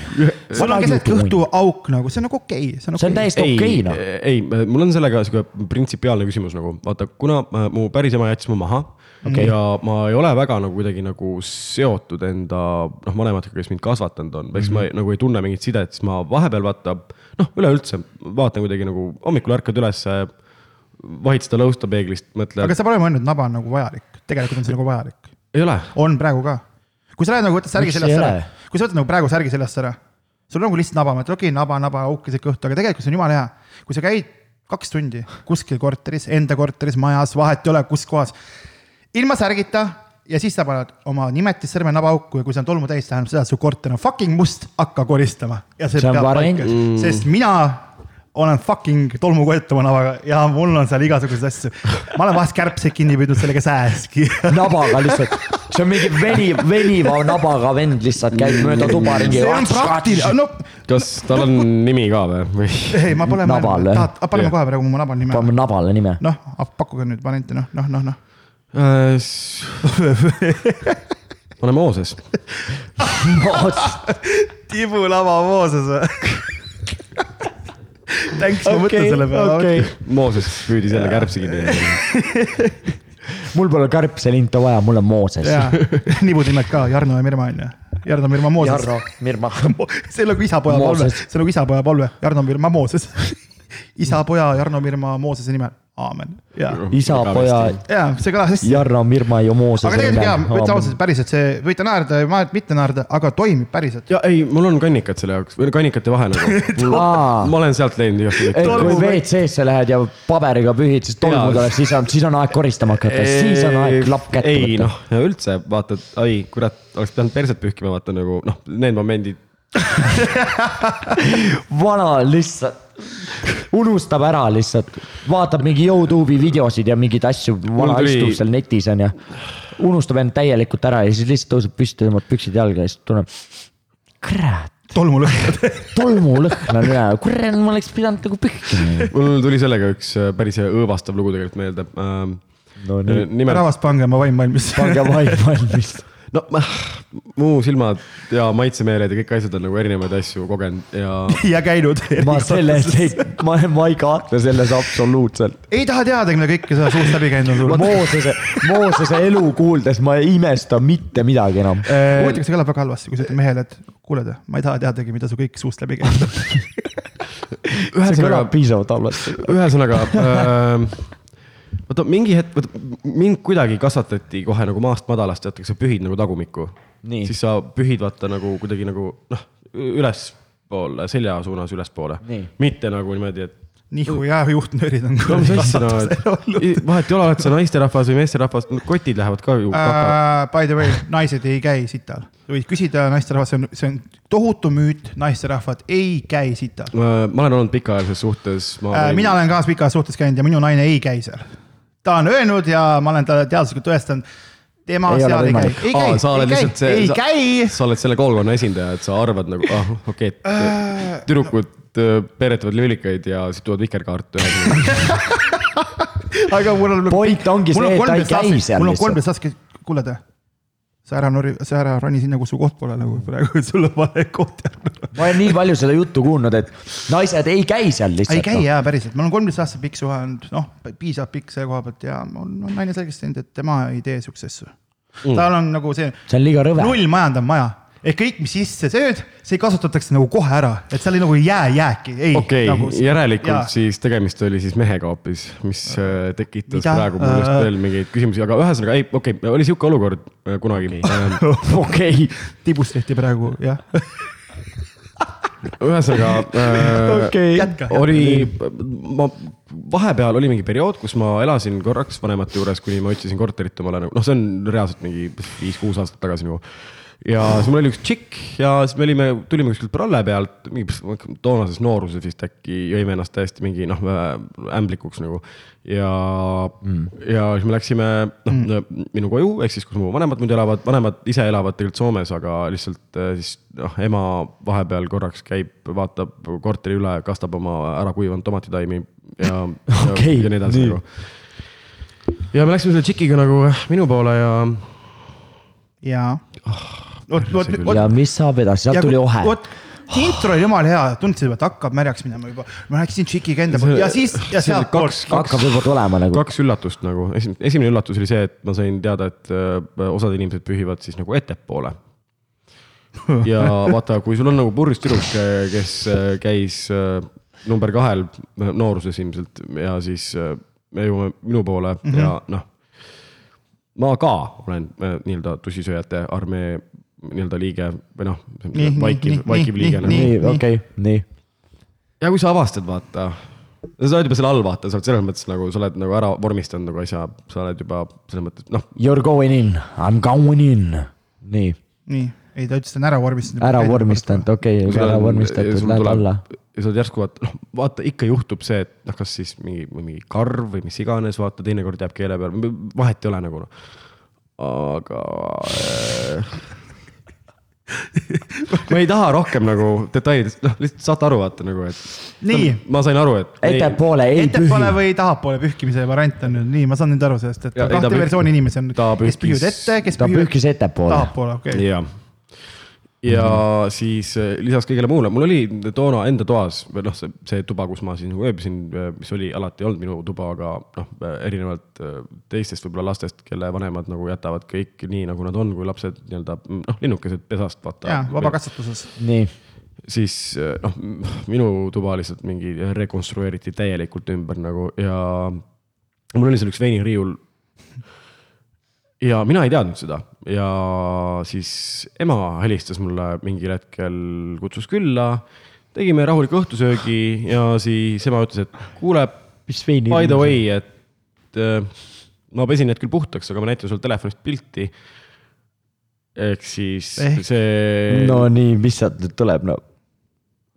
sul on keset kõhtu auk nagu, see on nagu okei okay,, see on okei okay.. see on täiesti okei okay, noh. ei, mul on sellega sihuke printsipiaalne küsimus nagu, vaata, kuna äh, mu päris ema jättis mu maha okay.. ja ma ei ole väga nagu kuidagi nagu seotud enda noh, vanematega, kes mind kasvatanud on, ma mm -hmm. nagu ei tunne mingit sidet, siis ma vahepeal vaata. noh, üleüldse vaatan kuidagi nagu hommikul ärkad ülesse, vahid seda lõusta peeglist, mõtled. aga sa pole mõelnud, naba on nagu vajalik, tegelikult on see nagu vajalik. ei ole. on praegu ka. kui sa lähed nagu võtad särgi seljast ära, kui sa võtad nagu praegu särgi seljast ära, sul on nagu lihtsalt naba, mõtled okei okay,, naba, naba, aukesed kõhtu, aga tegelikult see on jumala hea. kui sa käid kaks tundi kuskil korteris, enda korteris, majas, vahet ei ole, kus kohas ilma särgita ja siis sa paned oma nimetissõrme nabauku ja kui see on tolmu täis, tähendab seda, et su korter on fucking must, hakka koristama. ja see, see peab paika mm., sest mina olen fucking tolmukott oma navaga ja mul on seal igasuguseid asju. ma olen vahest kärbseid kinni püüdnud sellega sääski nabaga lihtsalt, see on mingi veniv, veniva nabaga vend lihtsalt käib mööda tuba ringi. see on praktiline, no. kas tal on nimi ka või? ei, ma pole mõelnud, tahad, paneme kohe praegu mu nabal nime. paneme nabale nime. noh, pakkuge nüüd varianti, noh, noh, noh, noh äh,. pane Mooses Tibu Lava Mooses või? Thanks, ma mõtlen selle peale okay.. Mooses püüdis jälle kärbsi kinni mul pole kärbselinta vaja, mul on Mooses. nibud nimed ka, Jarno ja Mirma on ju. Jarno, Mirma, Mooses. Jarno, Mirma. see on nagu isapoja palve, see on nagu isapoja palve, Jarno, Mirma, Mooses isa, poja, Jarno Mirma, Moosese nimel aamen. isa, poja. ja see kõlas hästi. Jarno, Mirma ja Mooses. aga tegelikult jaa, ma ütlen ausalt, päriselt see, võite naerda ja mitte naerda, aga toimib päriselt. ja ei, mul on kannikad selle jaoks või kannikate vahe nagu. ma olen sealt leidnud igast. kui WC-sse lähed ja paberiga pühid, siis tolmu tuleb, siis on, siis on aeg koristama hakata, siis on aeg klapp kätte võtta. ei noh, üldse vaata, ai kurat, oleks pidanud perset pühkima, vaata nagu noh, need momendid vana lihtsalt unustab ära lihtsalt, vaatab mingi Youtube'i videosid ja mingeid asju, vana tuli... istub seal netis on ju. unustab end täielikult ära ja siis lihtsalt tõuseb püsti, tõmbab püksid jalga ja siis tunneb, kurat tolmulõhnad tolmulõhn on üle, kurat, ma oleks pidanud nagu pühkima. mul tuli sellega üks äh, päris õõvastav lugu tegelikult meelde ähm,. no nii Nimelt.... rahvas, pange oma vaim valmis. pange vaim valmis no mu silmad ja maitsemeeled ja kõik asjad on nagu erinevaid asju kogenud ja. ja käinud. ma selles ei, ma, ma ei kahtle selles absoluutselt. ei taha teadagi, mida kõike sa suust läbi käinud on sul. Moosese, Moosese elu kuuldes ma ei imesta mitte midagi enam. huvitav, kas see kõlab väga halvasti, kui sa ütled mehele, et kuule, ma ei taha teadagi, mida su kõik suust läbi käinud on. kõlab piisavalt halvasti. ühesõnaga äh, vaata mingi hetk, vaata mind kuidagi kasvatati kohe nagu maast madalast, teate, sa pühid nagu tagumikku. siis sa pühid vaata nagu kuidagi nagu noh, ülespoole, selja suunas ülespoole. mitte nagu niimoodi, et nihu ja juhtnöörid on. no no vahet ei ole, oled sa naisterahvas või meesterahvas, kotid lähevad ka ju uh,. By the way, naised ei käi sital. võid küsida naisterahvas, see on, see on tohutu müüt, naisterahvad ei käi sital uh,. ma olen olnud pikaajalises suhtes uh,. mina olen ka pikaajalises suhtes käinud ja minu naine ei käi seal. Ta on öelnud ja ma olen talle teaduslikult tõestanud tema ei seal ei käi, ei käi, ei käi, ei käi. sa oled selle koolkonna esindaja, et sa arvad nagu, ah okei okay,, uh, tüdrukud Äh, peeretavad lüülikaid ja siis tulevad vikerkaart aga mul on. point ongi see, et ta ei käi seal. mul on kolmteist aastat, kuule te sa ära nori, sa ära roni sinna, kus su koht pole nagu praegu, sul on vale koht jäänud. ma olen nii palju seda juttu kuulnud, et naised ei käi seal lihtsalt. ei käi no. jaa, päriselt, mul on kolmteist aastat pikk suhe olnud, noh, piisavalt pikk selle koha pealt ja on, on naine selgeks teinud, et tema ei tee siukseid asju mm.. tal on nagu see. see on liiga rõve. null majandav maja ehk kõik, mis sisse sööd, see kasutatakse nagu kohe ära, et seal nagu ei jää jääki. okei okay, nagu, järelikult ja. siis tegemist oli siis mehega hoopis, mis äh, tekitas Mida? praegu mul just äh. veel mingeid küsimusi, aga ühesõnaga ei, okei okay,, oli sihuke olukord äh, kunagi. okei, tibust tehti praegu, jah ühesõnaga äh, okay. oli, ma vahepeal oli mingi periood, kus ma elasin korraks vanemate juures, kuni ma otsisin korterit omale nagu noh, see on reaalselt mingi viis-kuus aastat tagasi nagu ja siis mul oli üks tšikk ja siis me olime, tulime kuskilt pralle pealt, mingi toonases nooruses vist äkki jõime ennast täiesti mingi noh, ämblikuks nagu. ja mm., ja siis me läksime noh mm. minu koju, ehk siis, kus mu vanemad muidu elavad, vanemad ise elavad tegelikult Soomes, aga lihtsalt äh, siis noh, ema vahepeal korraks käib, vaatab korteri üle, kastab oma ära kuivanud tomatitaimi ja okay, ja, ja nii edasi nagu. ja me läksime selle tšikiga nagu minu poole ja. ja oh vot, vot, vot. ja mis saab edasi, sealt tuli ohe. vot, intro oli jumala hea, tundsin, et hakkab märjaks minema juba. ma läksin Tšiki enda poolt ja siis, ja sealtpoolt. hakkab juba tulema nagu. kaks üllatust nagu, esimene üllatus oli see, et ma sain teada, et äh, osad inimesed pühivad siis nagu ettepoole. ja vaata, kui sul on nagu purjus tüdruk, kes äh, käis äh, number kahel nooruses ilmselt ja siis me jõuame minu poole mm -hmm. ja noh ma ka olen nii-öelda tussisööjate armee nii-öelda liige või noh, vaikiv, vaikiv liige. Nagu. nii, okei, nii. ja kui sa avastad, vaata, sa oled juba seal all, vaata, sa oled selles mõttes nagu, sa oled nagu ära vormistanud nagu asja, sa oled juba selles mõttes, noh. You are going in, I m going in, nii. nii, ei ta ütles, et on ära vormistanud. ära vormistanud, okei okay,, ära vormistatud, lähed alla. ja sa oled järsku vaata, noh, vaata ikka juhtub see, et noh, kas siis mingi, mingi karv või mis iganes, vaata teinekord jääb keele peale, vahet ei ole nagu noh. aga äh, ma ei taha rohkem nagu detailidest, noh lihtsalt saate aru, vaata nagu, et. nii. ma sain aru, et. ettepoole ei pühi. ettepoole või tahapoole pühkimise variant on nüüd nii, ma saan nüüd aru sellest, et ja, kahte versiooni inimesi on, kes pühivad ette, kes pühivad. ta pühkis ettepoole. tahapoole, okei okay.. Ja mm -hmm. siis äh, lisaks kõigele muule, mul oli toona enda toas või noh, see, see tuba, kus ma siis nagu ööbisin, äh, mis oli alati olnud minu tuba, aga noh, äh, erinevalt teistest võib-olla lastest, kelle vanemad nagu jätavad kõik nii, nagu nad on, kui lapsed nii-öelda noh, linnukesed pesast vaata. jaa, vabakasvatuses. nii siis noh, minu tuba lihtsalt mingi rekonstrueeriti täielikult ümber nagu ja mul oli seal üks veiniriiul ja mina ei teadnud seda ja siis ema helistas mulle mingil hetkel, kutsus külla. tegime rahuliku õhtusöögi ja siis ema ütles, et kuule, by the way, et äh, ma pesin need küll puhtaks, aga ma näitan sulle telefonist pilti. ehk siis Ehk- see no nii, mis sealt nüüd tuleb, no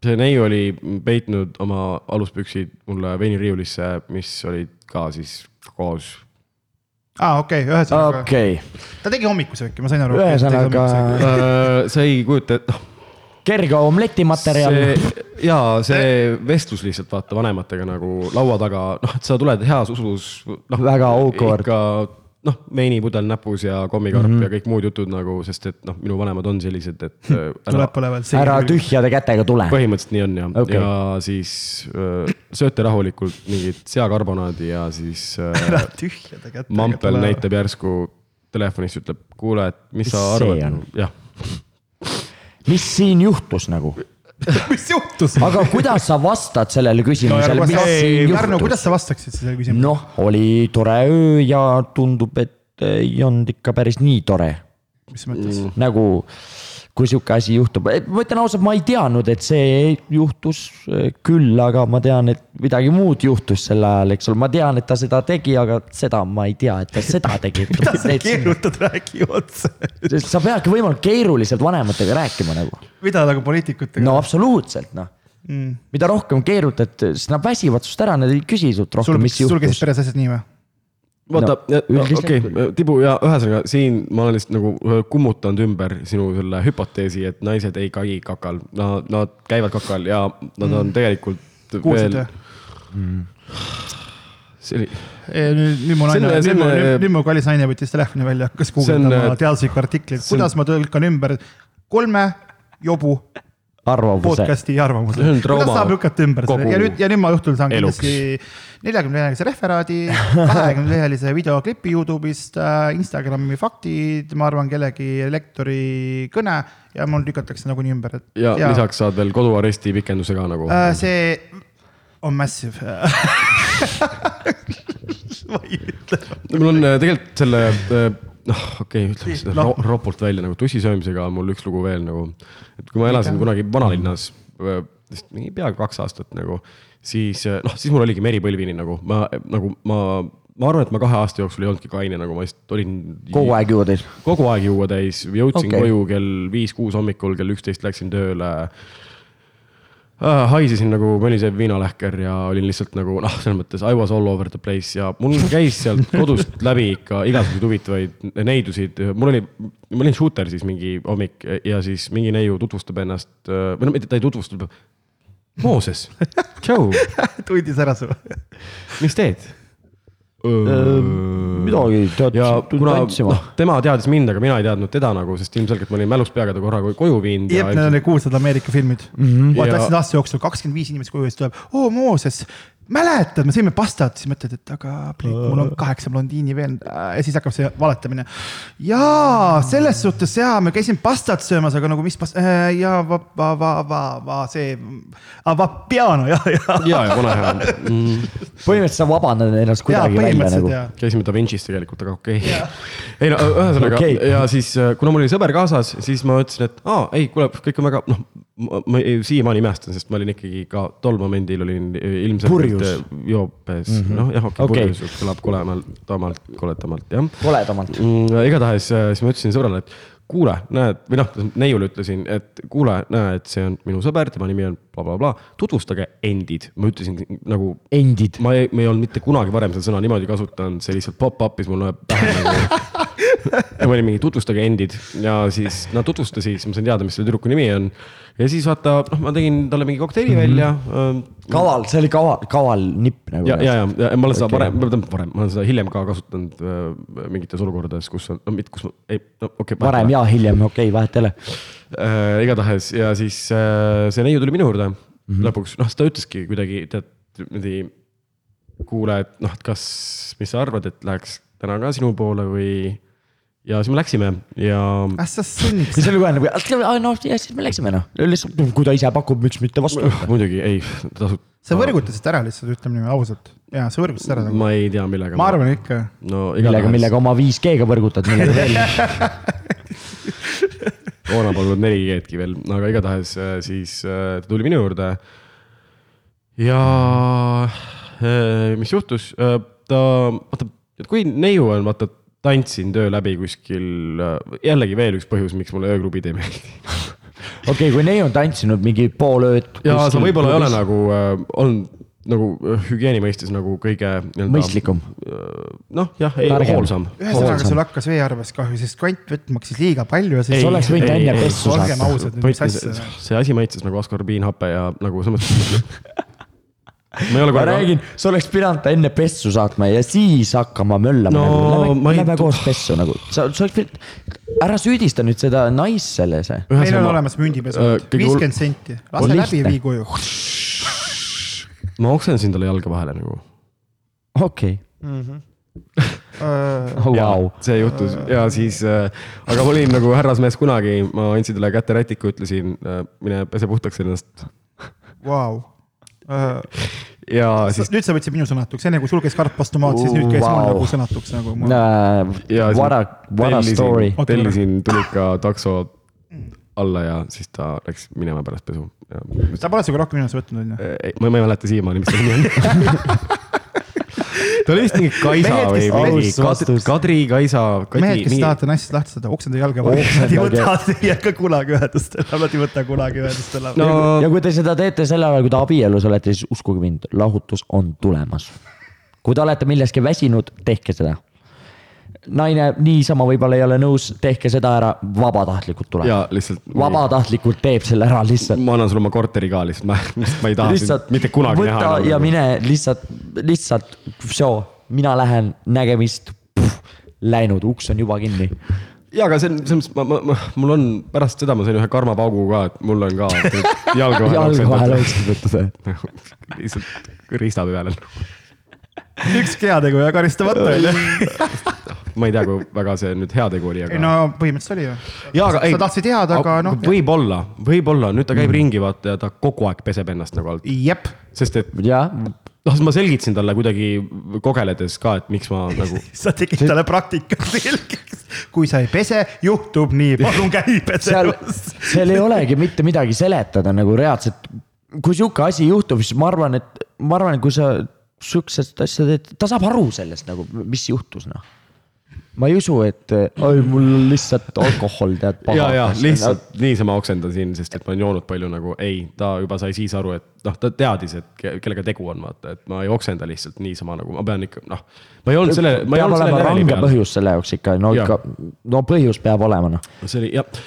see neiu oli peitnud oma aluspüksid mulle veiniriiulisse, mis olid ka siis koos. aa, okei, ühesõnaga okay., okei okay., ta tegi hommikuse äkki, ma sain aru. ühesõnaga sa ei kujuta ette, kerge omletimaterjal. see ja see vestlus lihtsalt vaata vanematega nagu laua taga, noh, et sa tuled heas usus, noh. Väga awkward. ikka noh, veinipudel näpus ja kommikarp mm. -hmm. ja kõik muud jutud nagu, sest et noh, minu vanemad on sellised, et äh, ära ära. tühjade kätega tule. põhimõtteliselt nii on ja Okei. okay., ja siis öö, sööte rahulikult mingit seakarbonaadi ja siis öö, tühjade kätega. Mampel. näitab järsku telefonist, ütleb, kuule, et mis sa Mis see arvad jah. mis siin juhtus nagu? mis juhtus? aga kuidas sa vastad sellele küsimusele, mis siin Pärnu, juhtus kuidas? sa vastaksid sellele küsimusele? noh, oli tore öö ja tundub, et ei olnud ikka päris nii tore, mis mõttes? nagu kui sihuke asi juhtub, ma ütlen ausalt, ma ei teadnud, et see juhtus küll, aga ma tean, et midagi muud juhtus sel ajal, eks ole, ma tean, et ta seda tegi, aga seda ma ei tea, et ta seda tegi. mida sa keerutad, räägi otse. sa peadki võimalikult keeruliselt vanematega rääkima nagu. mida nagu poliitikutega no absoluutselt noh, mm.? mida rohkem keerutad, siis nad väsivad sinust ära, nad ei küsi sult sul rohkem, mis, sul käisid juhtus. peres asjad nii või? Vaata No, okei okay,, Tibu ja ühesõnaga siin ma olen lihtsalt nagu öö, kummutanud ümber sinu selle hüpoteesi, et naised ei kai kakal, nad, nad käivad kakal ja nad on tegelikult kuulsid veel või?, see oli, nüüd, nüüd mu naine, nüüd mu, äh, nüüd mu kallis naine võttis telefoni välja, hakkas guugeldama äh, teaduslikku artiklit, kuidas ma tõlkan ümber kolme jobu arvamuse, podcast'i arvamuse. Kuidas saab lükata ümber selle ja nüüd, ja nüüd ma õhtul saan eluks. kindlasti neljakümne lehelise referaadi, kahekümne lehelise videoklipi Youtube'ist, Instagrami faktid, ma arvan, kellegi lektori kõne ja mul lükatakse nagunii ümber, et. ja, ja lisaks saad veel koduaresti pikenduse ka nagu äh,. see on massive ma ei ütle. mul on äh, tegelikult selle, noh, okei okay,, ütleme seda ro ropult välja nagu tussi söömisega on mul üks lugu veel nagu. et kui ma elasin kunagi vanalinnas, vist mingi peaaegu kaks aastat nagu, siis äh, noh, siis mul oligi meri põlvini nagu ma nagu ma, ma arvan, et ma kahe aasta jooksul ei olnudki kaine, nagu ma lihtsalt olin. kogu aeg juua teil. kogu aeg juua täis, jõudsin okay. koju kell viis-kuus hommikul, kell üksteist läksin tööle äh,. Haisesin nagu mõnisev viinalähker ja olin lihtsalt nagu noh, selles mõttes I was all over the place ja mul käis sealt kodust läbi ikka igasuguseid huvitavaid neidusid, mul oli, ma olin shooter siis mingi hommik ja siis mingi neiu tutvustab ennast või no mitte ta ei tutvustab. Mooses, tšau, tundis ära su. mis teed? midagi, tead kuna tantsima noh, tema teadis mind, aga mina ei teadnud teda nagu, sest ilmselgelt ma olin mälus peaga ta korra koju viinud. jep, need on need kuulsad Ameerika filmid mm. -hmm. vaata, läksid aasta jooksul kakskümmend viis inimest koju ja siis tuleb, oo Mooses, mäletad, me sõime pastat, siis mõtled, et aga pleik, mul on kaheksa blondiini veel ja siis hakkab see valetamine. jaa, selles suhtes jaa, me käisime pastat söömas, aga nagu mis past- äh,, jaa, va, va, va, va, va see, va piano ja, ja. ja, ja vana hea mm.. põhimõtteliselt sa vabandad ennast kuidagi välja põhimõtteliselt nagu. käisime Da Vinci's tegelikult, aga okei okay.. ei no ühesõnaga Okei. okay. ja siis, kuna mul oli sõber kaasas, siis ma ütlesin, et aa, ei, kuule, kõik on väga, noh, ma ei- siiamaani imestan, sest ma olin ikkagi ka tol momendil olin Purjus. joopes mm, -hmm. noh jah, okei Okei. okay., purjus kõlab koledamalt, koledamalt jah koledamalt. mm,. igatahes äh, siis ma ütlesin sõbrale, et kuule, näed, või noh, neiule ütlesin, et kuule, näe, et see on minu sõber, tema nimi on blablabla bla,, bla, tutvustage endid, ma ütlesin nagu Endid. ma ei, ma ei olnud mitte kunagi varem seda sõna niimoodi kasutanud, see lihtsalt pop-up'is mulle pähe nagu. ma olin mingi tutvustage endid ja siis nad tutvustasid, siis ma sain teada, mis selle tüdruku nimi on. ja siis vaata, noh, ma tegin talle mingi kokteili välja mm. -hmm. kaval, see oli kaval, kaval nipp nagu. ja, ja, ja, ja ma olen seda Okei. varem, varem, ma olen seda hiljem ka kasutanud äh, mingites olukordades, kus on, no mitte, kus ma, ei, no okei okay,. varem ja hiljem, okei okay,, vahet ei ole. äh,. igatahes ja siis äh, see neiu tuli minu juurde mm -hmm. lõpuks, noh, ta ütleski kuidagi tead niimoodi. kuule, et noh, et kas, mis sa arvad, et läheks täna ka sinu poole või. Ja siis me läksime ja ah sa sõnniks see oli kohe nagu, noh ja siis me läksime noh, lihtsalt kui ta ise pakub, miks mitte vastu. muidugi ei, tasub. sa võrgutasid ära lihtsalt, ütleme niimoodi ausalt. jaa, sa võrgutasid ära nagu. ma ei tea, millega. ma arvan ikka. no millega, millega oma 5G-ga võrgutad, millega veel. toona polnud 4G-dki veel, aga igatahes äh, siis äh, ta tuli minu juurde. ja äh, mis juhtus, ta, vaata, et kui neiu on, vaata, tantsin töö läbi kuskil, jällegi veel üks põhjus, miks mulle ööklubid ei meeldi okei okay,, kui Neiu on tantsinud mingi pool ööd. ja sa võib-olla ei ole nagu äh, olnud nagu hügieeni mõistes nagu kõige. mõistlikum. noh, jah, ei hoolsam. ühesõnaga, sul hakkas veearvest kahju, sest kvantvett maksis liiga palju. sa oleks võinud enne pessu saada. olgem ausad, mis asja. see asi maitses nagu askorbiinhape ja nagu selles mõttes ma ei ole kohe. ma räägin, sa oleks pidanud ta enne pessu saatma ja siis hakkama möllama no, nagu. Lähme, lähme koos pessu nagu, sa, sa oleks pidanud, ära süüdista nüüd seda naist selles. meil on olemas mündipesud uh,, viiskümmend senti, lase läbi ja vii koju. ma oksendasin talle jalga vahele nagu. okei okay. mm. -hmm. Uh, ja wow. see juhtus ja siis äh,, aga ma olin nagu härrasmees kunagi, ma andsin talle kätte rätiku, ütlesin äh,, mine pese puhtaks ennast. Vau Äh, ja siis. nüüd sa võtsid minu sõnatuks, enne kui sul käis karp vastu maad, siis nüüd käis wow. mul nagu sõnatuks nagu ma.... What a, what a story. tellisin tulika takso alla ja siis ta läks minema pärast pesu. ta pole sinuga rohkem inimesi võtnud, on ju? ma, ma ei mäleta siiamaani, mis ta nimi on ta oli vist mingi Kaisa mehed, või mingi Kadri, Kadri, Kaisa. mehed, kes tahate naissist lahti saada, oksenda jalga vahele, nad ei võta teiega kunagi ühendust enam, nad ei võta kunagi ühendust enam no.. ja kui te seda teete sel ajal, kui te abielus olete, siis uskuge mind, lahutus on tulemas. kui te olete milleski väsinud, tehke seda naine niisama võib-olla ei ole nõus, tehke seda ära, vabatahtlikult tuleb. jaa, lihtsalt. vabatahtlikult teeb selle ära lihtsalt. ma annan sulle oma korteri ka lihtsalt, ma, ma ei taha lihtsalt mitte kunagi näha. võta ja mine lihtsalt, lihtsalt, mina lähen, nägemist, läinud, uks on juba kinni ja, aga see on, selles mõttes ma, ma, ma, mul on pärast seda ma sain ühe karmapaugu ka, et mul on ka jalga vahel. jalga vahel jooksis võtta see. lihtsalt ristapi peal üks heategu ja karistamata on ju. ma ei tea, kui väga see nüüd heategu oli, aga. ei no põhimõtteliselt oli ju. jaa, aga ei. sa tahtsid head, aga noh. võib-olla, võib-olla nüüd ta käib mm. ringi vaata ja ta kogu aeg peseb ennast nagu alt. jep. sest et. noh, ma selgitasin talle kuidagi kogeledes ka, et miks ma nagu sa tegid talle praktika selgeks. kui sa ei pese, juhtub nii, palun käi pese. seal, seal ei olegi mitte midagi seletada nagu reaalselt. kui sihuke asi juhtub, siis ma arvan, et ma arvan, et kui sa sihukesed asjad, et ta saab aru sellest nagu, mis juhtus noh ma ei usu, et oi, mul lihtsalt alkohol, tead. ja, ja lihtsalt niisama oksendasin, sest et ma olen joonud palju nagu, ei, ta juba sai siis aru, et noh, ta teadis, et kellega tegu on, vaata, et ma ei oksenda lihtsalt niisama nagu, ma pean ikka noh. ma ei olnud selle, ma ei olnud selle leveli peal. põhjus selle jaoks ikka, no ja. ikka, no põhjus peab olema noh. see oli jah,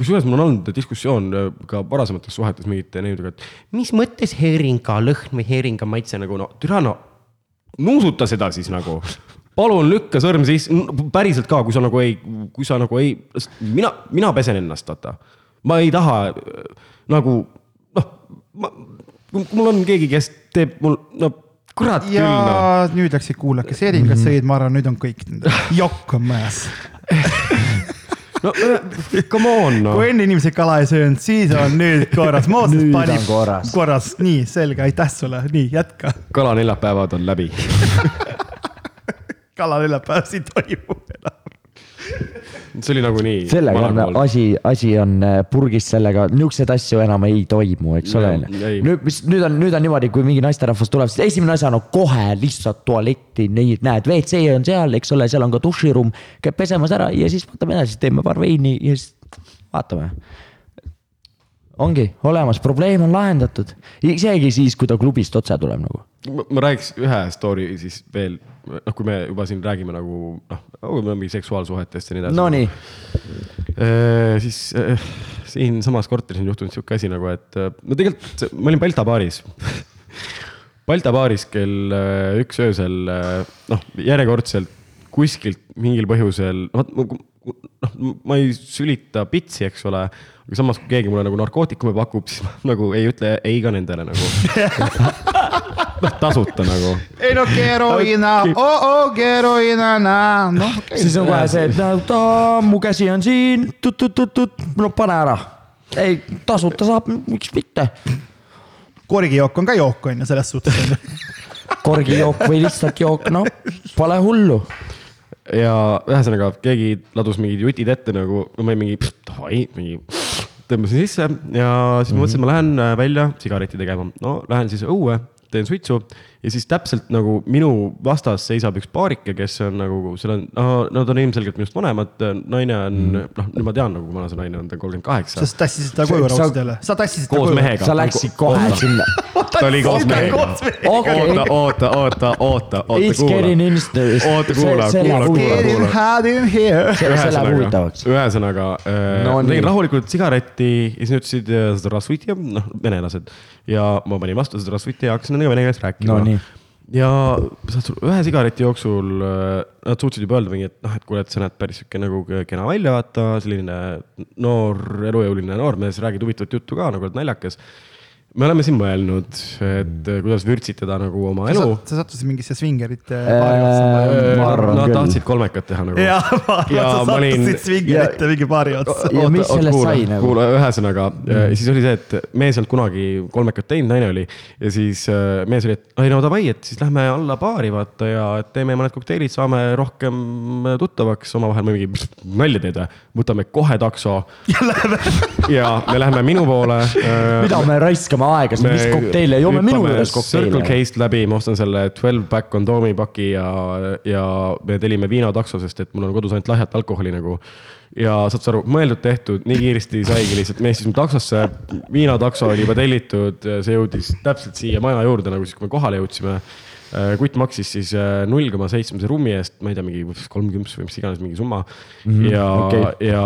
kusjuures mul on olnud diskussioon ka varasemates suhetes mingite neiudega, et mis mõttes heeringa lõhn või heeringa maitse nagu no, türa no nuusuta seda siis nagu palun lükka sõrm sisse, päriselt ka, kui sa nagu ei, kui sa nagu ei, mina, mina pesen ennast, vaata. ma ei taha nagu noh, ma, mul on keegi, kes teeb mul, no kurat küll. ja no. nüüd läksid kuulake seeringas sõid, ma arvan, nüüd on kõik, jokk on majas no come on no.. kui enne inimesed kala ei söönud, siis on nüüd korras. Mooses pani korras, korras., nii selge, aitäh sulle, nii jätka. kala neljapäevad on läbi kalaneljapäevas ei toimu enam see oli nagunii. sellega on asi, asi on äh, purgis sellega, niisuguseid asju enam ei toimu, eks ole. nüüd, mis nüüd on, nüüd on niimoodi, kui mingi naisterahvas tuleb, siis esimene asi on no, kohe lihtsalt tualetti, nii näed, WC on seal, eks ole, seal on ka duširuum. käib pesemas ära ja siis vaatame edasi, teeme paar veini ja siis vaatame ongi olemas, probleem on lahendatud, isegi siis, kui ta klubist otse tuleb nagu. ma räägiks ühe story siis veel, noh, kui me juba siin räägime nagu noh, mingi seksuaalsuhetest ja nii edasi. Nonii. Äh, siis äh, siinsamas korteris on juhtunud sihuke asi nagu, et äh, no tegelikult ma olin Balta baaris Balta baaris kell üks öösel, noh, järjekordselt kuskilt mingil põhjusel, noh, noh, ma ei sülita pitsi, eks ole aga samas, kui keegi mulle nagu narkootikume pakub, siis ma nagu ei ütle ei ka nendele nagu noh, tasuta nagu. ei no keeruina oh,, oh keeruina, noh okay.. siis on kohe see, et mu käsi on siin, tut-tut-tut-tut, no pane ära. ei, tasuta saab, miks mitte. korgijook on ka jook, on ju, selles suhtes korgijook või lihtsalt jook, noh, pole hullu ja ühesõnaga keegi ladus mingid jutid ette nagu, ma olin mingi, davai, mingi tõmbasin sisse ja siis mm -hmm. mõtlesin, et ma lähen äh, välja sigaretti tegema. no lähen siis õue, teen suitsu ja siis täpselt nagu minu vastas seisab üks paarike, kes on nagu, seal on, nad on ilmselgelt minust vanemad, naine on mm., noh, nüüd ma tean nagu, vana see naine on, ta on kolmkümmend kaheksa. sa tassisid ta koju raudselt jälle, sa tassisid ta koos koju. mehega. sa läksid kohe sinna ta oli koos mehega. oota, oota, oota, oota, oota, kuula. oota, kuula, kuula, kuula, kuula. ühesõnaga äh, no,, tegin rahulikult sigaretti ja siis nad ütlesid, noh, venelased ja ma panin vastu seda Rasviti ja hakkasin nendega vene keeles rääkima no,. Ja ühe sigareti jooksul äh, nad suutsid juba öelda mingi, et noh, et kuule, et sa näed päris sihuke nagu kena välja, vaata, selline noor, elujõuline noormees, räägid huvitavat juttu ka nagu, et naljakas me oleme siin mõelnud, et kuidas vürtsitada nagu oma elu. sa sattusid mingisse svingerite paari otsa? ma arvan Nad tahtsid kolmekat teha nagu. ja, ma arvan, sa sattusid olin... svingerite mingi paari otsa. ja mis sellest sai nagu? kuula, ühesõnaga mm., siis oli see, et mees ei olnud kunagi kolmekat teinud, naine oli. ja siis äh, mees oli, et ei no davai, et siis lähme alla baari vaata ja et teeme mõned kokteilid, saame rohkem tuttavaks omavahel, ma mingi nalja teed või? võtame kohe takso. ja ja me läheme minu poole. mida me raiskame oma aega, siis mis kokteile, joome minu juures kokteile. Circle K-st läbi, ma ostan selle twelve pack kondoomipaki ja, ja me tellime viinatakso, sest et mul on kodus ainult lahjat alkoholi nagu. ja saad sa aru, mõeldud-tehtud, nii kiiresti saigi lihtsalt, me istusime taksosse, viinatakso oli juba tellitud, see jõudis täpselt siia maja juurde, nagu siis, kui me kohale jõudsime kutt maksis siis äh, null koma seitsmese rummi eest, ma ei tea, mingi kolmkümmend või mis iganes, mingi summa mm. -hmm, ja okay., ja,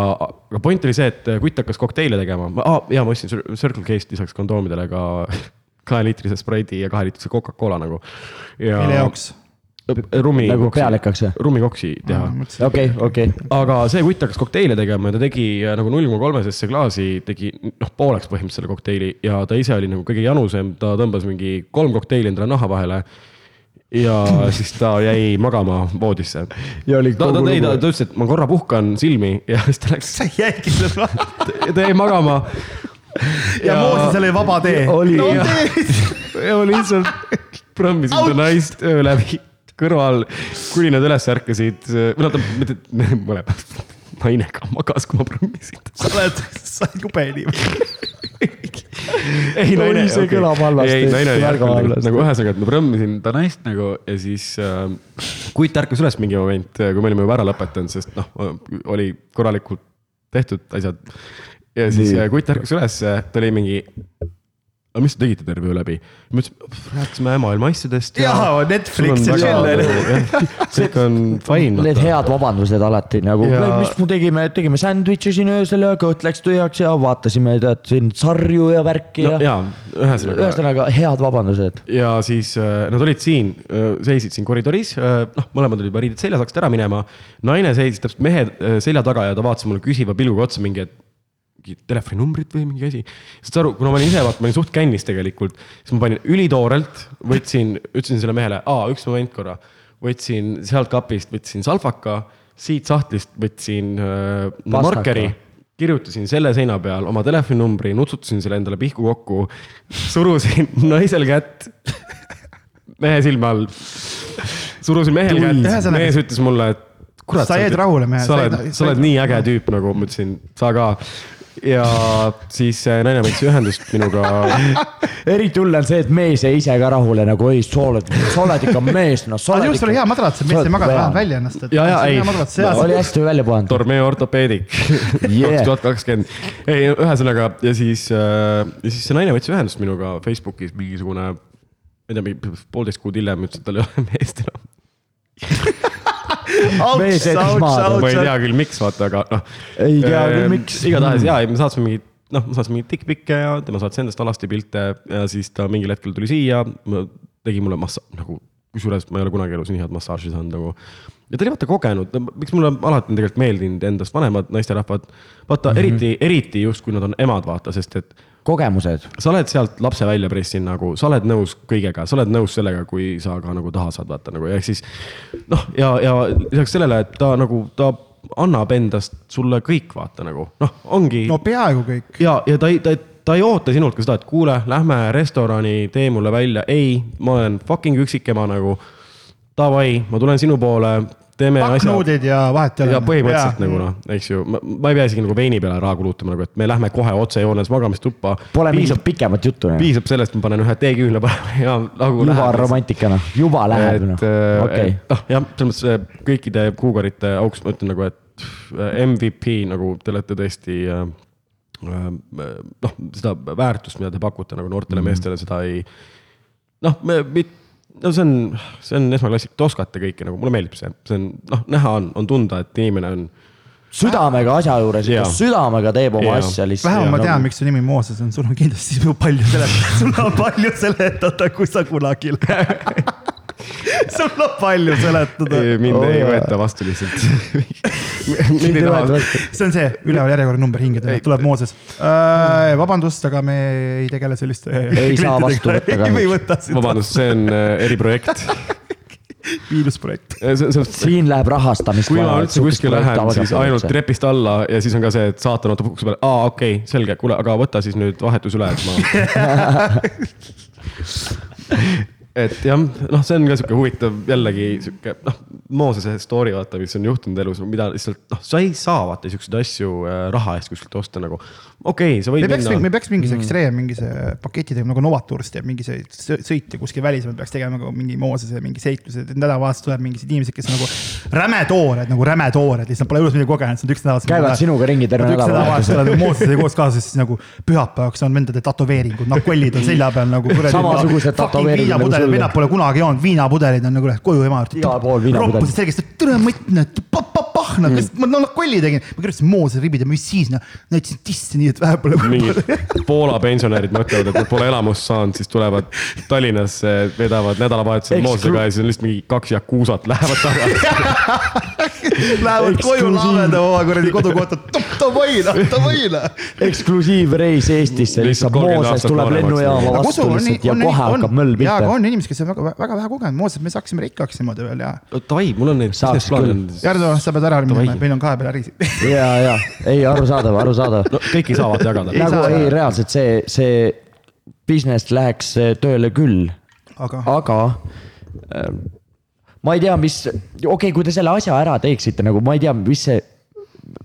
aga point oli see, et kutt hakkas kokteile tegema ah,, ja ma ostsin Circle K-st lisaks kondoomidele ka kaheliitrise Sprite'i ja kaheliitrise Coca-Cola nagu. mille jaoks? rummi. nagu pealekaks või? rummikoksi teha. okei, okei. aga see kutt hakkas kokteile tegema ja ta tegi äh, nagu null koma kolmesesse klaasi, tegi noh, pooleks põhimõtteliselt selle kokteili ja ta ise oli nagu kõige janusem, ta tõmbas mingi kolm kokteili endale naha vahele ja siis ta jäi magama voodisse. ja oli ta, ta, ei, ta, ta ütles, et ma korra puhkan silmi ja siis ta läks. sa jäidki selle ta jäi magama ja, ja Moosesel oli vaba tee. oli no, ja, ja ma lihtsalt prõmmisin ta naist öö läbi kõrval, kuni nad üles ärkasid, või noh, mitte mõlemad, naine ka magas, kui ma prõmmisin. sa oled, sa oled jube inimene ei, naine. see okay. kõlab halvasti. ei, naine oli ärkanud nagu ühesõnaga, et ma prõmmisin ta naist nagu ja siis äh, kutt ärkas üles mingi moment, kui me olime juba ära lõpetanud, sest noh, oli korralikult tehtud asjad ja siis Nii. kutt ärkas ülesse, ta oli mingi aga mis te tegite terve öö läbi? ma ütlesin, rääkisime maailma asjadest. jaa, Netflix ja chill. kõik on fine. Need head vabandused alati nagu, mis me tegime, tegime sandwich'e siin öösel ja kõht läks tühjaks ja vaatasime tead siin sarju ja värki no, ja. ühesõnaga. ühesõnaga head vabandused. ja siis äh, nad olid siin, äh, seisid siin koridoris, äh, noh, mõlemad olid juba riided seljas, hakkasid ära minema. naine seisis täpselt mehe selja taga ja ta vaatas mulle küsiva pilguga otsa mingi, et mingit telefoninumbrit või mingi asi. saad aru, kuna ma olin ise, vaata, ma olin suht kännis tegelikult, siis ma panin ülitoorelt, võtsin, ütlesin selle mehele, aa, üks moment korra. võtsin sealt kapist, võtsin salvaka, siit sahtlist võtsin äh, markeri kirjutasin selle seina peal oma telefoninumbri, nutsutasin selle endale pihku kokku, surusin naisel kätt mehe silme all. surusin mehel kätt, mees ütles mulle, et kurat. sa jäid rahule mehe. sa oled, sa oled nii äge tüüp nagu, ma ütlesin, sa ka ja siis naine võttis ühendust minuga. eriti hull on see, et mees jäi ise ka rahule nagu ei, sa oled, sa oled ikka mees, noh. aga just oli hea madrats, et mees ei maganud vähemalt välja ennast. ja, ja ei, oli hästi välja puhanud. Tormeo ortopeedik kaks tuhat kakskümmend. ei, ühesõnaga ja siis, äh, ja siis see naine võttis ühendust minuga Facebookis mingisugune, ma ei tea, poolteist kuud hiljem ütles, et tal ei ole meest enam. Ma ei tea küll, miks vaata, aga noh. ei tea küll, ehm, miks. igatahes ja, me saatsime mingit, noh, ma saatsin mingeid tikk-pikke ja tema saatis endast alasti pilte ja siis ta mingil hetkel tuli siia, tegi mulle massa-, nagu kusjuures ma ei ole kunagi elus nii head massaaži saanud nagu. ja ta oli vaata kogenud, miks mulle alati on tegelikult meeldinud endast vanemad naisterahvad. vaata mm -hmm. eriti, eriti just, kui nad on emad, vaata, sest et kogemused. sa oled sealt lapse välja pressinud nagu, sa oled nõus kõigega, sa oled nõus sellega, kui sa ka nagu taha saad vaata nagu ehk siis. noh, ja, ja lisaks sellele, et ta nagu, ta annab endast sulle kõik, vaata nagu noh, ongi. no peaaegu kõik. ja, ja ta ei, ta, ta ei oota sinult ka seda, et kuule, lähme restorani, tee mulle välja, ei, ma olen fucking üksikema nagu. Davai, ma tulen sinu poole, teeme asja pakknuudid ja vahet ei ole. ja põhimõtteliselt ja. nagu noh, eks ju, ma ei pea isegi nagu veini peale raha kulutama nagu, et me lähme kohe otsejoones magamistuppa. Pole mingit pikemat juttu. piisab sellest, ma panen ühe teeküünla peale ja nagu. juba on romantikana, juba läheb noh, äh, okei. noh jah, selles mõttes äh, kõikide kuugarite auks ma ütlen nagu, et äh, MVP nagu te olete tõesti noh, seda väärtust, mida te pakute nagu noortele mm -hmm. meestele, seda ei. noh, me, no see on, see on esmaklassik, te oskate kõike nagu, mulle meeldib see, see on noh, näha on, on tunda, et inimene on südamega asja juures, südamega teeb oma ja. asja lihtsalt. vähemalt ma tean nagu..., miks su nimi Mooses on, sul on kindlasti palju seletada, sul on palju seletada, kui sa kunagi lähed sul on palju seletada. mind oh, ei võeta vastu lihtsalt mind ei taha. see on see üleval järjekorra number hingedele, tuleb Mooses äh,. vabandust, aga me ei tegele selliste. ei saa vastu võtta kahjuks. vabandust, see on äh, eriprojekt miinusprojekt. siin läheb rahastamist. kui ma üldse kuskile lähen, siis ainult trepist alla ja siis on ka see, et saatan ootab ukse peal, aa okei okay,, selge, kuule, aga võta siis nüüd vahetus üle, et ma et jah, noh, see on ka sihuke huvitav jällegi sihuke noh, Moosese story vaata, mis on juhtunud elus, mida lihtsalt noh, sa ei saa vaata siukseid asju äh, raha eest kuskilt osta nagu. okei okay,, sa võid me peaks, minna. me peaks mingi see mm. ekstreem, mingi see paketi tegema nagu Novatourist teeb mingi see sõite kuskil välismaal peaks tegema nagu mingi Moosese mingi seikluse, et nädalavahetusel tuleb mingisugused inimesed, kes on nagu räme toored, nagu räme toored, lihtsalt pole elus midagi kogenud, siis nad üks nädal. käivad sinuga ringi terve nädalavahetus. Moosesega koos kaasas, siis nagu pühapäevaks on vendade tätoveeringud, nakollid on selja peal nagu. samasugused tätoveeringud sul. vennad pole kunagi joonud, viinapudelid on nagu koju ema juurde. igal pool viinapudelid. roppusid selgest, et tere mõtt, näed, pah, noh, ma no kolli tegin, ma kirjutasin Moose ribid ja mis siis noh, näitasin tissi nii, et vähe pole. mingid Poola pensionärid mõtlevad, et nad pole elamust saanud, siis tulevad Tallinnasse, vedavad nädalavahetusel Moosega ja siis on lihtsalt mingi kaks Yakuusat lähevad tagasi Lähevad koju laamendama oma kuradi kodukohta, davai noh, davai noh. eksklusiivreis Eestisse, lihtsalt Mooses tuleb lennujaama vastu lihtsalt ja kohe hakkab möll pihta. On inimesi, kes on väga, väga vähe kogenud, Mooses, me saaksime rikkaks niimoodi veel ja. davai, mul on neid. saaks küll. Jarno, sa pead ära minema, meil on kahe peal äri siin. ja, ja ei, arusaadav, arusaadav no,. kõik ei saa vaata jagada. nagu ei, reaalselt see, see business läheks tööle küll. aga, aga äh, ma ei tea, mis, okei okay,, kui te selle asja ära teeksite nagu, ma ei tea, mis see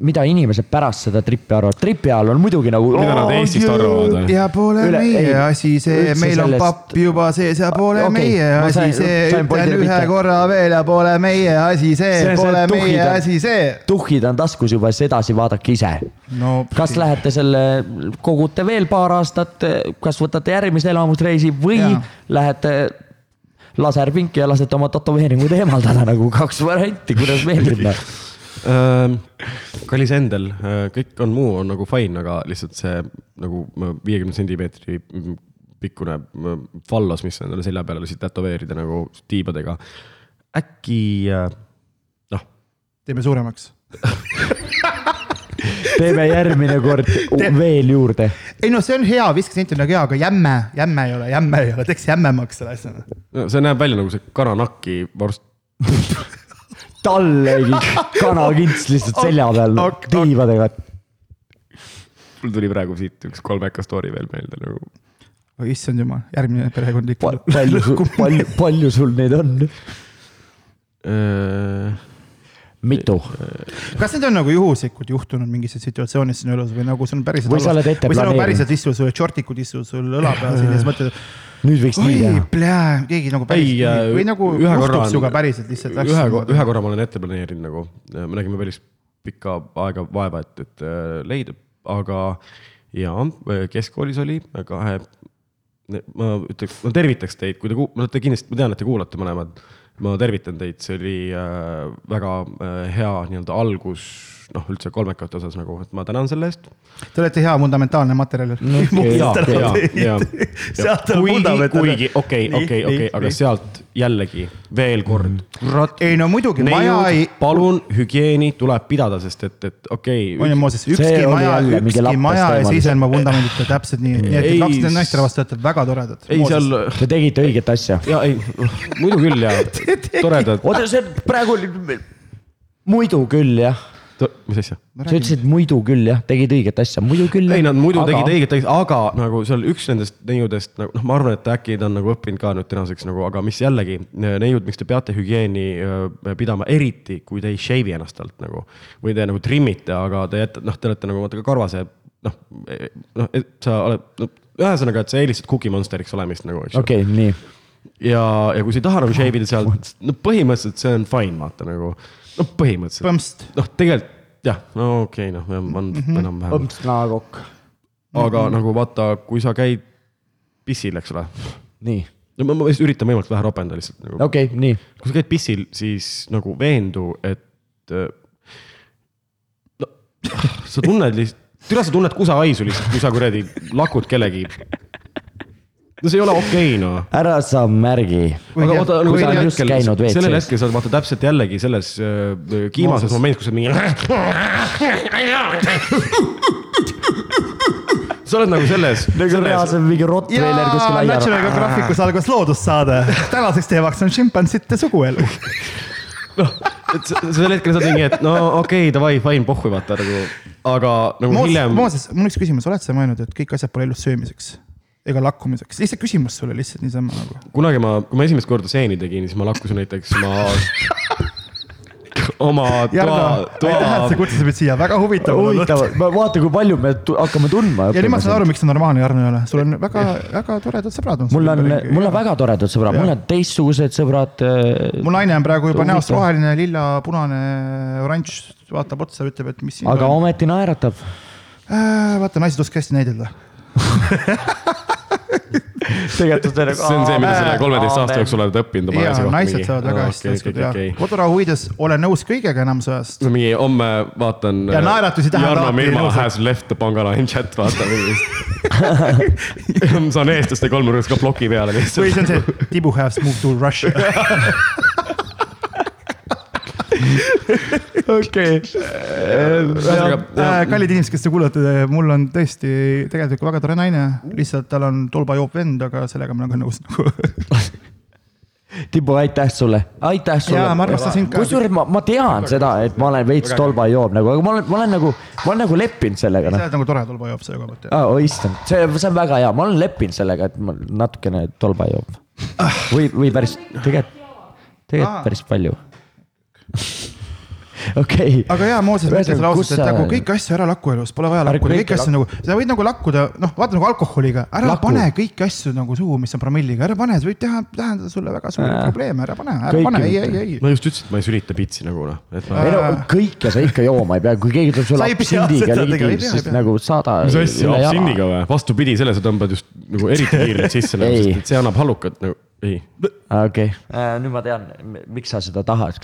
mida inimesed pärast seda tripi arvavad, tripi all on muidugi nagu. mida nad Eestist arvavad? ja pole Üle, meie ei, asi see, meil on sellest... papp juba sees ja pole okay, meie asi see, ütlen ühe korra veel ja pole meie asi see, see, pole see, meie on, asi see. tuhhid on taskus juba, siis edasi vaadake ise no,. kas lähete selle, kogute veel paar aastat, kas võtate järgmise elamusreisi või ja. lähete laserpinki ja lasete oma tätoveeringud eemaldada nagu kaks varianti, kuidas meeldib kallis Endel, kõik on muu on nagu fine, aga lihtsalt see nagu viiekümne sentimeetri pikkune fallos, mis endale selja peale lasid tätoveerida nagu tiibadega. äkki noh. teeme suuremaks teeme järgmine kord Te... veel juurde. ei no see on hea, viskesent on nagu hea, aga jämme, jämme ei ole, jämme ei ole, teeks jämmemaks selle asja. no see näeb välja nagu see kananakki vorst tallegi kanakints lihtsalt selja peal ok, tiivadega. mul tuli praegu siit üks kolmeka story veel meelde nagu. oi issand jumal, järgmine perekondlik pa,. palju, palju, palju sul neid on? Mitu? kas need on nagu juhuslikult juhtunud mingisse situatsiooni sinu elus või nagu sul on päriselt. või sa oled ette planeerinud? või sa nagu päriselt istud, sul shortikud istuvad sul õla peal siin ja siis mõtled nüüd võiks nii teha. keegi nagu päris ei, äh, või nagu juhtub sinuga päriselt lihtsalt. ühe, ühe korra ma olen ette planeerinud nagu, me nägime päris pikka aega vaeva, et, et äh, leida, aga ja keskkoolis oli kahe, ma ütleks, ma tervitaks teid, kui te, no te kindlasti, ma tean, et te kuulate mõlemad. Ma tervitan teid, see oli äh, väga äh, hea nii-öelda algus noh, üldse kolmekate osas nagu, et ma tänan selle eest. Te olete hea fundamentaalne materjal no,. sealt on vundament. kuigi okei, okei, okei, aga sealt jällegi veel kord. ei no muidugi, maja ei. palun, hügieeni tuleb pidada, sest et, et okei okay.. on ju Mooses, ükski maja, ükski maja ei seisa ilma vundamendita täpselt nii, nii et kaks naisterahvast olete väga toredad. ei, seal. Te tegite õiget asja. ja ei, muidu küll ja toredad. oota, see praegu oli, muidu küll jah mis asja? sa ütlesid muidu küll jah, tegid õiget asja, muidu küll. ei, nad muidu aga... tegid õiget asja, aga nagu seal üks nendest neiudest nagu noh, ma arvan, et äkki ta on nagu õppinud ka nüüd tänaseks nagu, aga mis jällegi, neiud, miks te peate hügieeni pidama, eriti kui te ei shave'i ennast alt nagu. või te nagu trimmite, aga te jätate, noh, te olete nagu vaata ka karvase, noh, noh, et sa oled no,, ühesõnaga, et sa eelistad Cookie Monsteriks olemist nagu, eks ju. okei okay,, nii. ja, ja kui sa ei taha nagu shave ida sealt, no põhimõtteliselt see on fine, vaata nagu noh, põhimõtteliselt. noh, tegelikult jah, no okei okay,, noh, on -hmm. enam-vähem. põmps naakokk. aga mm -hmm. nagu vaata, kui sa käid pissil, eks ole. nii. no ma, ma lihtsalt üritan võimalikult vähe ropendada lihtsalt nagu.. okei okay,, nii. kui sa käid pissil, siis nagu veendu, et no sa tunned lihtsalt, türa sa tunned kusahaisu lihtsalt, kui sa kuradi lakud kellegi no see ei ole okei okay, noh. ära sa märgi. aga oota, nagu sellel hetkel, sellel hetkel sa oled vaata täpselt jällegi selles äh, kiimases momendis, kus sa mingi. sa oled nagu selles. nagu reaalselt mingi rottweiler kuskil aia. National Geographicus algas loodussaade, tänaseks teemaks on šimpansite suguelu noh, et sel hetkel sa oled mingi, et no okei okay,, davai, fine, pohhu vaata nagu, aga nagu Moos, hiljem. Mooses, mul on üks küsimus, oled sa mõelnud, et kõik asjad pole elus söömiseks? Ega lakkumiseks, lihtsalt küsimus sulle lihtsalt niisama nagu. kunagi ma, kui ma esimest korda seeni tegin, siis ma lakkusin näiteks oma oma toa, toa. aitäh, et sa kutsusid mind siia, väga huvitav. huvitav, vaata, kui palju me hakkame tundma. ja nüüd ma saan aru, miks sa normaalne Jarno ei ole, sul on väga, väga toredad sõbrad mul on, mul on väga toredad sõbrad, mul on teistsugused sõbrad. Äh, mu naine on praegu juba näost roheline, lilla, punane, oranž, vaatab otsa, ütleb, et mis aga ometi naeratab äh,. vaata, naised oskavad hästi näidelda tegelikult see nagu. see on see, mida sa kolmeteist aasta jooksul oled õppinud oma asja kohta. naised saavad väga hästi oskada teha. kodurahu huvides olen nõus kõigega enam sõjast. no mingi homme vaatan. ja naeratusi tähendab. Jarno Mirma has left the Pangalain chat, vaata saan eestlaste kolmnurgas ka ploki peale lihtsalt. või see on see Tibu has moved to Russia okei. Äh, kallid inimesed, kes te kuulate, mul on tõesti tegelikult väga tore naine, lihtsalt tal on tolbajoop vend, aga sellega ma olen ka nõus nagu Tibu, aitäh sulle, aitäh sulle. kusjuures ma, ma tean seda, et ma olen veits tolbajoob nagu, aga ma olen, ma olen nagu, ma olen nagu leppinud sellega. sa oled nagu tore tolbajoop selle koha pealt. aa, oi issand, see, see on väga hea, ma olen leppinud sellega, et ma natukene tolbajoob. või, või päris, tegelikult, tegelikult päris palju okei okay.. aga jaa, Mooses mõtles ausalt, et nagu kõiki asju ära lakku elus, pole vaja lakkuda, kõiki asju nagu, sa võid nagu lakkuda, noh, vaata nagu alkoholiga, ära Laku. pane kõiki asju nagu suhu, mis on promilliga, ära pane, see võib teha, tähendada sulle väga suuri probleeme, ära pane, ära pane, ei, ei, ei. ma just ütlesin, et ma ei sülita pitsi nagu noh, et ma. ei no kõike sa ikka jooma ei pea, kui keegi tuleb sulle absindiga ligi, siis nagu saada. mis asja, absindiga või? vastupidi, selle sa tõmbad just nagu eriti kiirelt sisse nagu, sest see annab hallukat nagu ei. okei okay., äh, nüüd ma tean, miks sa seda tahad.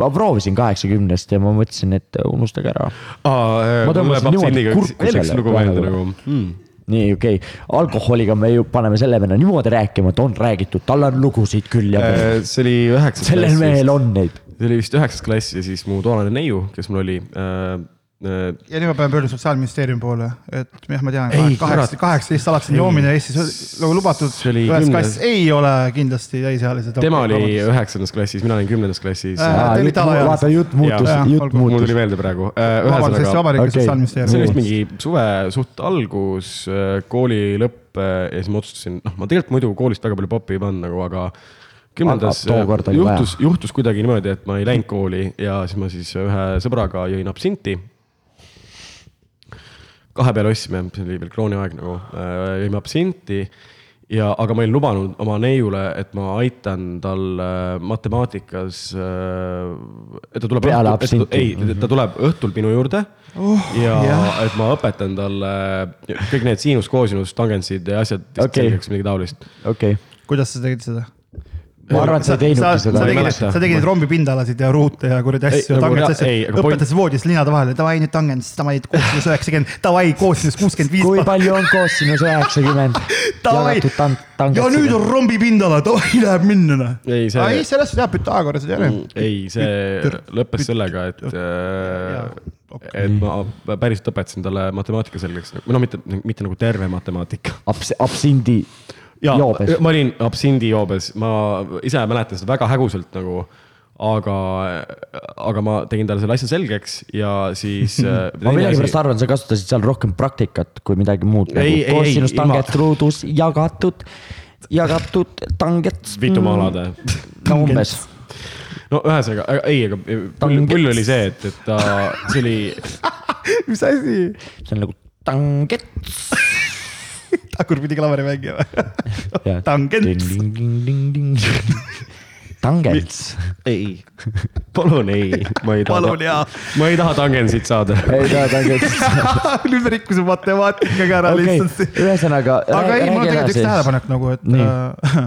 ma proovisin kaheksakümnest ja ma mõtlesin, et unustage ära. Äh, ma tõmbasin niimoodi kurku selle. nagu nagu hmm. nii, okei okay., alkoholiga me ju paneme selle venna niimoodi rääkima, et on räägitud, tal on lugusid küll ja. Äh, see oli üheksas klass. sellel mehel on neid. see oli vist üheksas klass ja siis mu toonane neiu, kes mul oli Äh, ja nüüd ma pean pöörduma Sotsiaalministeeriumi poole, et jah, ma tean, kaheksateist, alatiseni joomine Eestis nagu lubatud. ühes klassis ei ole kindlasti täisealised. tema oli üheksandas klassis, mina olin kümnendas klassis äh,. vaata jutt muutus, jutt muutus. mul tuli meelde praegu äh,. Vabariigi okay. Sotsiaalministeerium. see oli vist mingi suve suht algus, äh, kooli lõpp äh, ja siis ma otsustasin, noh, ma tegelikult muidu koolist väga palju popi ei pannud nagu, aga kümnendas juhtus, juhtus kuidagi niimoodi, et ma ei läinud kooli ja siis ma siis ühe sõbraga jõin absinti kahe peale ostsime, see oli veel krooniaeg nagu, äh, jõime absinti ja, aga ma olin lubanud oma neiule, et ma aitan tal äh, matemaatikas, äh, et ta tuleb. peale absinti. ei, ta tuleb õhtul minu juurde oh, ja yeah. et ma õpetan talle kõik need siinus, koosinus, tangentsid ja asjad okay., midagi taolist. okei okay.. kuidas sa tegid seda? Ma arvan, et sa ei teinudki seda. sa tegid, tegid rombipindalasid ja ruute ja kuradi asju, tangents asju, õpetasid voodis linade vahel, davai nüüd tangents, davai koosinus üheksakümmend, davai koosinus kuuskümmend viis. kui palju on koosinus üheksakümmend? ja nüüd on rombipindala, davai läheb minna noh. ei, see. ei, sellest teab Pythagoras ei tea. ei, see lõppes sellega, et Okay. et ma päriselt õpetasin talle matemaatika selgeks, või noh, mitte, mitte nagu terve matemaatika Abs. absindi ja joobes. ma olin absindi joobes, ma ise mäletan seda väga häguselt nagu. aga, aga ma tegin talle selle asja selgeks ja siis äh, ma millegipärast arvan, sa kasutasid seal rohkem praktikat kui midagi muud. ei, ei, ei, ilma. tanget ruudus jagatud, jagatud tanget. vitumaa-alade. no umbes no ühesõnaga, ei, aga pull, pull oli see, et, et ta, see oli. mis asi? see on nagu tangets tagurpidi klaverimängija või? tangents. Tangents. ei, palun ei, ma ei taha. palun jaa. ma ei taha Tangensit saada. ei taha Tangentsit saada. nüüd me rikkusime matemaatikaga ära okay. lihtsalt. ühesõnaga. aga ei, mul on tegelikult üks tähelepanek nagu, et äh,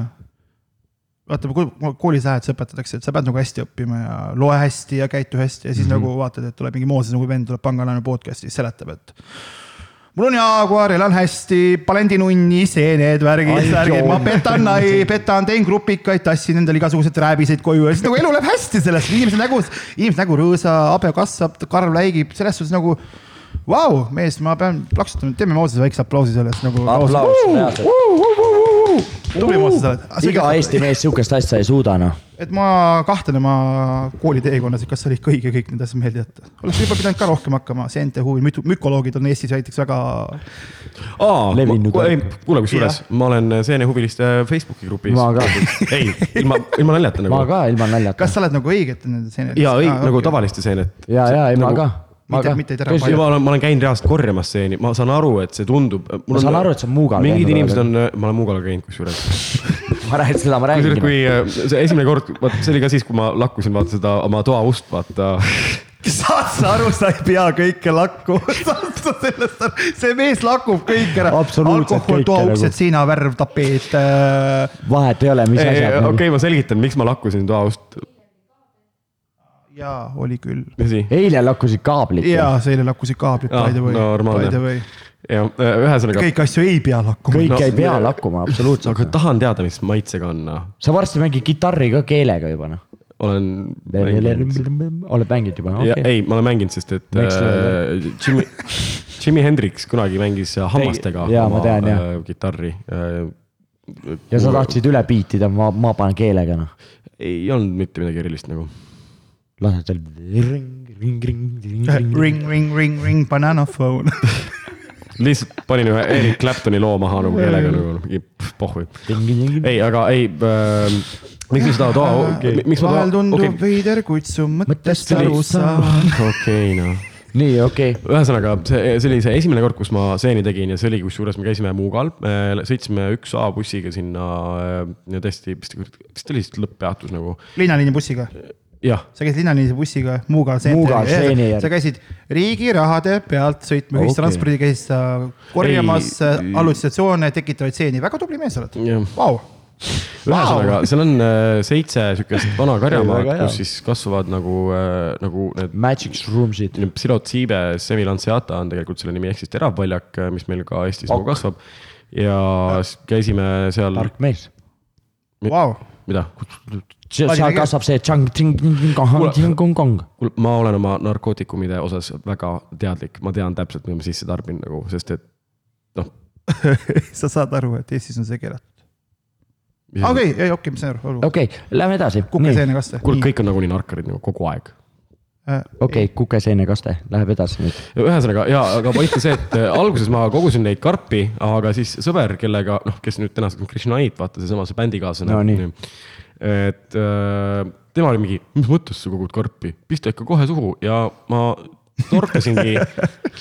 vaata, koolis lähed, siis õpetatakse, et sa pead nagu hästi õppima ja loe hästi ja käitu hästi ja siis mm -hmm. nagu vaatad, et tuleb mingi Mooses nagu vend tuleb pangalaenu podcast'is, seletab, et mul on Jaguar, elan hästi, palendinunni, seened, värgid, värgid, ma petan, petan, teen grupikaid, tassin endale igasuguseid rääbiseid koju. Ja siis nagu elu läheb hästi sellest, inimese nägu, inimese nägu rõõsa, habe kasvab, karv läigib, selles suhtes nagu vau wow,, mees, ma pean plaksutama, teeme Mooses väikse aplausi sellest nagu. aplaus, reaalselt tubli Mooses sa oled. iga Eesti mees sihukest asja ei suuda noh. et ma kahtlen oma kooliteekonnas, et kas oli ikka õige kõik need asjad meelde jätta. oleks võib-olla pidanud ka rohkem hakkama, seente huvi, mükoloogid on Eestis näiteks väga. kuule, kusjuures ma olen seenehuviliste Facebooki grupis. ma ka. ei, ilma, ilma naljata nagu. ma ka ilma naljata. kas sa oled nagu õigete nende seenete? ah,, nagu tavaliste seenete. ja, ja ei nagu... ma ka mitte, mitte ei tere. ma olen, ma olen käinud reaalselt korjamas seeni, ma saan aru, et see tundub. ma saan aru, et see on Muugal. mingid inimesed on, ma olen Muugal käinud kusjuures ma räägin, seda ma räägin. kui äh, see esimene kord, vot see oli ka siis, kui ma lakkusin vaata seda oma toa ust, vaata saad sa aru, sa ei pea kõike lakku saad sa sellest aru, see mees lakub kõik ära. alkohol, toauksed nagu..., seinavärv, tapeet äh.... vahet ei ole, mis asjad. okei okay,, ma selgitan, miks ma lakkusin toa ust jaa, oli küll. eile lakkusid kaablid. jaa, see eile lakkusid kaablid, by the way. normaalne. ja ühesõnaga. kõiki asju ei pea lakkuma. kõike no, ei pea lakkuma, absoluutselt. aga tahan teada, mis maitsega on noh. sa varsti mängid kitarri ka keelega juba noh. olen. oled mänginud juba okay.? ei, ma olen mänginud, sest et äh, Jimmy, Jimi Hendrix kunagi mängis hammastega ja, oma tean, äh, kitarri äh,. ja sa tahtsid üle biitida, ma, ma panen keelega noh. ei olnud mitte midagi erilist nagu lased seal ring, ring, ring, ring, ring, ring, ring, ring, ring, banana phone lihtsalt panin ühe Eric Claptoni loo maha nagu keelega nagu mingi pohhui. ei, aga ei äh,. miks ma seda toa okay., miks ma toa. vahel tundub okay. veider, kuid su mõttest aru saan. okei, noh nii, okei okay.. ühesõnaga, see, see oli see esimene kord, kus ma seeni tegin ja see oli, kusjuures me käisime Muugal, sõitsime üks A bussiga sinna ja tõesti, vist, vist oli vist lõpppeatus nagu. linnaliini bussiga? Sa käisid linnaliinise bussiga Muuga seeni sa käisid riigi rahade pealt sõitma okay. ühistranspordi, käisid sa korjamas hallutsatsioone tekitavaid seeni, väga tubli mees oled, vau ühesõnaga wow., seal on äh, seitse sihukest vana karjamaad, kus siis kasvavad nagu äh,, nagu need. Magic shroomsid. psilotsiibe semilanceata on tegelikult selle nimi, ehk siis teravvaljak, äh, mis meil ka Eestis nagu kasvab. ja käisime seal. tark mees wow.. mida? Seal kasvab see tšang, tšing-kong. kuule, ma olen oma narkootikumide osas väga teadlik, ma tean täpselt, mida ma sisse tarbin nagu, sest et noh sa saad aru, et Eestis on see keelatud? okei, ei okei, ma saan aru. okei okay,, lähme edasi. kukeseenekaste. kuule, kõik on nagunii narkarid nagu kogu aeg äh, okei okay,, kukeseenekaste, läheb edasi nüüd. ühesõnaga ja, aga point on see, et äh, alguses ma kogusin neid karpi, aga siis sõber, kellega noh, kes nüüd tänaseks on Krishnait, vaata seesama see bändikaaslane no,. Et äh, tema oli mingi, mis mõttes sa kogud karpi, pista ikka kohe suhu. Ja ma torkasingi,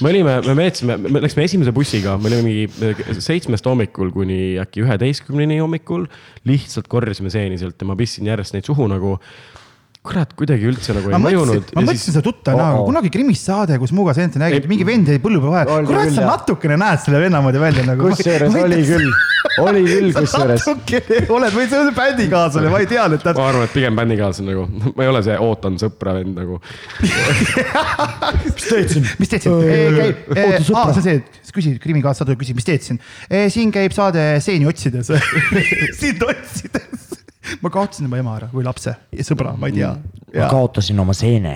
me olime, me veetsime, me läksime esimese bussiga, me olime mingi seitsmest hommikul kuni äkki üheteistkümneni hommikul. lihtsalt korjasime seeni sealt ja ma pistsin järjest neid suhu nagu kurat, kuidagi üldse nagu ei mõjunud. ma mõtlesin siis... seda tutta näo oh,, kunagi Krimmis saade, kus Muga Sente nägi, et mingi vend jäi põllu peal vahele. kurat, sa natukene näed selle venna moodi välja nagu. kusjuures oli küll, oli küll kusjuures. oled või see on bändikaaslane, ma ei teadnud et.... ma arvan, et pigem bändikaaslane nagu, ma ei ole see ootan sõpra vend nagu mis teed siin? mis teed siin? aa, see on see, küsi, Krimmi kaassaade küsib, mis teed siin? siin käib saade seeni otsides sind otsides ma kaotasin oma ema ära või lapse, sõbra, ma ei tea. ma kaotasin oma seene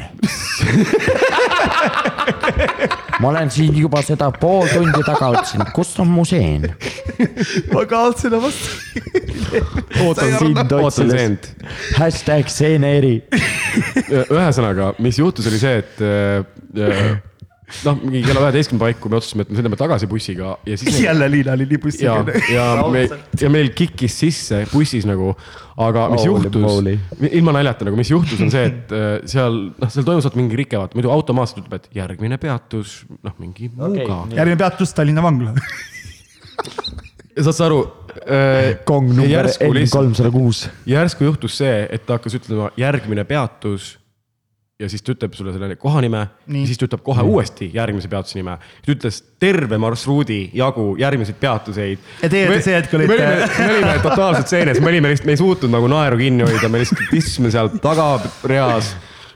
ma olen siin juba seda pool tundi taga otsinud, kus on mu seen? ma kaotasin oma ootan sind otsides. hashtag seeneeri ühesõnaga, mis juhtus, oli see, et äh, noh, mingi kella üheteistkümne paiku me otsustasime, et me sõidame tagasi bussiga ja siis. jälle Liina oli nii bussiga. ja, ja me, ja meil kikkis sisse bussis nagu, aga mis Holy juhtus, ilma naljata nagu, mis juhtus, on see, et äh, seal, noh, seal toimus mingi rike, vaata, muidu automaatselt ütleb, et järgmine peatus, noh, mingi okay, Muuga. järgmine peatus Tallinna vangla ja saad sa aru äh,? kong number N kolmsada kuus. järsku juhtus see, et ta hakkas ütlema järgmine peatus ja siis ta ütleb sulle selle kohanime siis ta ütleb kohe Nii. uuesti järgmise peatuse nime. ta ütles terve marsruudi jagu järgmiseid peatuseid. ja teie see hetk olite. me olime, me olime totaalselt seenes, me olime lihtsalt, me ei suutnud nagu naeru kinni hoida, me lihtsalt istusime seal tagareas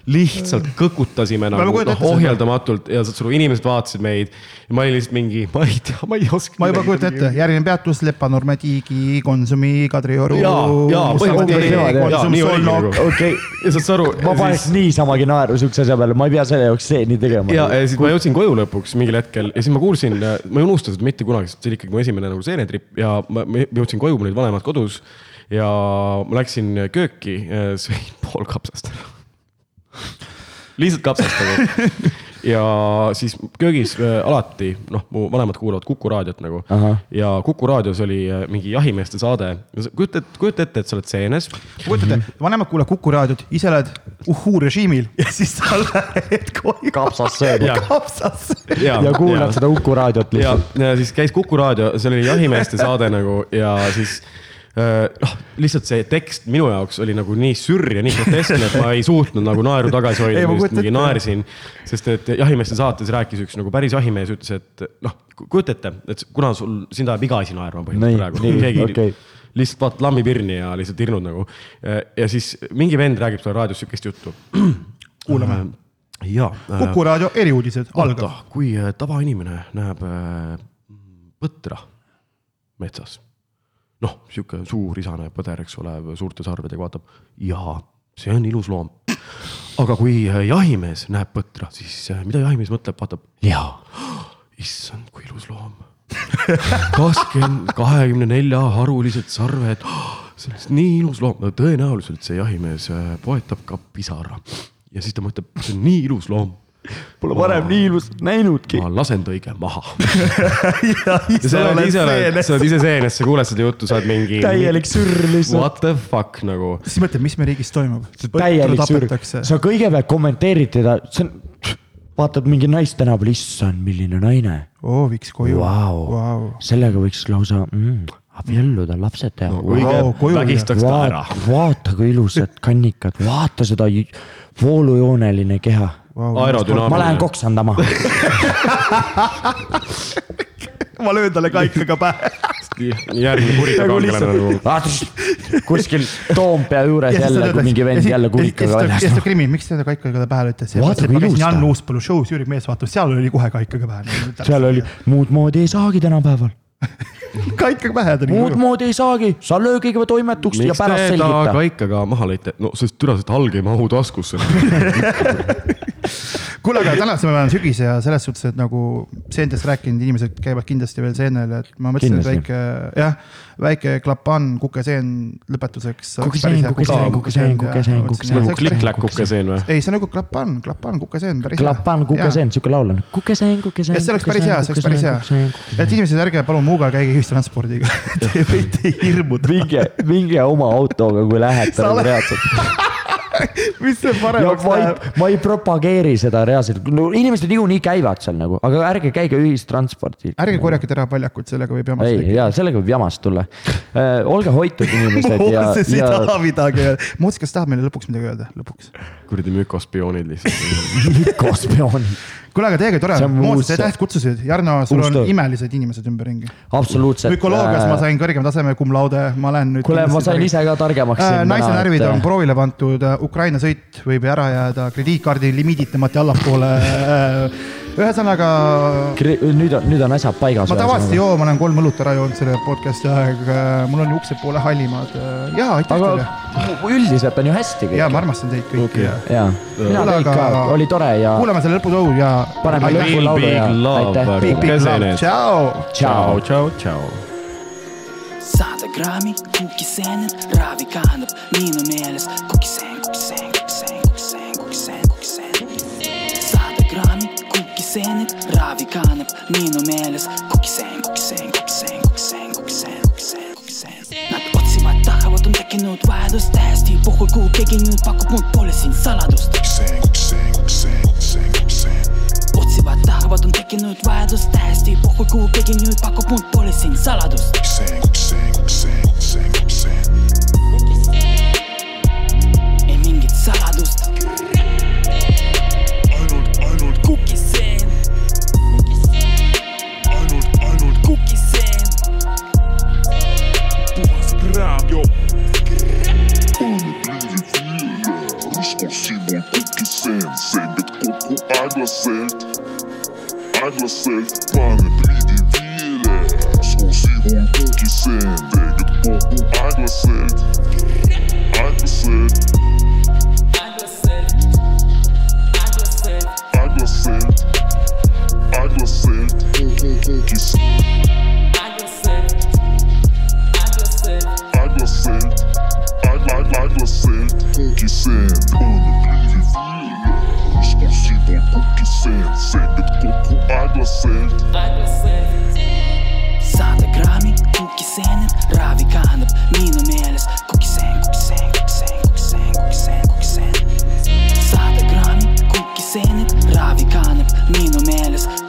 lihtsalt kõkutasime nagu ohjeldamatult ja aru, inimesed vaatasid meid. ja ma olin lihtsalt mingi, ma ei tea, ma ei oska. ma juba kujutan ette, järgmine peatus Lepa-Nurme Tiigi, Konsumi, Kadrioru. ja, ja põhimõtteliselt. Nagu. okei, ja saad sa aru. ma paneks siis... niisamagi naeru siukse asja peale, ma ei pea selle jaoks stseeni tegema. ja, ja siis ma jõudsin koju lõpuks mingil hetkel ja siis ma kuulsin, ma ei unusta seda mitte kunagi, sest see oli ikkagi mu esimene nagu seenetripp ja ma, ma jõudsin koju, mul olid vanemad kodus ja ma läksin kööki, sõin pool kapsast ära lihtsalt kapsastaga ja siis köögis äh, alati, noh, mu vanemad kuulavad Kuku raadiot nagu. ja Kuku raadios oli äh, mingi jahimeeste saade. kujuta ette, kujuta ette, et sa oled seenes. kujuta ette, vanemad kuulavad Kuku raadiot, ise oled uhuu režiimil ja siis sa lähed koju. kapsas sööb. kapsas. ja, ja kuulad seda Kuku raadiot lihtsalt. ja siis käis Kuku raadio, see oli jahimeeste saade nagu ja siis noh, lihtsalt see tekst minu jaoks oli nagu nii sürr ja nii groteskne, et ma ei suutnud nagu naeru tagasi hoida, ma just mingi naersin. sest et jahimeeste saates rääkis üks nagu päris jahimees, ütles, et noh, kujuta ette, et kuna sul, sind ajab iga asi naerma põhimõtteliselt praegu. keegi okay. lihtsalt vaatab lammipirni ja lihtsalt hirnud nagu. ja siis mingi vend räägib sulle raadios sihukest juttu. kuulame äh, ja. Kuku raadio eriuudised algab. kui tavainimene näeb põtra metsas noh, sihuke suur isane põder, eks ole, suurte sarvedega vaatab, jaa, see on ilus loom. aga kui jahimees näeb põtra, siis äh, mida jahimees mõtleb, vaatab, jaa, issand, kui ilus loom. kakskümmend, kahekümne nelja harulised sarved, see on nii ilus loom, no tõenäoliselt see jahimees äh, poetab ka pisara. ja siis ta mõtleb, see on nii ilus loom Pole varem nii ilusat näinudki. ma lasen ta õige maha ja sa oled ise, sa oled ise seenes, sa kuuled seda juttu, sa oled mingi. täielik sürr lihtsalt. What the fuck nagu. siis mõtled, mis meie riigis toimub. täielik sürr, sa kõigepealt kommenteerid teda, see on, vaatad mingi naist tänaval, issand, milline naine. oo, viiks koju wow.. Wow. sellega võiks lausa mm, abielluda, lapsed teha no,. Wow, vägistaks ta ära. vaata, kui ilusad kannikad, vaata seda voolujooneline keha wow,. ma lähen koksandama ma löön talle kaikaga pähe järgmine kurikakangelane nagu. kuskil Toompea juures jälle, kui mingi vend jälle kurikaga väljas. ja siis ta Krimmi, miks te kaikaga pähe lööte? vaata kui ilus ta. Jan Uuspalu show's Jüri Mees vaatas, seal oli kohe kaikaga pähe. seal oli, muud moodi ei saagi tänapäeval kaikaga pähe ta. muud moodi ei saagi, sa löö kõigepealt toimetuks ja pärast selgita. miks te ta kaikaga maha lõite? no sest türa, see talg ei mahu taskusse kuule, aga tänasel päeval on sügis ja selles suhtes, et nagu seentest rääkinud inimesed käivad kindlasti veel seenel, et ma mõtlesin, et väike, jah, väike klapan, kukeseen lõpetuseks. kukeseen, kukeseen, kukeseen, kukeseen, kukeseen. nagu klikk-kläkk kukeseen või? ei, see on nagu klapan, klapan, kukeseen, klapan, kukeseen, sihuke laul on. kukeseen, kukeseen. see oleks päris hea, see oleks päris hea. et inimesed, ärge palun Muuga käige ühistranspordiga Te võite hirmuda. minge, minge oma autoga, kui lähete nagu reaalselt mis see paremaks läheb? ma ei propageeri seda reaalselt, no inimesed niikuinii käivad seal nagu, aga ärge käige ühistranspordil. ärge korjake teraväljakut, sellega võib jamast tekkida. ja sellega võib jamast tulla äh,. olge hoitud inimesed ja. Mooses ei taha midagi öelda. Mooses, kas tahab meile lõpuks midagi öelda, lõpuks? kuradi mükospioonid lihtsalt mükospioonid kuule, aga teiega tore, Mooses, aitäh, et kutsusid. Jarno, sul on imelised inimesed ümberringi. absoluutselt. mükoloogias äh... ma sain kõrgema taseme cum laude, ma olen nüüd. kuule, ma sain ise ka targemaks äh,. naise närvid et... on proovile pandud, Ukraina sõit võib ära jääda, krediitkaardi limiidid tõmmati allapoole äh, ühesõnaga. nüüd on, nüüd on asjad paigas. ma tavaliselt ei joo, ma olen kolm õlut ära joonud selle podcast'i aeg, mul on uksed poole hallimad. ja aitäh teile. üldiselt on ju hästi kõik. ja ma armastan teid kõiki okay.. ja, mina teid ka, oli tore ja. kuulame selle lõputõu ja. paneme lõpulaulu ja aitäh. Big, big love, tšau. tšau, tšau, tšau. sada kraami kukiseen, raavi kandab minu meelest kukiseen, kukiseen. Niinu meeles. Kukiseen, kukiseen, kukiseen, kukiseen, kukiseen, kukiseen, kukiseen Nad otsivad, tahavad, on tekkinud vajadus täiesti puhul, kuhu keegi nüüd pakub, mul pole siin saladust. Kukiseen, kukiseen, kukiseen, kukiseen, kukiseen otsivad, tahavad, on tekkinud vajadus täiesti puhul, kuhu keegi nüüd pakub, mul pole siin saladust. Kukiseen, kukiseen, consumer quicksand Send the coco aglacellt Aglacellt, mannen blir din vile Småsyror quicksand Läget coco aglacellt Aglacellt Aglacellt Aglacellt Quicksand Aglacellt Aglacellt funky sand. Överbliven vila Explosiv och cookie sand. Säkert koko aglasand Sade grami, cookie sanden Ravi kannab minu meeles Cookie sand, cookie sand, cookie sand, cookie sand, cookie Ravi kannab mino, meles.